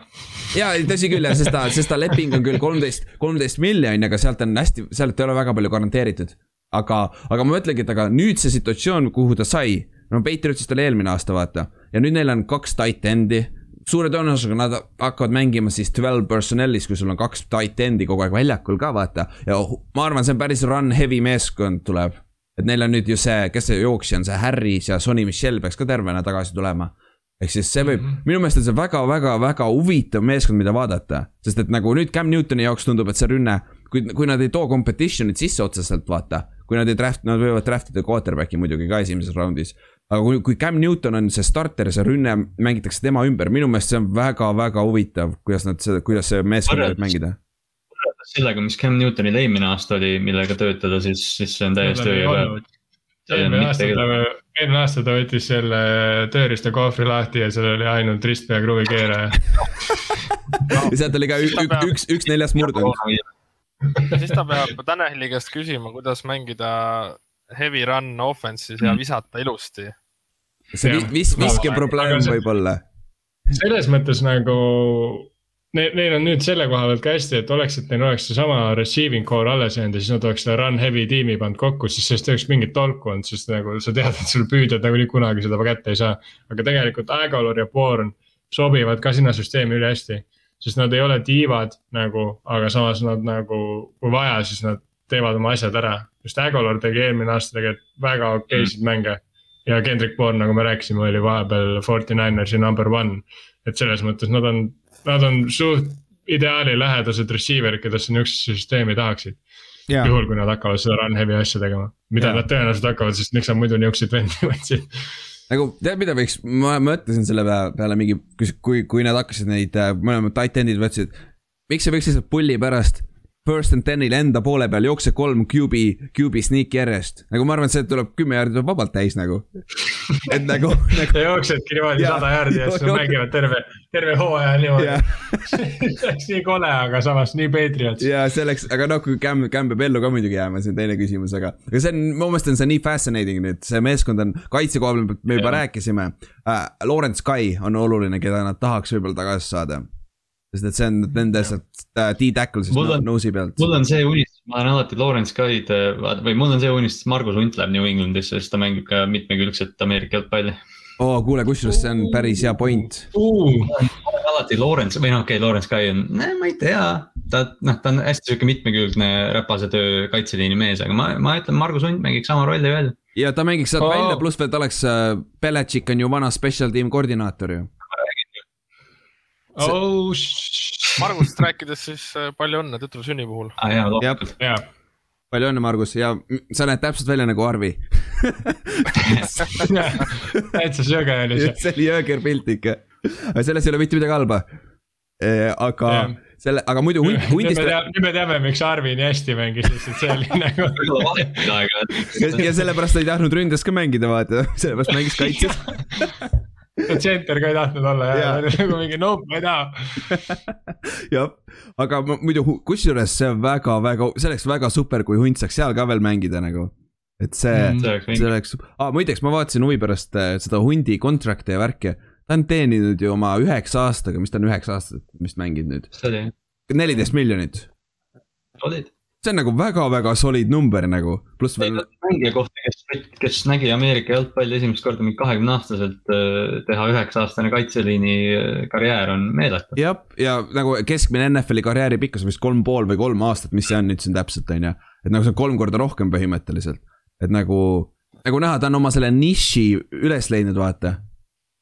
ja tõsi küll jah, sest ta, sest ta leping on küll kolmteist, kolmteist miljonit, aga sealt on hästi, sealt ei ole väga palju garanteeritud. aga, aga ma mõtlengi, et aga nüüd see situatsioon, kuhu ta sai, no Patriotsis ta oli eelmine aasta, vaata. ja nüüd neil on kaks tight end'i suure tõenäosusega nad hakkavad mängima siis twelve personnel'is, kui sul on kaks tight end'i kogu aeg väljakul ka vaata. ja ma arvan, see on päris run heavy meeskond tuleb. Et neil on nüüd ju see, kes see jooksja on, see Harris ja Sonny Michel peaks ka tervena tagasi tulema ehk siis see võib mm, -hmm. minu meelest on see väga-väga-väga huvitav meeskond, mida vaadata. sest et nagu nüüd Cam Newtoni jaoks tundub, et see rünne, kui, kui nad ei too competition'it sisse otseselt, vaata. kui nad ei draft, nad võivad draft ida quarterback'i muidugi ka esimeses raundis. aga kui, kui Cam Newton on see starter see rünne mängitakse tema ümber, minu meelest see on väga-väga huvitav, kuidas nad seda, kuidas see meeskond võib mängida sellega, mis Cam Newtonil eelmine aasta oli, millega töötada, siis, siis see on täiesti õige eelmine aasta ta, eelmine aasta ta võttis selle tööriistakohvri lahti ja seal oli ainult ristpea kruvikeeraja ja sealt oli ka üks, üks, üks, neljast murdunud. siis ta peab Taneli käest küsima, kuidas mängida heavy run offense'is ja mm. visata ilusti. see vis-, viskeprobleem võib-olla. selles mõttes nagu Neil, neil on nüüd selle koha pealt ka hästi, et oleks, et neil oleks seesama receiving core alles jäänud ja siis nad oleks selle run heavy tiimi pannud kokku, siis sellest ei oleks mingit tolku olnud, sest nagu sa tead, et sul püüdjad nagunii kunagi seda kätte ei saa. aga tegelikult Agalor ja Born sobivad ka sinna süsteemi ülihästi. sest nad ei ole tiivad nagu, aga samas nad nagu, kui vaja, siis nad teevad oma asjad ära. just Agalor tegi eelmine aasta tegelikult väga okeisid mm. mänge. ja Kendrick Bourne, nagu me rääkisime, oli vahepeal Forty Ninersi number one. et selles mõttes nad on nad on suht ideaalilähedased receiver'id, keda sa niisugusesse süsteemi tahaksid. juhul, kui nad hakkavad seda run heavy asja tegema, mida ja. nad tõenäoliselt hakkavad, sest miks nad muidu niisuguseid vendi võtsid nagu tead, mida võiks, ma mõtlesin selle peale, peale mingi, kui, kui nad hakkasid neid äh, mõlemad tight end'id võtsid. miks ei võiks lihtsalt pulli pärast first and ten'il enda poole peal, jookse kolm QB, QB sneak'i järjest. nagu ma arvan, et see tuleb kümme jaardi tuleb vabalt täis nagu. et nagu, nagu.... sa jooksedki niimoodi sada jaardi ja siis mängivad terve, terve hooaja niimoodi see oleks nii kole, aga samas nii Patriots. ja see oleks, aga noh, kui Cam, Cam peab ellu ka muidugi jääma, see on teine küsimus, aga. aga see on, mu meelest on see nii fascinating nüüd, see meeskond on, kaitse koha pealt me juba rääkisime uh,. Lawrence Sky on oluline, keda nad tahaks võib-olla tagasi saada sest et see on nende sealt D-tackle siis nosey pealt. mul on see unistus, ma olen alati Lawrence Guy'd või mul on see unistus, Margus Hunt läheb New Englandisse, sest ta mängib ka mitmekülgset Ameerika jalgpalli. oo oh,, kuule, kusjuures see on päris hea point uh.. alati Lawrence või noh, okei okay,, Lawrence Guy on, ma ei tea, ta noh, ta on hästi sihuke mitmekülgne räpase töö kaitseliini mees, aga ma, ma ütlen, Margus Hunt mängiks sama rolli veel. ja ta mängiks sealt oh. välja, pluss veel ta oleks uh,, Belichik on ju vana special team koordinaator ju oh,. Margusest rääkides siis äh, palju õnne tütre sünni puhul ah,. jaa, loomulikult. palju õnne, Margus ja sa näed täpselt välja nagu Arvi täitsa söge oli see. see oli jõger pilt ikka, aga selles ei ole mitte midagi halba. Äh, aga ja. selle, aga muidu hunt, hundist. nüüd me teame, miks Arvi nii hästi mängis, lihtsalt see oli nagu. ja, ja sellepärast ta ei tahtnud ründes ka mängida, vaata, sellepärast mängis kaitses tsenter ka ei tahtnud olla ja, ja. nagu mingi nope, ma ei taha. jah, aga muidu kusjuures see on väga-väga, see oleks väga super, kui hunt saaks seal ka veel mängida nagu. et see mm,, see oleks, aa muideks ma vaatasin huvi pärast äh, seda hundi contract'i ja värki. ta on teeninud ju oma üheksa aastaga, mis ta on üheksa aastat vist mänginud nüüd. neliteist miljonit. olid see on nagu väga-väga solid number nagu, pluss veel. mängija kohta, kes, kes nägi Ameerika jalgpalli esimest korda mingi kahekümne aastaselt äh, teha üheksa aastane kaitseliini äh, karjäär on meeletu. jah, ja nagu keskmine NFL-i karjääri pikkus on vist kolm pool või kolm aastat, mis see on nüüd siin täpselt, on ju. et nagu see on kolm korda rohkem põhimõtteliselt, et nagu, nagu näha, ta on oma selle niši üles leidnud, vaata.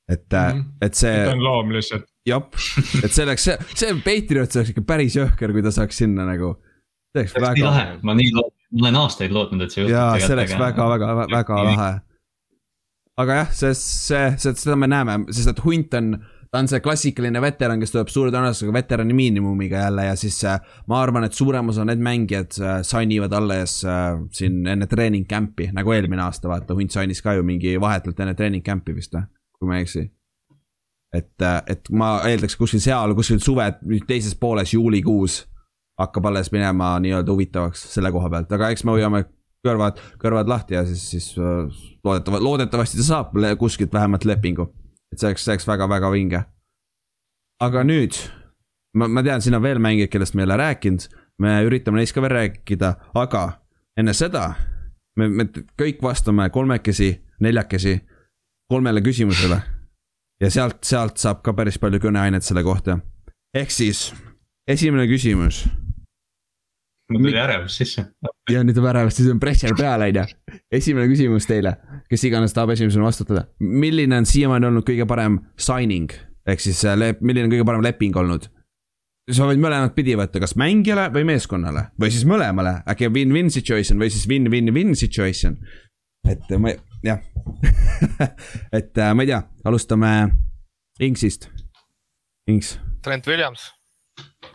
et mm, -hmm. et see. ta on loom lihtsalt. jah, et see oleks, see, see Patriots oleks ikka päris jõhker, kui ta saaks sinna nagu see oleks väga. nii lahe, ma nii lootsin, ma olen aastaid lootnud, et see juhtub. jaa, see oleks väga, väga, väga lahe. aga jah, see, see, see, seda me näeme, sest et hunt on, ta on see klassikaline veteran, kes tuleb suure tõenäosusega veterani miinimumiga jälle ja siis äh, ma arvan, et suurem osa need mängijad äh, sign ivad alles äh, siin enne treening camp'i, nagu eelmine aasta, vaata, hunt sign'is ka ju mingi vahetult enne treening camp'i vist või, kui ma ei eksi. et, et ma eeldaks kuskil seal, kuskil suve teises pooles, juulikuus hakkab alles minema nii-öelda huvitavaks selle koha pealt, aga eks me hoiame kõrvad, kõrvad lahti ja siis, siis loodetavasti, loodetavasti ta saab kuskilt vähemalt lepingu et see oleks, see oleks väga-väga vinge. aga nüüd, ma, ma tean, siin on veel mängijaid, kellest me ei ole rääkinud, me üritame neist ka veel rääkida, aga enne seda me, me kõik vastame kolmekesi, neljakesi kolmele küsimusele. ja sealt, sealt saab ka päris palju kõneainet selle kohta. ehk siis, esimene küsimus mul tuli ärevus sisse. ja nüüd on ärevus, siis on pressure peal, on ju. esimene küsimus teile, kes iganes tahab esimesena vastutada. milline on siiamaani olnud kõige parem signing ehk siis äh, milline on kõige parem leping olnud? sa võid mõlemat pidi võtta, kas mängijale või meeskonnale või siis mõlemale, äkki win-win situation või siis win-win-win situation. et äh, ma, jah et äh, ma ei tea, alustame Inksist. Inks. Trent Williams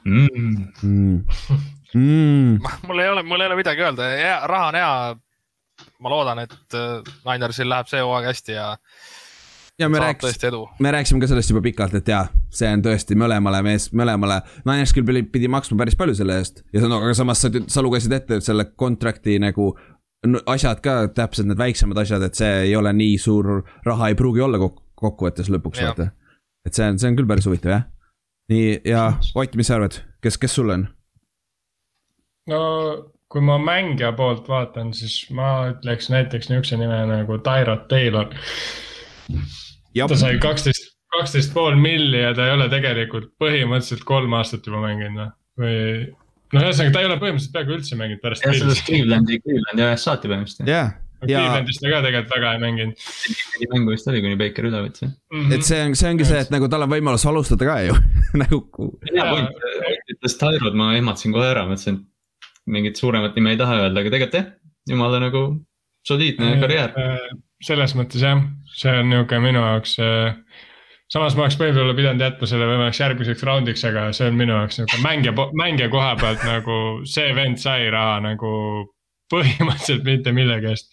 mm.. Mm mm.. mul ei ole, mul ei ole midagi öelda, raha on hea. ma loodan, et Ninersil äh, läheb see hooaeg hästi ja. ja me rääkisime, me rääkisime ka sellest juba pikalt, et jaa, see on tõesti mõlemale mees, mõlemale. Niners küll pidi, pidi maksma päris palju selle eest ja no, aga samas sa, sa lugesid ette selle kontrakti nagu asjad ka, täpselt need väiksemad asjad, et see ei ole nii suur raha, ei pruugi olla kokku, kokkuvõttes lõpuks vaata. et see on, see on küll päris huvitav jah. nii ja Ott, mis sa arvad, kes, kes sul on? No kui ma mängija poolt vaatan, siis ma ütleks näiteks niisuguse nime nagu Tyrod Taylor. ta sai kaksteist, kaksteist pool milli ja ta ei ole tegelikult põhimõtteliselt kolm aastat juba mänginud noh, või noh, ühesõnaga ta ei ole põhimõtteliselt peaaegu üldse mänginud pärast. jah, sellest Clevelandi, Clevelandi ajast saati põhimõtteliselt. jah, ja. Clevelandis ta ka tegelikult väga ei mänginud. mängu vist oli, kuni Baker üle võttis mm. -hmm. et see on, see ongi see, et nagu tal on võimalus alustada ka ju nagu. hea point, ütles Tyrod, ma ehmatasin kohe ära, mõtlesin, et mingit suuremat nime ei taha öelda, aga tegelikult jah, jumala nagu soliidne äh, karjäär. Äh, selles mõttes jah, see on nihuke minu jaoks äh, samas ma oleks võib-olla pidanud jätma selle võimalaks järgmiseks raundiks, aga see on minu jaoks nagu mängija, mängija koha pealt nagu see vend sai raha nagu põhimõtteliselt mitte millegi eest.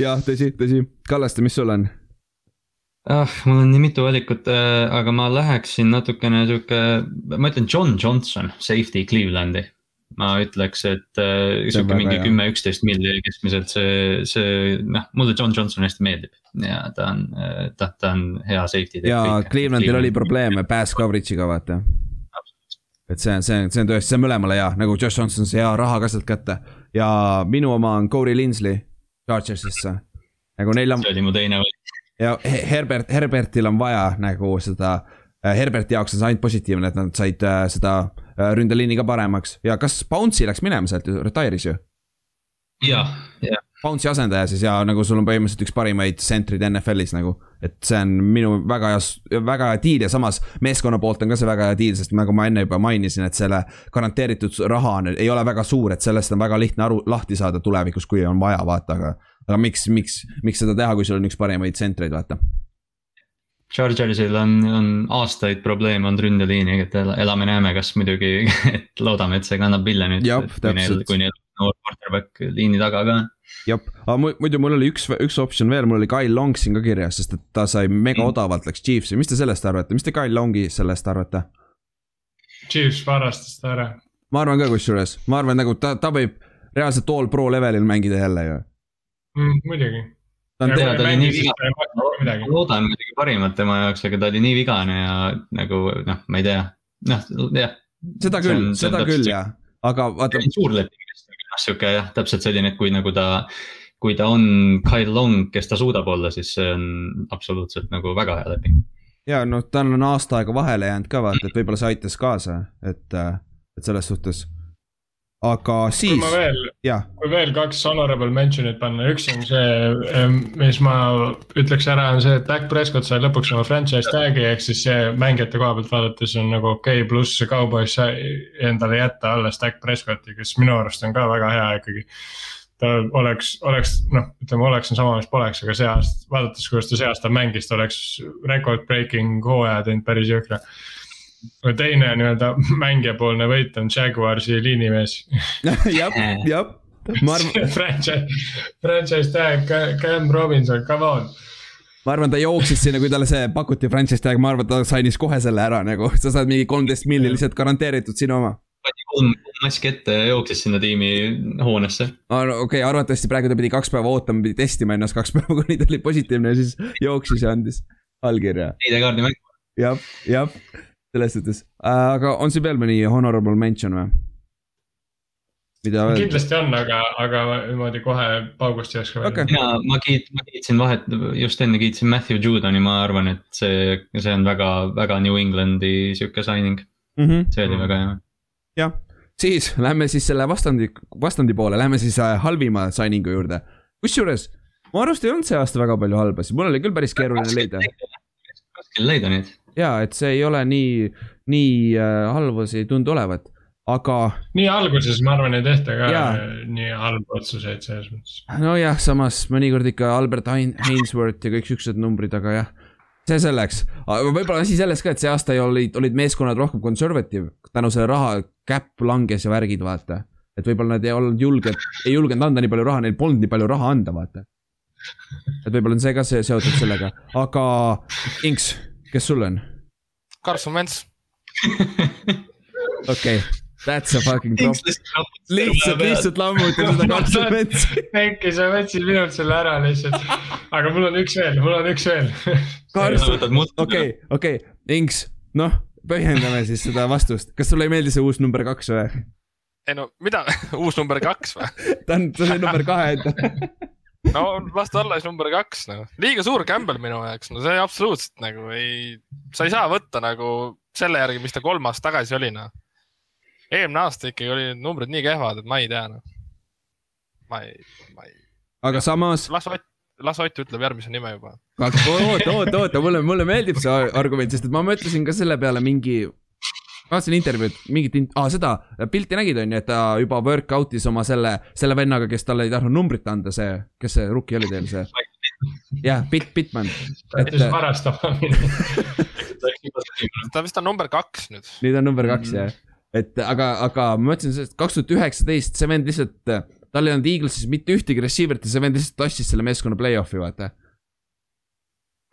jah, tõsi, tõsi. Kallaste, mis sul on? ah, mul on nii mitu valikut, aga ma läheksin natukene sihuke, ma ütlen John Johnson, safety Clevelandi ma ütleks, et äh, sihuke mingi kümme, üksteist milli keskmiselt see, see noh, mulle John Johnson hästi meeldib ja ta on, äh, ta, ta on hea safety. ja Clevelandil oli probleeme pass coverage'iga vaata. et see on, see on, see on tõesti, see on mõlemale hea, nagu Josh Johnson sai hea raha ka sealt kätte ja minu oma on Corey Linsley Chargersisse. nagu neil on. see oli mu teine valik. ja Herbert, Herbertil on vaja nagu seda, äh, Herberti jaoks on see ainult positiivne, et nad said seda Äh, ründeliini ka paremaks ja kas Bounce'i läks minema sealt retire'is ju? jah, jah. Bounce'i asendaja siis ja nagu sul on põhimõtteliselt üks parimaid sentrid NFL-is nagu. et see on minu väga hea, väga hea diil ja samas meeskonna poolt on ka see väga hea diil, sest nagu ma enne juba mainisin, et selle garanteeritud raha on, ei ole väga suur, et sellest on väga lihtne aru, lahti saada tulevikus, kui on vaja, vaata, aga. aga miks, miks, miks seda teha, kui sul on üks parimaid sentreid, vaata Chargersil on, on aastaid probleem olnud ründeliiniga, et elame-näeme, kas muidugi, et loodame, et see kannab vilja nüüd. kui neil, kui neil noor quarterback liini taga ka on. jah, aga muidu mul oli üks, üks optsioon veel, mul oli Kyle Long siin ka kirjas, sest et ta sai mega mm. odavalt, läks Chiefsi, mis te sellest arvate, mis te Kyle Longi sellest arvate? Chiefs varastas ta ära. ma arvan ka kusjuures, ma arvan nagu ta, ta võib reaalselt all pro levelil mängida jälle ju mm,. muidugi ta on teada, ta oli nii vigane, ma loodan muidugi parimat tema jaoks, aga ta oli nii vigane ja nagu noh, ma ei tea, noh jah. seda küll, seda küll jah, aga vaata. suur leping, noh sihuke jah, täpselt selline, et kui nagu ta, kui ta on Kyle Long, kes ta suudab olla, siis see on absoluutselt nagu väga hea leping. ja noh, tal on aasta aega vahele jäänud ka vaata, et võib-olla see aitas kaasa, et, et selles suhtes aga siis. kui ma veel, kui veel kaks honorable mention'it panna, üks on see, mis ma ütleks ära, on see, et Dak Prescott sai lõpuks oma franchise tag'i, ehk siis see mängijate koha pealt vaadates on nagu okei okay,, pluss Cowboys sai endale jätta alles Dak Prescotti, kes minu arust on ka väga hea ikkagi. ta oleks, oleks noh, ütleme oleks on sama, mis poleks, aga see aasta, vaadates, kuidas ta see aasta mängis, ta oleks record breaking hooaja teinud päris jõhkra. Teine nii-öelda mängijapoolne võit on Jaguarsi liinimees jah, jah, ma arvan franchise, franchise tag Cam Robinson, come on ma arvan, ta jooksis sinna, kui talle see pakuti franchise tag, ma arvan, ta sainis kohe selle ära nagu, sa saad mingi kolmteist milli lihtsalt garanteeritud sinu oma. pani kolm maski ette ja jooksis sinna tiimi hoonesse. okei okay,, arvatavasti praegu ta pidi kaks päeva ootama, pidi testima ennast kaks päeva, kuni ta oli positiivne ja siis jooksis ja andis allkirja. ID-kaardi mäng. jah, jah, selles suhtes, aga on siin veel mõni honorable mention või? mida öelda? kindlasti on, aga, aga niimoodi kohe paugust ei oska okay.. mina, ma kiit-, ma kiitsin vahet, just enne kiitsin Matthew Judoni, ma arvan, et see, see on väga, väga New Englandi sihuke signing mm. -hmm. see oli väga hea. jah, siis lähme siis selle vastandi, vastandi poole, lähme siis äh, halvima signing'u juurde. kusjuures, mu arust ei olnud see aasta väga palju halbasid, mul oli küll päris keeruline leida. raske leida neid. Ja, et see ei ole nii, nii äh, halvasi ei tundu olevat aga. nii alguses ma arvan, ei tehta ka ja. nii halbu otsuseid selles mõttes. nojah, samas mõnikord ikka Albert Hainsworth ja kõik siuksed numbrid, aga jah. see selleks, võib-olla asi selles ka, et see aasta olid, olid meeskonnad rohkem conservative tänu selle raha cap langes ja värgid, vaata. et võib-olla nad ei olnud julged, ei julgenud anda nii palju raha, neil polnud nii palju raha anda, vaata. et võib-olla on see ka see seotud sellega, aga Inks, kes sul on? Carson Wentz okei okay That's a fucking drop. lihtsalt, lihtsalt lammutin seda kakskümmend metsi. äkki sa võtsid minult selle ära lihtsalt. aga mul on üks veel, mul on üks veel. okei, okei, Inks, noh, põhjendame siis seda vastust. kas sulle ei meeldi see uus number kaks või? ei no mida, uus number kaks või? ta on, ta sai number kahe ette no las ta olla siis number kaks noh, liiga suur Campbell minu jaoks, no see absoluutselt nagu ei, sa ei saa võtta nagu selle järgi, mis ta kolm aastat tagasi oli noh eelmine aasta ikkagi olid numbrid nii kehvad, et ma ei tea noh. ma ei, ma ei. aga samas. las Ott, las Ott ütleb järgmise nime juba. oota, oota, oota, mulle, mulle meeldib see argument, sest et ma mõtlesin ka selle peale mingi vaatasin intervjuud, mingit ah,, seda pilti nägid, on ju, et ta juba workout'is oma selle, selle vennaga, kes talle ei tahtnud numbrit anda, see, kes see rookie oli teil, see. jah, Pitt, Pittman. et. varastama ta vist on number kaks nüüd. nüüd on number kaks mm. jah et aga, aga ma mõtlesin sellest kaks tuhat üheksateist, see vend lihtsalt, tal ei olnud Eaglesis mitte ühtegi receiver'it ja see vend lihtsalt tassis selle meeskonna play-off'i, vaata.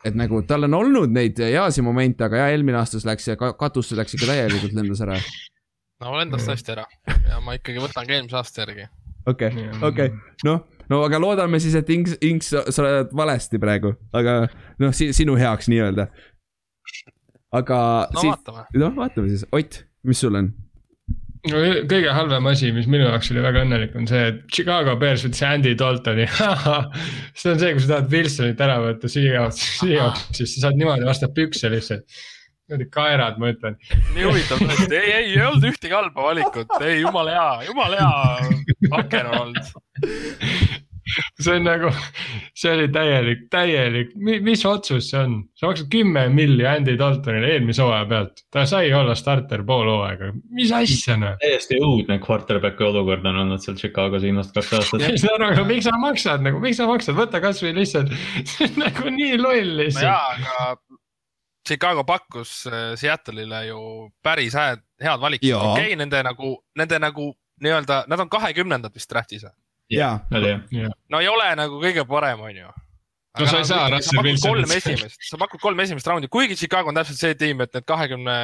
Et nagu tal on olnud neid heasi momente, aga ja eelmine aasta läks ja katusse läks ikka täielikult lendas ära. no lendas tõesti ära ja ma ikkagi võtan ka eelmise aasta järgi. okei okay,, okei noh, no aga loodame siis, et Inks, Inks, sa oled valesti praegu, aga noh si, sinu heaks nii-öelda. aga. no siis, vaatame. noh, vaatame siis, Ott, mis sul on? No kõige halvem asi, mis minu jaoks oli väga õnnelik, on see, et Chicago Bears võttis Andy Daltoni see on see, kui sa tahad Wilsonit ära võtta Seahawks, Seahawks, siis sa saad niimoodi vastu pükse lihtsalt. niimoodi kaerad, ma ütlen. nii huvitav tõesti, ei, ei, ei olnud ühtegi halba valikut, ei jumala hea, jumala hea aken on olnud see on nagu, see oli täielik, täielik, mis otsus see on? sa maksad kümme milli Andy Daltonile eelmise hooaja pealt, ta sai olla starter pool hooaega, mis asja noh. täiesti õudne quarterback'i olukord on olnud seal Chicagos viimased kaks aastat. ma saan aru, aga miks sa maksad nagu, miks sa maksad, võta kasvõi lihtsalt, see on nagu nii loll lihtsalt. jaa, aga Chicago pakkus äh, Seattle'ile ju päris head, head valikut, okei okay,, nende nagu, nende nagu nii-öelda, nad on kahekümnendad vist draft'is või? Jaa. no ei ole nagu kõige parem, on ju. no sa ei nagu saa Russell Wilsonit. sa pakud kolm esimest raundi, kuigi Chicago on täpselt see tiim, et need kahekümne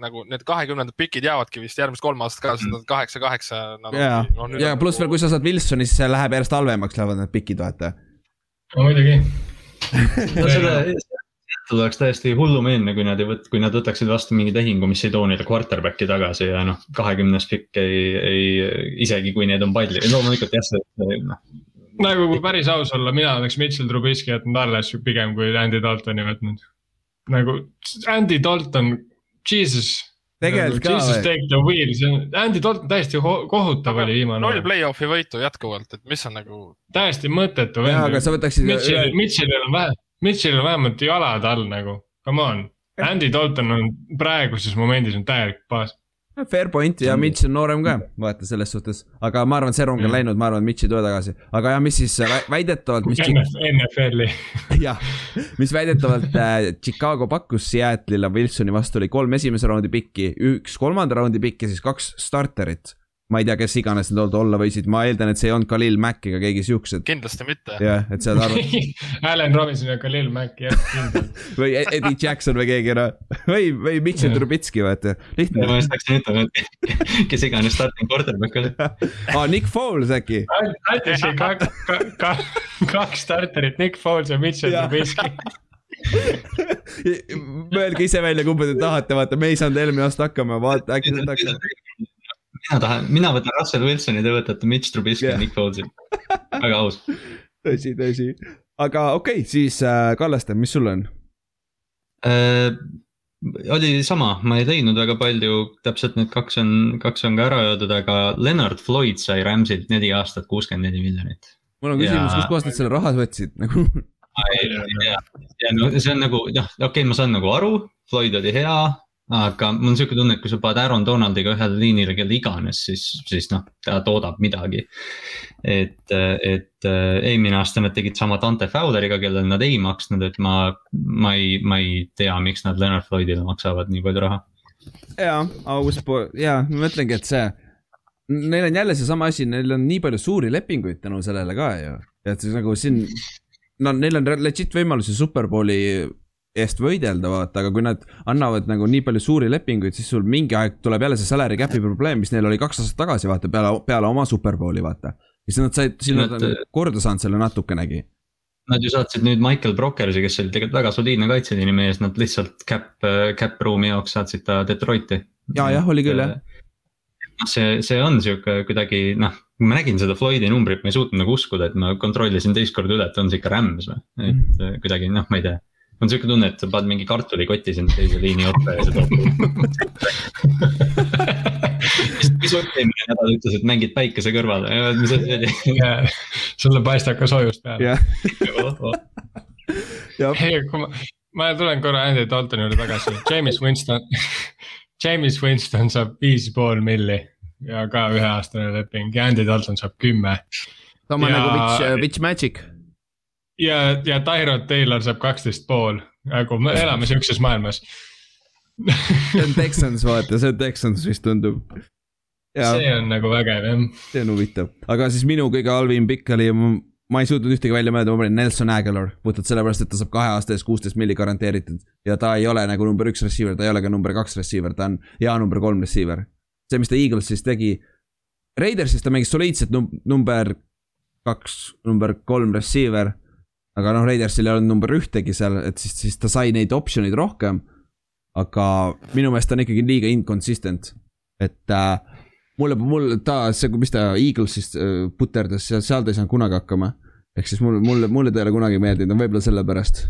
nagu need kahekümnendad pikid jäävadki vist järgmised kolm aastat ka, sest nad kaheksa, kaheksa. ja, ja pluss veel, kui sa saad Wilsoni, siis see läheb järjest halvemaks, lähevad need pikid, vaata. no muidugi no selle, Seattle oleks täiesti hullumeelne, kui nad ei võt-, kui nad võtaksid vastu mingi tehingu, mis ei too neile quarterback'i tagasi ja noh, kahekümnes pikk ei, ei, isegi kui need on palju, loomulikult jah, see noh. nagu kui päris aus olla, mina oleks Mitchell Trubisky jätnud alles pigem kui Andy Daltoni võtnud. nagu Andy Dalton, jesus tegelikult ka Jesus take the wheel, see on, Andy Dalton täiesti kohutav oli viimane. null play-off'i võitu jätkuvalt, et mis on nagu. täiesti mõttetu. jaa, aga sa võtaksid. Mitchell, Mitchellil on vähe Mitchellil on vähemalt jalad all nagu, come on. Andy Dalton on praeguses momendis on täielik baas. Fair point ja Mitch on noorem ka, vaata selles suhtes, aga ma arvan, see rong on mm. läinud, ma arvan, Mitch ei tule tagasi, aga jah, mis siis väidetavalt, mis. NFL-i. jah, mis väidetavalt äh, Chicago pakkus Seattle'ile Wilsoni vastu oli kolm esimese raundi pikki, üks kolmanda raundi pikk ja siis kaks starterit ma ei tea, kes iganes need olla võisid, ma eeldan, et see ei olnud Khalil Mack ega keegi siuksed. kindlasti mitte. jah, et sa arvad Allan Robinson ja Khalil Mack, jah, kindlalt või e- Eddie Jackson või keegi noh, või, või Mitchell Trubitski, vaata, lihtne. ma just hakkasin ütlema, et kes iganes starting quarterback oli. Aa, Nick Foles äkki. andis siin kaks, kaks, kaks starterit, Nick Foles ja Mitchell Trubitski mõelge ise välja, kumba te tahate, vaata, me ei saanud eelmine aasta hakkama, vaata äkki saate hakkama mina tahan, mina võtan Russell Wilsoni, te võtate Mitch Trubisky ja yeah. Nick Folesi, väga aus. tõsi, tõsi, aga okei okay,, siis äh, Kallaste, mis sul on äh,? oli sama, ma ei leidnud väga palju, täpselt need kaks on, kaks on ka ära öeldud, aga Leonard Floyd sai Ramsilt neli aastat kuuskümmend neli miljonit. mul on küsimus ja..., kustkohast nad selle raha võtsid nagu ja, ja no see on nagu noh, okei okay,, ma saan nagu aru, Floyd oli hea, aga mul on sihuke tunne, et kui sa paned Aaron Donaldiga ühele liinile kelle iganes, siis, siis noh, ta toodab midagi. et, et eelmine aasta nad tegid sama Dante Fowleriga, kellele nad ei maksnud, et ma, ma ei, ma ei tea, miks nad Leonard Floydile maksavad nii palju raha. ja, aus po-, ja ma mõtlengi, et see, neil on jälle seesama asi, neil on nii palju suuri lepinguid tänu sellele ka ju, et nagu siin no neil on legit võimalusi Superbowli eest võidelda, vaata, aga kui nad annavad nagu nii palju suuri lepinguid, siis sul mingi aeg tuleb jälle see salary cap'i probleem, mis neil oli kaks aastat tagasi, vaata, peale, peale oma superbowli, vaata. siis nad said, siis nad on korda saanud selle natukenegi. Nad ju saatsid nüüd Michael Brokersi, kes oli tegelikult väga soliidne kaitseliini mees, nad lihtsalt cap, cap room'i jaoks saatsid ta Detroiti. ja, jah, oli küll jah noh, see, see on sihuke kuidagi noh, ma nägin seda Floydi numbrit, ma ei suutnud nagu uskuda, et ma kontrollisin teist korda üle, et on see ikka Rams või, et mm. kuidagi noh, ma ei tea on siuke tunne, et sa paned mingi kartulikotti sinna teise liini otsa ja see toob mis Ott eelmine nädal ütles, et mängid päikese kõrval, mis asi see oli? sulle paistab ka soojust peale. ei, kui ma, ma tulen korra Andy Daltoni juurde tagasi, James Winston James Winston saab viis pool milli ja ka üheaastane leping ja Andy Dalton saab kümme. sama ja... nagu Witch, Witch Magic ja, ja Tyrod Taylor saab kaksteist pool, nagu me elame sihukeses maailmas see on Texans, vaata, see on Texans vist tundub. see on nagu vägev jah. see on huvitav, aga siis minu kõige halvim pikk oli, ma ei suutnud ühtegi välja mõelda, ma panin Nelson Aguilar, puhtalt sellepärast, et ta saab kahe aasta eest kuusteist milli garanteeritud. ja ta ei ole nagu number üks receiver, ta ei ole ka number kaks receiver, ta on hea number kolm receiver. see, mis ta Eaglesis tegi, Raidersis ta mängis soliidselt num-, number kaks, number kolm receiver aga noh, Raidersil ei olnud number ühtegi seal, et siis, siis ta sai neid optsioneid rohkem. aga minu meelest ta on ikkagi liiga inconsistent, et äh, mulle, mul ta, see, mis ta Eaglesis äh, puterdas, seal, seal ta ei saanud kunagi hakkama. ehk siis mulle, mulle, mulle ta ei ole kunagi meeldinud, võib-olla sellepärast.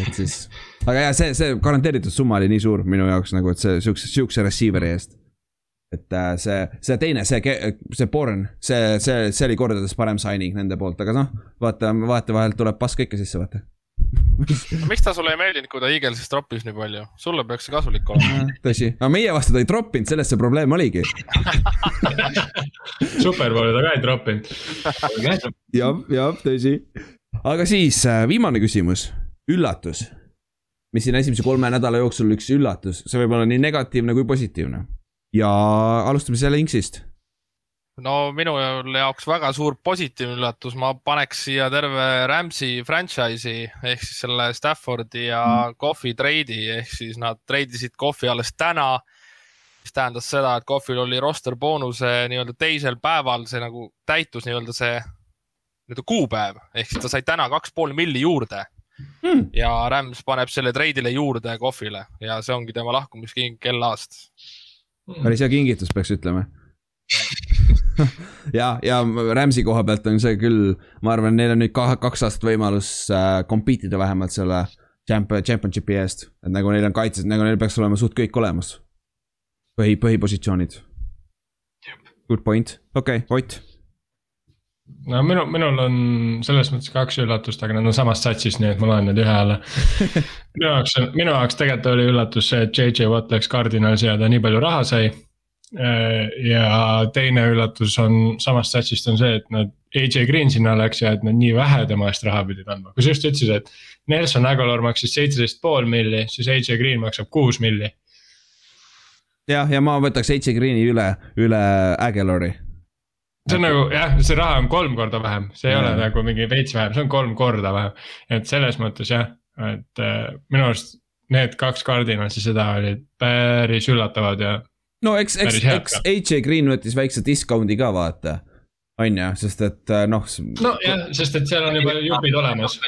et siis, aga jaa, see, see garanteeritud summa oli nii suur minu jaoks nagu, et see siukse, siukse receiver'i eest et äh, see, see teine, see, see Born, see, see, see oli kordades parem signing nende poolt, aga noh, vaata, vahetevahel tuleb paska ikka sisse, vaata miks ta sulle ei meeldinud, kui ta Eaglesis troppis nii palju, sulle peaks see kasulik olema. tõsi, aga meie vastu ta ei troppinud, selles see probleem oligi Superbowli ta ka ei troppinud. jah, jah, tõsi. aga siis äh, viimane küsimus, üllatus. mis siin esimese kolme nädala jooksul üks üllatus, see võib olla nii negatiivne kui positiivne ja alustame selle Inksist. no minu jaoks väga suur positiivne üllatus, ma paneks siia terve Rams'i franchise'i ehk siis selle Staffordi ja mm. Kohvi treidi ehk siis nad treidisid Kohvi alles täna. mis tähendas seda, et Kohvil oli roster boonuse nii-öelda teisel päeval, see nagu täitus nii-öelda see nii-öelda kuupäev ehk siis ta sai täna kaks pool milli juurde Hmm. ja Rams paneb selle treidile juurde Kohvile ja see ongi tema lahkumisking kellaast Mm. Päris hea kingitus, peaks ütlema ja, ja Rams'i koha pealt on see küll, ma arvan, neil on nüüd kahe, kaks aastat võimalus äh, compete ida vähemalt selle champ-, championship'i eest. et nagu neil on kaitses, nagu neil peaks olema suht kõik olemas. põhi, põhipositsioonid. Good point, okei okay,, Ott no minu, minul on selles mõttes kaks üllatust, aga nad on samast satsist, nii et ma loen need ühe alla minu jaoks, minu jaoks tegelikult oli üllatus see, et JJ Watt läks Cardinalsi ja ta nii palju raha sai. ja teine üllatus on samast satsist on see, et nad, AJ Green sinna läks ja et nad nii vähe tema eest raha pidid andma, kui sa just ütlesid, et. Nelson Aguilar maksis seitseteist pool milli, siis AJ Green maksab kuus milli. jah, ja ma võtaks AJ Greeni üle, üle Aguilari see on nagu jah, see raha on kolm korda vähem, see ei ja. ole nagu mingi veits vähem, see on kolm korda vähem. et selles mõttes jah, et äh, minu arust need kaks Cardinalsi seda olid päris üllatavad ja. no eks, eks, eks AJ Green võttis väikse discount'i ka vaata, on ju, sest et äh, noh. nojah, sest et seal on juba jupid olemas.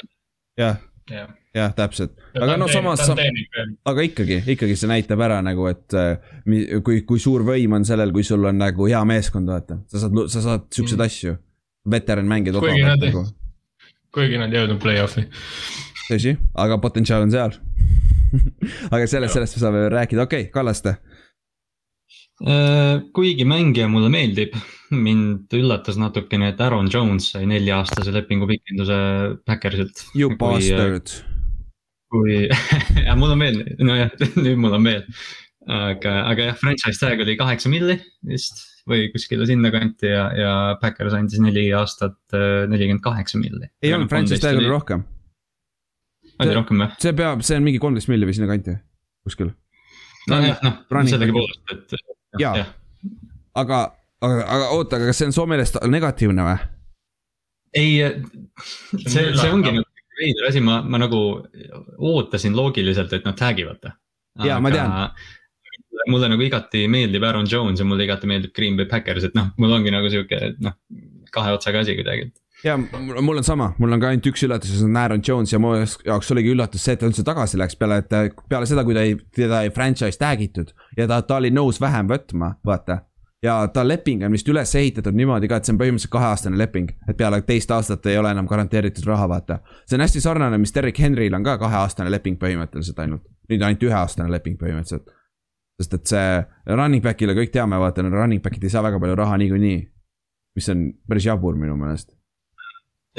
jah ja jah, täpselt, aga no samas, aga ikkagi, ikkagi see näitab ära nagu, et äh, kui, kui suur võim on sellel, kui sul on nagu hea meeskond, vaata, sa saad, sa saad siukseid mm. asju. veteranmängijad odavalt nagu. kuigi nad ei jõudnud play-off'i. tõsi, aga potentsiaal on seal aga sellest, sellest me saame rääkida, okei okay,, Kallaste Äh, kuigi mängija mulle meeldib, mind üllatas natukene, et Aaron Jones sai nelja-aastase lepingu pikenduse Backersilt. You äh, bastard. Kui, ja mul on meel, nojah, nüüd mul on meel. aga, aga jah, franchise tag oli kaheksa milli vist või kuskile sinnakanti ja, ja Backers andis neli aastat äh, nelikümmend kaheksa milli. ei olnud, franchise tag oli rohkem. oli rohkem või? see peab, see on mingi kolmteist milli või sinnakanti, kuskil. nojah, noh, sellegipoolest, et jaa ja., aga, aga, aga oota, aga kas see on su meelest negatiivne või? ei, see, see ongi nagu veider asi, ma, ma nagu ootasin loogiliselt, et nad tag ivad. jaa, ma tean mulle nagu igati meeldib Aaron Jones ja mulle igati meeldib Green Bay Packers, et noh, mul ongi nagu sihuke noh, kahe otsaga asi kuidagi. ja mul on sama, mul on ka ainult üks üllatus see on Aaron Jones ja mu jaoks oligi üllatus see, et ta üldse tagasi läks peale, et peale seda, kui ta ei, teda ei franchise tag itud. ja ta, ta oli nõus vähem võtma, vaata. Ja ta leping on vist üles ehitatud niimoodi ka, et see on põhimõtteliselt kaheaastane leping. et peale teist aastat ei ole enam garanteeritud raha, vaata. see on hästi sarnane, mis Derek Henry'l on ka kaheaastane leping põhimõtteliselt ainult. nüüd ainult üheaastane leping põhimõtteliselt. sest et see running back'ile kõik teame, vaata, running back'id ei saa väga palju raha niikuinii. mis on päris jabur minu meelest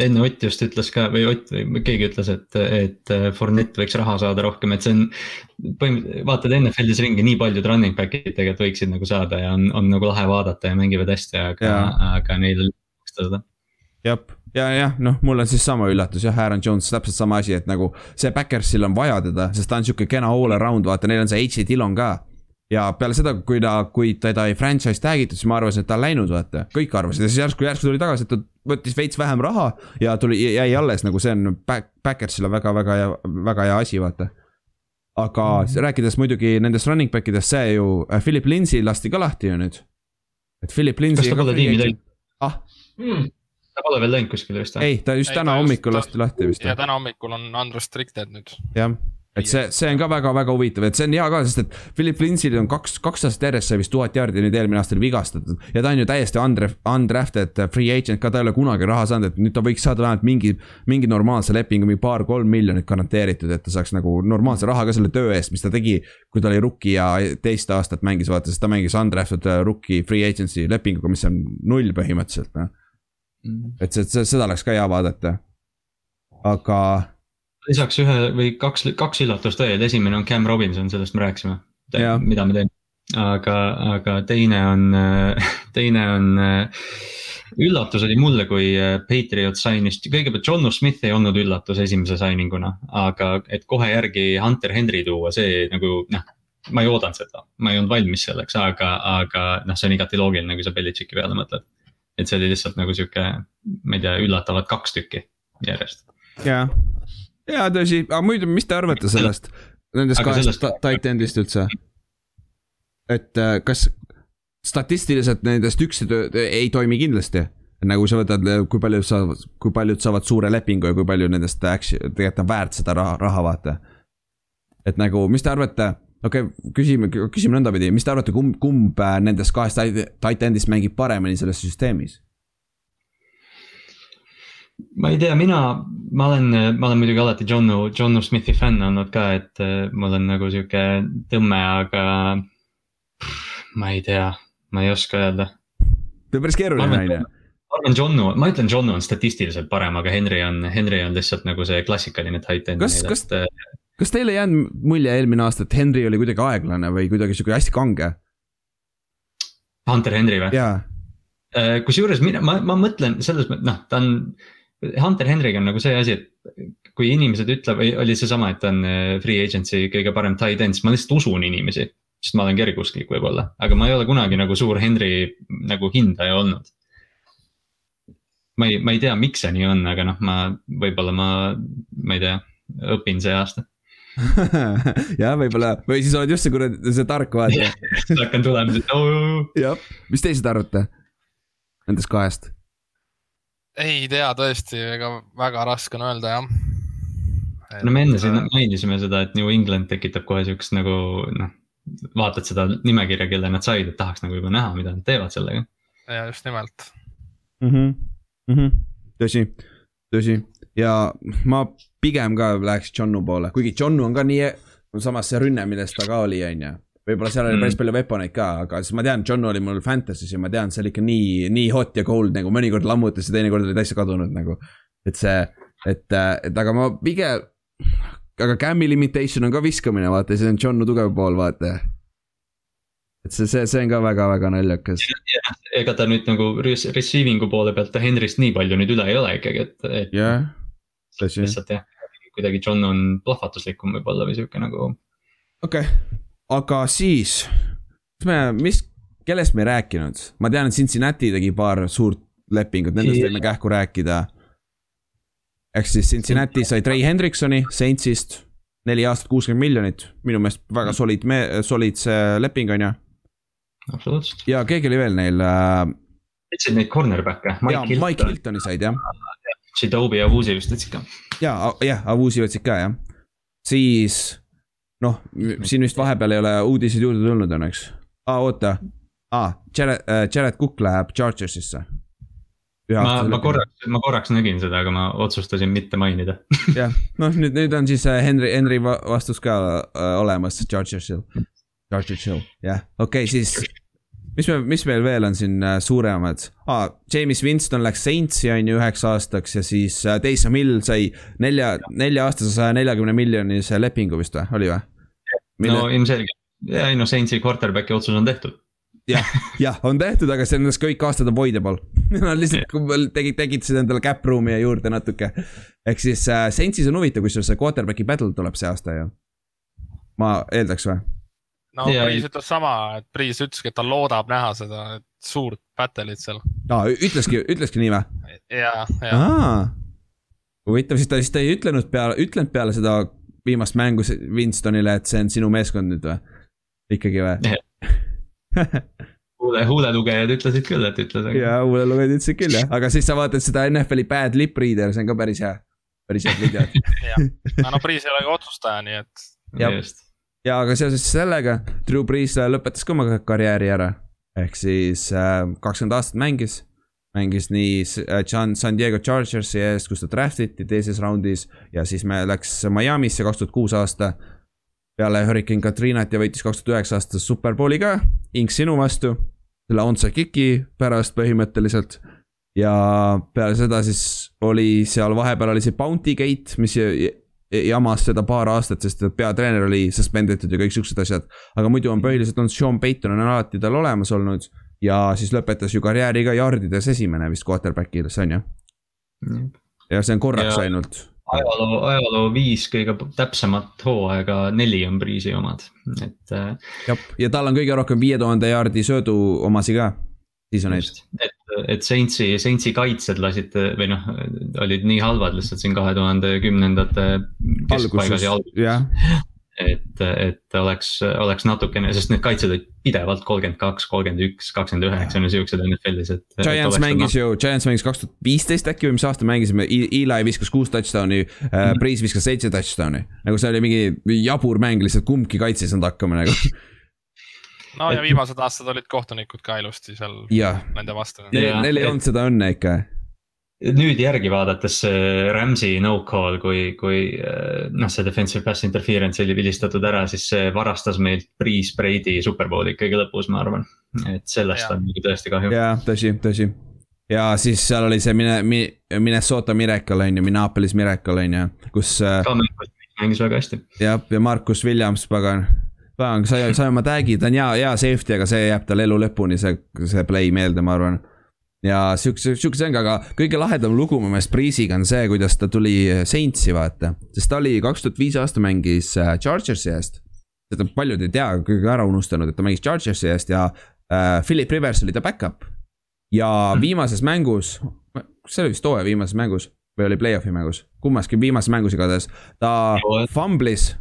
enne Ott just ütles ka või Ott või keegi ütles, et, et äh, Fournette võiks raha saada rohkem, et see on. põhimõtteliselt vaatad NFL-is ringi, nii paljud running back'id tegelikult võiksid nagu saada ja on, on nagu lahe vaadata ja mängivad hästi, aga, aga neil ei maksta seda. jah, ja jah, noh, mul on siis sama üllatus jah, Aaron Jones, täpselt sama asi, et nagu see Backersil on vaja teda, sest ta on sihuke kena all around, vaata, neil on see H.A. Dillon ka ja peale seda, kui ta, kui teda ei franchise tag itud, siis ma arvasin, et ta on läinud, vaata, kõik arvasid ja siis järsku, järsku tuli tagasi, et ta võttis veits vähem raha ja tuli, jäi alles nagu see on back, backers'ile väga, väga hea, väga hea asi, vaata. aga mm -hmm. rääkides muidugi nendest running back idest, see ju, äh, Philip Lindsay lasti ka lahti ju nüüd. et Philip Lindsay. kas ta pole tiimi teinud? ah mm.? ta pole veel läinud kuskile vist või? ei, ta just ei, täna hommikul lasti lahti vist. ja täna hommikul on unrestricted nüüd. jah et see, see on ka väga-väga huvitav, et see on hea ka, sest et Philip Lindsil on kaks, kaks aastat järjest sai vist tuhat jaardi, nüüd eelmine aasta oli vigastatud. ja ta on ju täiesti undraft, undrafted free agent ka, ta ei ole kunagi raha saanud, et nüüd ta võiks saada vähemalt mingi, mingi normaalse lepingu, mingi paar-kolm miljonit garanteeritud, et ta saaks nagu normaalse raha ka selle töö eest, mis ta tegi. kui ta oli rookie ja teist aastat mängis, vaata, sest ta mängis undrafted äh, rookie free agency lepinguga, mis on null põhimõtteliselt, noh. Mm. et see, seda oleks ka hea vaadata. aga lisaks ühe või kaks, kaks üllatust veel, esimene on Cam Robinson, sellest me rääkisime, mida me teeme. aga, aga teine on, teine on üllatus oli mulle, kui Patriot sainis, kõigepealt John Smith ei olnud üllatus esimese signing una, aga et kohe järgi Hunter Henry tuua, see nagu noh. ma ei oodanud seda, ma ei olnud valmis selleks, aga, aga noh, see on igati loogiline, kui sa Belichicki peale mõtled. et see oli lihtsalt nagu sihuke, ma ei tea, üllatavad kaks tükki järjest. jah, jaa, tõsi, aga muidu, mis te arvate sellest, nendest kahest sellest... titan'ist üldse? et äh, kas statistiliselt nendest üks ei toimi kindlasti? nagu sa võtad, kui paljud saavad, kui paljud saavad suure lepingu ja kui palju nendest tegelikult on väärt seda raha, raha vaata. et nagu, mis te arvate, okei okay,, küsime, küsime nõndapidi, mis te arvate, kumb, kumb äh, nendest kahest titan'ist mängib paremini selles süsteemis? Ma ei tea, mina, ma olen, ma olen muidugi alati Johnu, Johnu Smithi fänn olnud ka, et äh, mul on nagu sihuke tõmme, aga ma ei tea, ma ei oska öelda. see on päris keeruline, ju. ma arvan, Johnu, ma ütlen, Johnu on statistiliselt parem, aga Henry on, Henry on lihtsalt nagu see klassikaline tight end. kas, kas, äh, kas teile ei jäänud mulje eelmine aasta, et Henry oli kuidagi aeglane või kuidagi sihuke hästi kange? Hunter Henry või? Äh, kusjuures mina, ma, ma mõtlen selles mõttes, noh, ta on, Hunter Henry'ga on nagu see asi, et kui inimesed ütlevad, oli seesama, et ta on äh, free agency kõige parem tight end, siis ma lihtsalt usun inimesi. sest ma olen kergeusklik võib-olla, aga ma ei ole kunagi nagu suur Henry nagu hindaja olnud ma ei, ma ei tea, miks see nii on, aga noh, ma võib-olla ma, ma ei tea, õpin see aasta jah, võib-olla või siis oled just see kuradi, see tark vaata hakkan tulema, et oo. jah, mis teised arvate nendest kahest? Ei tea tõesti, ega väga raske on öelda jah. no me enne siin mainisime seda, et New England tekitab kohe siukest nagu noh, vaatad seda nimekirja, kelle nad said, et tahaks nagu juba näha, mida nad teevad sellega. ja just nimelt mm. -hmm mm. -hmm. tõsi, tõsi ja ma pigem ka läheks Johnu poole, kuigi Johnu on ka nii, samas see rünne, milles ta ka oli, on ju võib-olla seal oli mm. päris palju veponeid ka, aga siis ma tean, John oli mul Fantasy's ja ma tean, see oli ikka nii, nii hot ja cold nagu mõnikord lammutas ja teinekord oli täitsa kadunud nagu. et see, et, et aga ma pigem, aga cam'i limitation on ka viskamine, vaata, see on Johnu tugev pool, vaata et see, see, see on ka väga-väga naljakas. ega ta nüüd nagu receiving'u poole pealt ta Henry'st nii palju nüüd üle ei ole ikkagi, et, et. jah, tõsi. lihtsalt jah, kuidagi John on plahvatuslikum võib-olla või sihuke nagu. okei okay., aga siis, mis me, mis, kellest me ei rääkinud, ma tean, et Cincinnati tegi paar suurt lepingut, nendest võime kähku rääkida. ehk siis Cincinnati sai Trey Hendriksoni Saintsist neli aastat, kuuskümmend miljonit, minu meelest väga solid, solid see leping on ju absoluutselt. ja keegi oli veel neil äh.... võtsid neid cornerback'e. jaa, Mike Hiltoni said jah. Chidobi ja Avusi vist võtsid ka. ja, jah, Avusi võtsid ka jah. siis noh, siin vist vahepeal ei ole uudiseid juurde tulnud õnneks. aa, oota, aa, Jared, äh, Jared Cook läheb Chargersisse. ma, ma korraks, ma korraks nägin seda, aga ma otsustasin mitte mainida jah, noh nüüd, nüüd on siis äh, Henry, Henry vastus ka äh, olemas Chargersil. Chargersil, jah, okei okay,, siis mis me, mis meil veel on siin äh, suuremad ah,? James Winston läks Saintsi on ju üheks aastaks ja siis äh, Taysom Hill sai nelja, nelja-aastase saja neljakümne miljonise lepingu vist või, oli või? No ilmselgelt, ei no Saintsi quarterback'i otsus on tehtud jah, jah, on tehtud, aga see on kõik aastad avoidable Nad lihtsalt tegid, tegid endale cap room'i juurde natuke. ehk siis äh, Saintsis on huvitav, kusjuures see quarterback'i battle tuleb see aasta ju. ma eeldaks või? No ja, Priis ütles sama, et Priis ütleski, et ta loodab näha seda suurt battle'it seal. aa, ütleski, ütleski nii või? ja, ja. huvitav, siis ta, siis ta ei ütlenud peale, ütlenud peale seda viimast mängu Winstonile, et see on sinu meeskond nüüd või? ikkagi või? huule, huulelugejad ütlesid küll, et ütles. jaa, huulelugejad ütlesid küll jah, aga siis sa vaatad seda NFL-i bad lip reader, see on ka päris hea, päris head videod. jah, no Priis ei ole ka otsustaja, nii et. just ja aga seoses sellega Drew Brees äh, lõpetas ka oma karjääri ära. ehk siis äh, kakskümmend aastat mängis, mängis nii John San Diego Chargersi eest, kus ta draft iti teises raundis. Ja siis me läks Miami'sse kaks tuhat kuus aasta. peale Hurricane Katrinat ja võitis kaks tuhat üheksa aastas Superbowli ka, Inks sinu vastu, selle onside kick'i pärast põhimõtteliselt. Ja peale seda siis oli seal vahepeal oli see Bounty Gate, mis jamas seda paar aastat, sest peatreener oli suspenditud ja kõik siuksed asjad. aga muidu on põhiliselt olnud Sean Payton on alati tal olemas olnud ja siis lõpetas ju karjääri ka jardides esimene vist quarterback'ides on ju ja see on korraks ja ainult. ajaloo, ajaloo viis kõige täpsemat hooaega, neli on Priisi omad, et. Äh, jah, ja tal on kõige rohkem viie tuhande jaardi söödu omasi ka, seasoneid. et et Saintsi, Saintsi kaitsjad lasid või noh, olid nii halvad lihtsalt siin kahe tuhande kümnendate keskpaigas ja alguses. et, et oleks, oleks natukene, sest need kaitsjad olid pidevalt kolmkümmend kaks, kolmkümmend üks, kakskümmend üheksa ju siuksed NFL-is, et. Giants mängis ju, Giants mängis kaks tuhat viisteist äkki või mis aasta mängisime, Eli viskas kuus touchdown'i äh,, Breeze viskas seitse touchdown'i. nagu see oli mingi jabur mäng, lihtsalt kumbki kaitse ei saanud hakkama nagu no ja viimased aastad olid kohtunikud ka ilusti seal ja. nende vastu. Neil ei olnud seda õnne ikka. nüüd järgi vaadates see Rams'i no call, kui, kui eh, noh, see defensive pass interference oli vilistatud ära, siis see varastas meilt Breeze Brady superbowli ikkagi lõpus, ma arvan. et sellest ja. on nagu tõesti kahju. jaa, tõsi, tõsi ja siis seal oli see mine, Minnesota Miracle on ju, Minneapolis Miracle on ju, kus. ka mängis väga hästi. jah, ja Markus Williams, pagan sai, sai oma tag'i, ta on hea, hea safety, aga see jääb talle elu lõpuni, see, see play meelde, ma arvan. ja siukse, siukse ka, aga kõige lahedam lugu mu meelest Breeze'iga on see, kuidas ta tuli Saintsi vaata. sest ta oli kaks tuhat viis aasta mängis äh, Chargersi eest. seda paljud ei tea, kõik ära unustanud, et ta mängis Chargersi eest ja äh, Philip Rivers oli ta back-up. ja hmm. viimases mängus, kas see oli vist hooaja viimases mängus või oli play-off'i mängus, kummaski viimases mängus igatahes, ta fumblis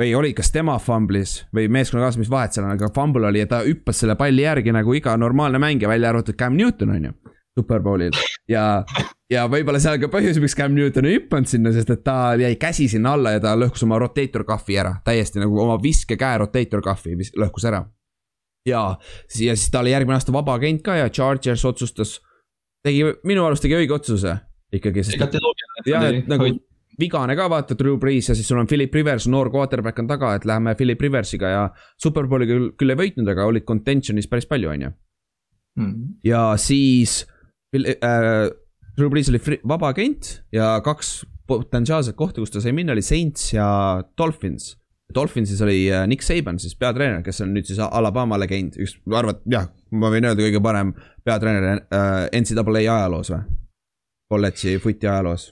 või oli, kas tema fumblis või meeskonnakaaslane, mis vahet seal on, aga fumble oli ja ta hüppas selle palli järgi nagu iga normaalne mängija, välja arvatud Cam Newton on ju. Superbowlil ja, ja võib-olla seal ka põhjus, miks Cam Newton ei hüpanud sinna, sest et ta jäi käsi sinna alla ja ta lõhkus oma rotator cuff'i ära, täiesti nagu oma viskekäe rotator cuff'i lõhkus ära. ja, ja siis ta oli järgmine aasta vaba agent ka ja Chargers otsustas, tegi, minu arust tegi õige otsuse ikkagi, sest jah, et nagu vigane ka vaata, Drew Brees ja siis sul on Philip Rivers, noor quarterback on taga, et läheme Philip Riversiga ja. Superbowli küll, küll ei võitnud, aga olid contention'is päris palju, on ju. Hmm. ja siis äh, Drew Brees oli free, vaba agent ja kaks potentsiaalset kohta, kus ta sai minna, oli Saints ja Dolphins. Dolphinsis oli äh, Nick Saban siis peatreener, kes on nüüd siis Alabama legend, üks, arvad, jah, ma võin öelda, kõige parem peatreener äh, NCAA ajaloos või? kolledži footi ajaloos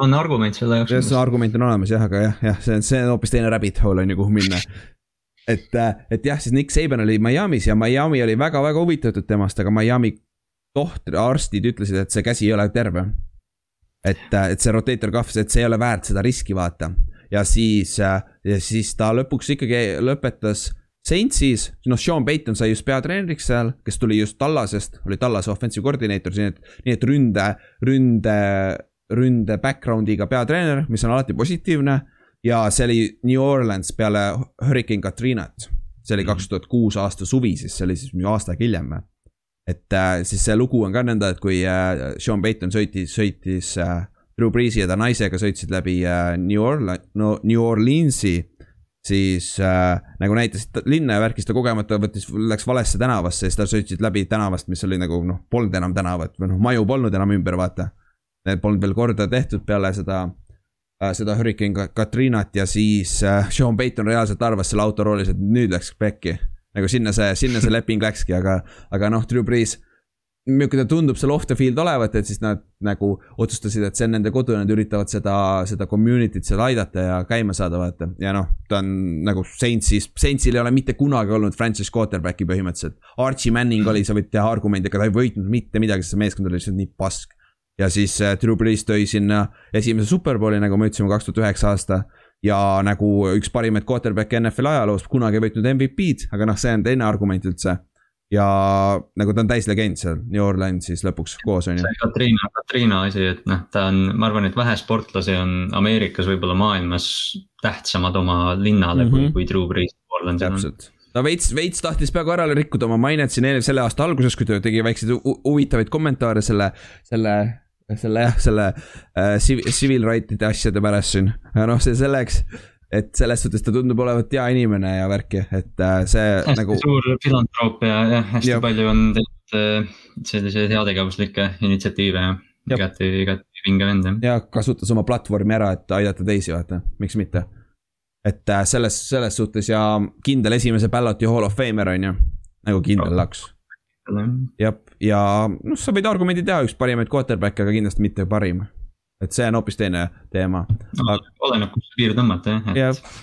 on argument selle jaoks. see argument on olemas jah, aga jah, jah, see on, see on hoopis teine rabbit hole on ju, kuhu minna. et, äh, et jah, siis Nick Saban oli Miami's ja Miami oli väga-väga huvitatud temast, aga Miami tohtri, arstid ütlesid, et see käsi ei ole terve. et, äh, et see rotator cuff, et see ei ole väärt seda riski, vaata. ja siis, äh, ja siis ta lõpuks ikkagi lõpetas Saintsis, noh, Sean Payton sai just peatreeneriks seal, kes tuli just Tallasest, oli Tallase offensive koordineeter, nii et, nii et ründe, ründe ründe background'iga peatreener, mis on alati positiivne. ja see oli New Orleans peale Hurricane Katrinat. see oli mhm. kaks tuhat kuus aasta suvi, siis see oli siis minu aasta hiljem. et äh, siis see lugu on ka nõnda, et kui äh, Sean Payton sõitis, sõitis äh, Drew Breesi ja ta naisega sõitsid läbi äh, New Orleans, no New Orleansi siis äh, nagu näitas linna ja värkis ta kogemata võttis, läks valesse tänavasse siis ta sõitsid läbi tänavast, mis oli nagu noh, polnud enam tänavat või noh, maju polnud enam ümber, vaata. Need polnud veel korda tehtud peale seda äh,, seda Hurricane Katrinat ja siis äh, Sean Payton reaalselt arvas selle auto roolis, et nüüd läks pekki. nagu sinna see, sinna see leping läkski, aga, aga noh, Drew Brees ta tundub seal off the field olevat, et siis nad nagu otsustasid, et see on nende kodu ja nad üritavad seda, seda community't seal aidata ja käima saada, vaata. ja noh, ta on nagu Saintsis, Saintsil ei ole mitte kunagi olnud franchise quarterback'i põhimõtteliselt. Archie Manning oli, sa võid teha argumendi, aga ta ei võitnud mitte midagi, sest see meeskond oli lihtsalt nii pask ja siis äh, Drew Brees tõi sinna esimese superbowli, nagu me ütlesime, kaks tuhat üheksa aasta. ja nagu üks parimaid quarterback'e NFL ajaloos, kunagi võitnud MVP-d, aga noh, see on teine argument üldse. ja nagu ta on täislegend seal New Orleansis lõpuks koos on ju. see Katriina, Katriina asi, et noh, ta on, ma arvan, et vähe sportlasi on Ameerikas, võib-olla maailmas tähtsamad oma linnale mm -hmm. kui, mhm. kui Drew Brees. täpselt ta veits, veits tahtis peaaegu ära rikkuda oma mainet siin eelmise, selle aasta alguses, kui ta tegi väikseid huvitavaid kommentaare selle, selle selle jah, selle äh, civil right'ide asjade pärast siin, noh, see selleks et selles suhtes ta tundub olevat hea inimene ja värki, et äh, see hästi nagu. suur filantroop ja jah, hästi ja. palju on teinud äh, selliseid heategevuslikke initsiatiive ja igati, igati vinge vend jah. ja kasutas oma platvormi ära, et aidata teisi, vaata, miks mitte. et äh, selles, selles suhtes ja kindel esimese ballot'i hall of famer on ju, nagu kindel laks jah, ja noh, sa võid argumendi teha, üks parimaid quarterback'e, aga kindlasti mitte parim. et see on hoopis teine teema no,. oleneb, kus see piir tõmmata jah et.... jah,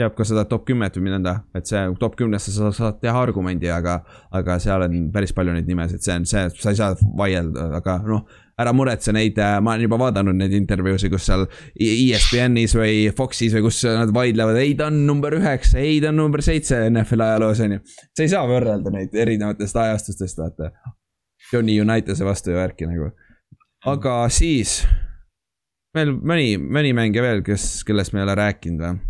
teab ka seda top kümmet või nõnda, et see top kümnesse sa saad teha argumendi, aga, aga seal on päris palju neid nimesid, see on see, sa ei saa vaielda, aga noh ära muretse neid, äh, ma olen juba vaadanud neid intervjuusid, kus seal ESPN-is või Foxis või kus nad vaidlevad, ei ta on number üheksa, ei ta on number seitse NFL ajaloos on ju. sa ei saa võrrelda neid erinevatest ajastustest, vaata. Johnny United'e vastu ja värki nagu. aga siis, veel mõni, mõni mängija veel, kes, kellest me ei ole rääkinud või?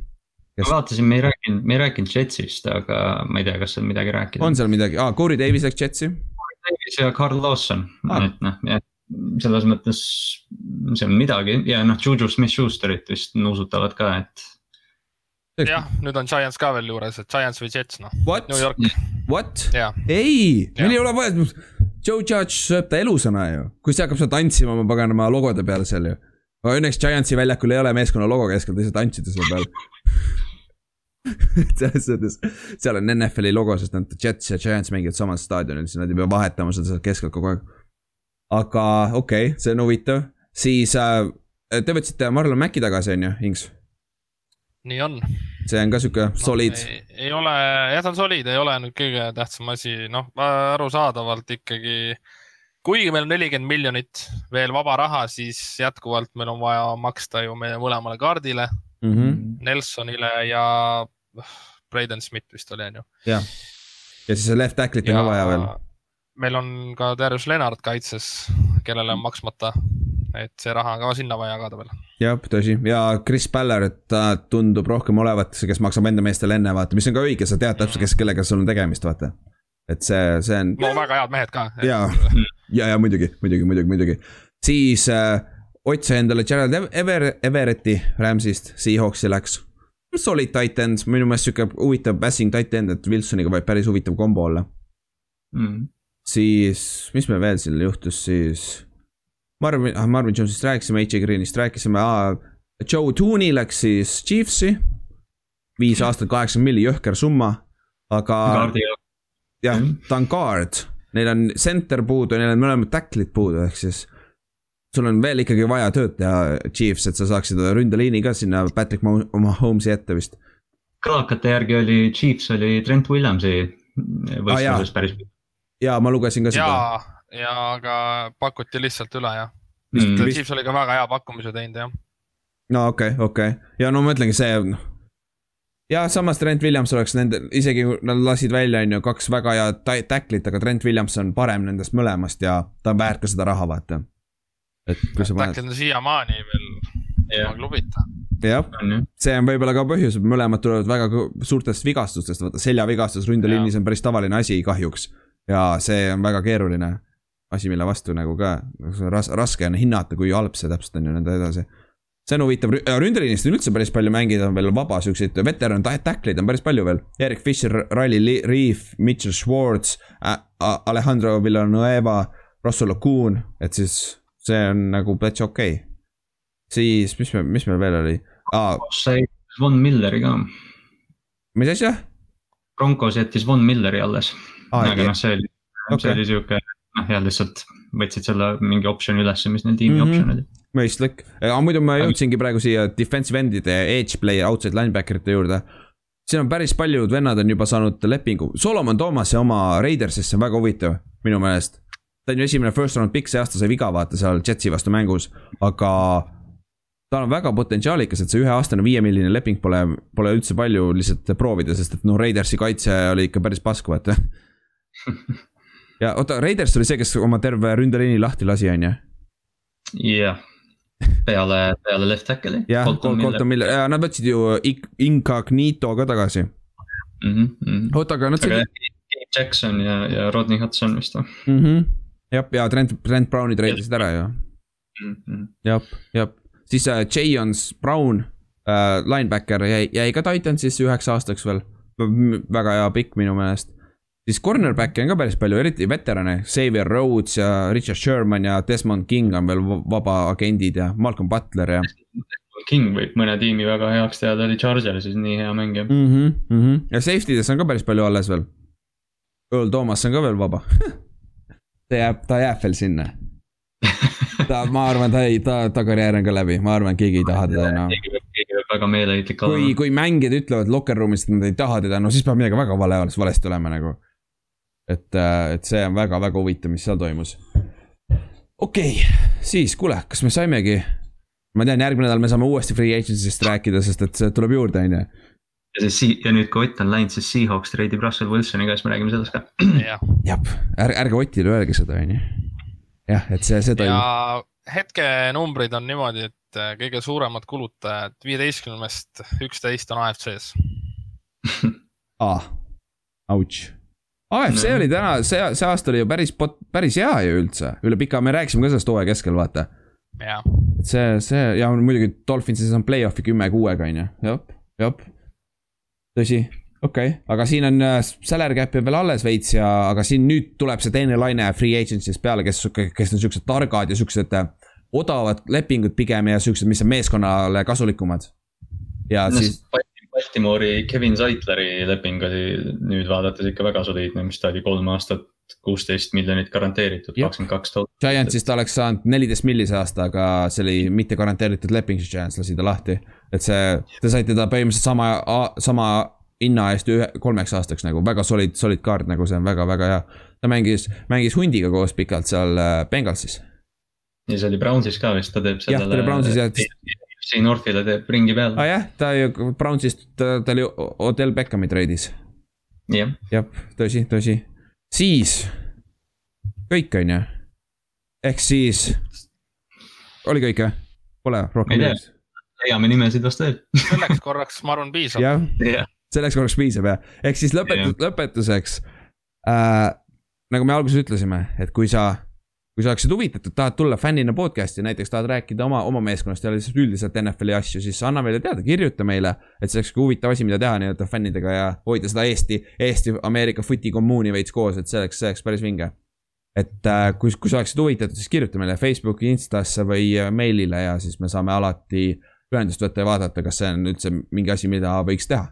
Kes... ma vaatasin, me ei rääkinud, me ei rääkinud Jetsist, aga ma ei tea, kas seal midagi rääkida. on seal midagi ah,, Corey Davis läks Jetsi. Corey Davis ja Carl Lawson ah., et noh, selles mõttes see on midagi ja noh, Juju Smith-Schusterit vist nuusutavad ka, et. jah, nüüd on Giants ka veel juures, et Giants või Jets noh. New York. What? ei, meil ei ole vaja, Joe Judge sööb ta elusõna ju, kui see hakkab seal tantsima oma paganama logode peal seal ju. aga õnneks Giantsi väljakul ei ole meeskonna logo keskel, ta lihtsalt tantsida selle peal selles suhtes, seal on NFL-i logo, sest nad Jets ja Giants mängivad samal staadionil, siis nad ei pea vahetama seda sealt keskelt kogu aeg. aga okei okay,, see on huvitav, siis äh, te võtsite Marlon Maci tagasi, on ju, Ings? Nii on. see on ka sihuke solid no,. ei ole, jah, ta on solid, ei ole nüüd kõige tähtsam asi, noh, arusaadavalt ikkagi kuigi meil on nelikümmend miljonit veel vaba raha, siis jätkuvalt meil on vaja maksta ju meie mõlemale kaardile mm, -hmm. Nelsonile ja Braden Smith vist oli, on ju. jah, ja siis left tackle'it on ka vaja veel. meil on ka Darius Lennart kaitses, kellele on maksmata, et see raha on ka sinna vaja jagada veel. jah, tõsi ja Chris Baller, et ta tundub rohkem olevat see, kes maksab enda meestele enne, vaata, mis on ka õige, sa tead täpselt, kes, kellega sul on tegemist, vaata. et see, see on. no väga head mehed ka. ja, ja, ja muidugi, muidugi, muidugi, muidugi. siis äh, Ott sai endale Gerald Ever-, Everetti Rams'ist, Seahawksi läks solid titan, minu meelest sihuke huvitav passing titan, et Wilsoniga võib päris huvitav kombo olla mm.. siis, mis meil veel siin juhtus siis? Marvin, ah Marvin Jones'ist rääkisime, AJ Greenist rääkisime ah,, Joe Tooney läks siis Chiefsi. viis aastat, kaheksakümmend milli, jõhker summa, aga. jah, ta on guard, neil on center puudu, neil on mõlemad tackle'id puudu, ehk siis sul on veel ikkagi vaja tööd teha, Chiefs, et sa saaksid ründeliini ka sinna Patrick Mahomes'i ette vist. kõlakate järgi oli, Chiefs oli Trent Williamsi võistluses ah, päris. ja ma lugesin ka seda. ja, ja aga pakuti lihtsalt üle jah mm.. Chiefs oli ka väga hea pakkumise teinud jah. no okei okay,, okei okay. ja no ma ütlengi, see noh. ja samas Trent Williams oleks nende, isegi nad lasid välja, on ju, kaks väga head tacklit, aga Trent Williams on parem nendest mõlemast ja ta on väärt ka seda raha, vaata et kui sa paned. on siiamaani veel ilma klubita. jah, see on võib-olla ka põhjus, et mõlemad tulevad väga suurtest vigastustest, vaata seljavigastus ründeliinis on päris tavaline asi kahjuks. ja see on väga keeruline asi, mille vastu nagu ka ras-, raske on hinnata, kui halb see täpselt on ja nõnda edasi. see on huvitav, ründeliinist on üldse päris palju mängida, on veel vaba siukseid veteran tackleid on päris palju veel. Erik Fischer, Riley Reef, Mitchell Schwartz, Alejandro Villanueva, Russell Okun, et siis see on nagu täitsa okei okay.. siis, mis me, mis meil veel oli ah.? sai Von Milleri ka. mis asja? Broncos jättis Von Milleri alles ah,, aga noh, see oli okay., see oli sihuke, noh jah, lihtsalt võtsid selle mingi optsiooni ülesse, mis neil tiimi mm -hmm. optsioon oli. mõistlik, aga muidu ma jõudsingi praegu siia defensive end'ide, edge player, outside linebacker ite juurde siin on päris paljud vennad on juba saanud lepingu, Solomon Thomas'i oma Raidersisse on väga huvitav, minu meelest ta on ju esimene first round pick, see aasta sai viga vaata seal Jetsi vastu mängus, aga tal on väga potentsiaalikas, et see üheaastane viiemilline leping pole, pole üldse palju lihtsalt proovida, sest et noh, Raidersi kaitse oli ikka päris pask, vaata. ja oota, Raiders oli see, kes oma terve ründeliini lahti lasi, on ju? jah, peale, peale left tackle'i. jah, Colton Miller, ja nad võtsid ju Incognito ka tagasi mm. -hmm. oota, aga nad said. Jackson ja, ja Rodney Hudson vist või mm? -hmm jah, ja Trent, Trent Brown'i treidisid ära ju mm -hmm.. jah, jah, siis äh, Jayons Brown äh,, linebacker jäi, jäi ka Titansisse üheks aastaks veel. väga hea pikk minu meelest. Siis cornerback'i on ka päris palju, eriti veterane, Xavier Rhodes ja Richard Sherman ja Desmond King on veel vaba agendid ja Malcolm Butler ja. King võib mõne tiimi väga heaks teha, ta oli Chargersis nii hea mängija mm. -hmm, mm -hmm. ja safety des on ka päris palju alles veel. Earl Thomas on ka veel vaba ta jääb, ta jääb veel sinna ta, ma arvan, ta ei, ta, ta karjäär on ka läbi, ma arvan, keegi ei taha teda enam no.. keegi peab väga meeleheitlik olema. kui, kui mängijad ütlevad locker room'is, et nad ei taha teda, no siis peab midagi väga vale, valesti olema nagu. Et, äh, et see on väga-väga huvitav, mis seal toimus. okei okay., siis kuule, kas me saimegi? ma tean, järgmine nädal me saame uuesti free agency'st rääkida, sest et see tuleb juurde, on ju ja see ja nüüd, kui Ott on läinud, siis Seahawks treidib Russell Wilsoniga, siis me räägime sellest ka. jah, ärge, ärge Otile öelge seda, on ju. jah, et see, see toimub. ja hetkenumbrid on niimoodi, et äh, kõige suuremad kulutajad viieteistkümnest üksteist on AFC-s ah, ouch. AFC no. oli täna, see, see aasta oli ju päris, päris hea ju üldse, üle pika, me rääkisime ka sellest hooaja keskel, vaata. et see, see ja muidugi Dolphinsis on play-off'i kümme kuuega, on ju, jah, jah tõsi, okei okay., aga siin on äh, salary cap jääb veel alles veits ja, aga siin nüüd tuleb see teine laine free agency'st peale, kes, kes on siuksed targad ja siuksed äh, odavad lepingud pigem ja siuksed, mis on meeskonnale kasulikumad. ja no, siis. Baltimore Baltimore'i Kevin Zeitleri leping oli nüüd vaadates ikka väga soliidne, mis ta oli kolm aastat, kuusteist miljonit garanteeritud, kakskümmend kaks tuhat. Giantsist oleks saanud neliteist millise aasta, aga see oli mitte garanteeritud leping, siis Giants lasi ta lahti. et see, te saite ta põhimõtteliselt sama, sama hinna eest ühe, kolmeks aastaks nagu väga solid, solid kaart, nagu see on väga-väga hea. ta mängis, mängis hundiga koos pikalt seal äh, Bengalsis. ja see oli Brownsis ka vist, ta teeb sellele. jah, ta oli Brownsis jah FC Northile teeb ringi peal. aa ah, jah, ta ju Brownsist, ta, oli Odell Beckhami treidis. jah. jah, tõsi, tõsi. siis, kõik on ju. ehk siis, oli kõik või? Pole rohkem midagi? leiame nimesid vast veel. selleks korraks, ma arvan, piisab. jah yeah., selleks korraks piisab jah, ehk siis lõpetus lõpetuseks äh,. nagu me alguses ütlesime, et kui sa kui sa oleksid huvitatud, tahad tulla fännina podcast'i, näiteks tahad rääkida oma, oma meeskonnast ja lihtsalt üldiselt NFL-i asju, siis anna meile teada, kirjuta meile. et see oleks huvitav asi, mida teha nii-öelda fännidega ja hoida seda Eesti, Eesti-Ameerika footi kommuuni veits koos, et see oleks, see oleks päris vinge. et äh, kui, kui sa oleksid huvitatud, siis kirjuta meile Facebooki, Instasse või äh, meilile ja siis me saame alati ühendust võtta ja vaadata, kas see on üldse mingi asi, mida võiks teha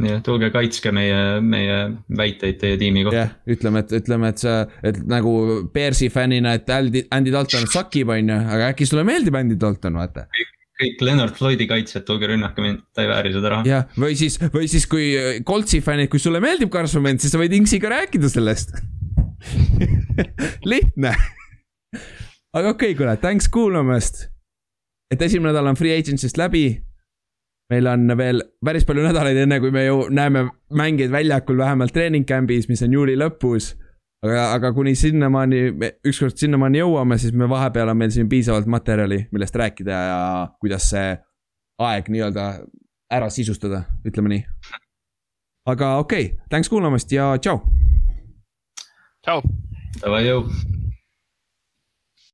jah, tulge kaitske meie, meie väiteid teie tiimi kohta. jah, ütleme, et ütleme, et sa, et nagu Bearsi fännina, et Andy, Andy Dalton sakib, on ju, aga äkki sulle meeldib Andy Dalton, vaata. kõik Leonard Floydi kaitsjad, tulge rünnake mind, ta ei vääri seda raha. jah, või siis, või siis kui Coltsi fännid, kui sulle meeldib Carson Wentz, siis sa võid Inksiga rääkida sellest lihtne aga okei okay,, kuule, thanks kuulamast. et esimene nädal on free agency'st läbi meil on veel päris palju nädalaid, enne kui me ju näeme mängijaid väljakul vähemalt treening camp'is, mis on juuli lõpus. aga, aga kuni sinnamaani, ükskord sinnamaani jõuame, siis me vahepeal on meil siin piisavalt materjali, millest rääkida ja kuidas see aeg nii-öelda ära sisustada, ütleme nii. aga okei okay,, thanks kuulamast ja tšau. tšau. Davai, jõu